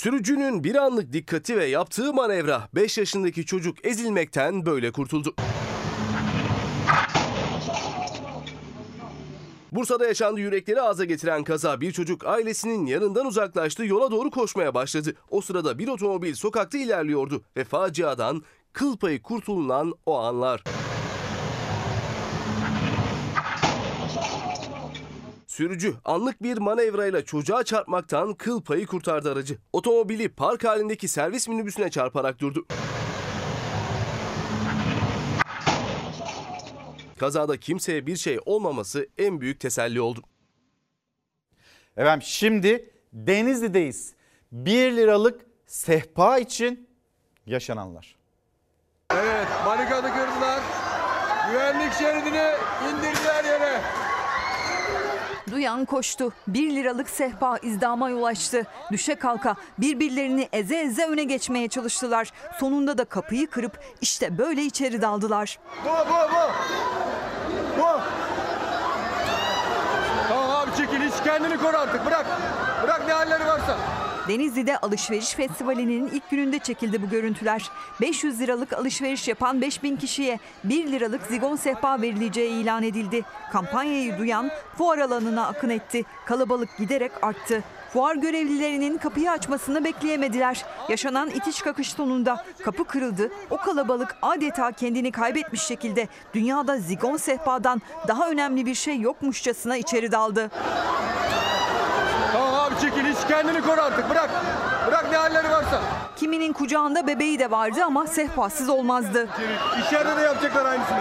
Sürücünün bir anlık dikkati ve yaptığı manevra 5 yaşındaki çocuk ezilmekten böyle kurtuldu. Bursa'da yaşandı yürekleri ağza getiren kaza bir çocuk ailesinin yanından uzaklaştı yola doğru koşmaya başladı. O sırada bir otomobil sokakta ilerliyordu ve faciadan kıl payı kurtulunan o anlar. Sürücü anlık bir manevrayla çocuğa çarpmaktan kıl payı kurtardı aracı. Otomobili park halindeki servis minibüsüne çarparak durdu. Kazada kimseye bir şey olmaması en büyük teselli oldu. Efendim şimdi Denizli'deyiz. 1 liralık sehpa için yaşananlar. Evet barikadı kırdılar. Güvenlik şeridini indirdiler yere. Duyan koştu. 1 liralık sehpa izdama yol açtı. Düşe kalka birbirlerini eze eze öne geçmeye çalıştılar. Sonunda da kapıyı kırıp işte böyle içeri daldılar. Bu bu bu. Bu. Tamam abi çekil hiç kendini koru artık bırak. Bırak ne halleri varsa. Denizli'de alışveriş festivalinin ilk gününde çekildi bu görüntüler. 500 liralık alışveriş yapan 5000 kişiye 1 liralık zigon sehpa verileceği ilan edildi. Kampanyayı duyan fuar alanına akın etti. Kalabalık giderek arttı. Fuar görevlilerinin kapıyı açmasını bekleyemediler. Yaşanan itiş kakış sonunda kapı kırıldı. O kalabalık adeta kendini kaybetmiş şekilde dünyada zigon sehpadan daha önemli bir şey yokmuşçasına içeri daldı. Tamam abi çekil hiç kendini koru artık bırak. Bırak ne halleri varsa. Kiminin kucağında bebeği de vardı ama sehpasız olmazdı. İçeride de yapacaklar aynısını.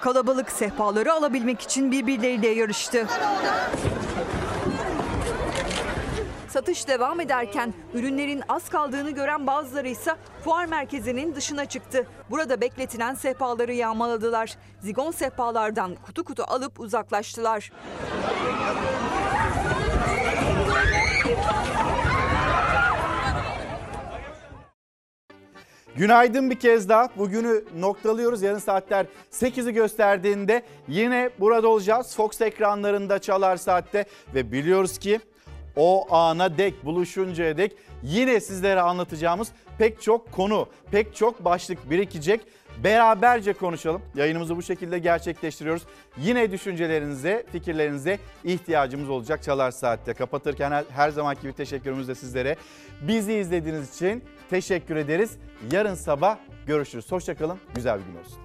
Kalabalık sehpaları alabilmek için birbirleriyle yarıştı. Satış devam ederken ürünlerin az kaldığını gören bazıları ise fuar merkezinin dışına çıktı. Burada bekletilen sehpaları yağmaladılar. Zigon sehpalardan kutu kutu alıp uzaklaştılar. Günaydın bir kez daha. Bugünü noktalıyoruz. Yarın saatler 8'i gösterdiğinde yine burada olacağız. Fox ekranlarında çalar saatte ve biliyoruz ki o ana dek buluşuncaya dek yine sizlere anlatacağımız pek çok konu, pek çok başlık birikecek. Beraberce konuşalım. Yayınımızı bu şekilde gerçekleştiriyoruz. Yine düşüncelerinize, fikirlerinize ihtiyacımız olacak Çalar Saat'te. Kapatırken her, her zamanki gibi teşekkürümüz de sizlere. Bizi izlediğiniz için teşekkür ederiz. Yarın sabah görüşürüz. Hoşçakalın. Güzel bir gün olsun.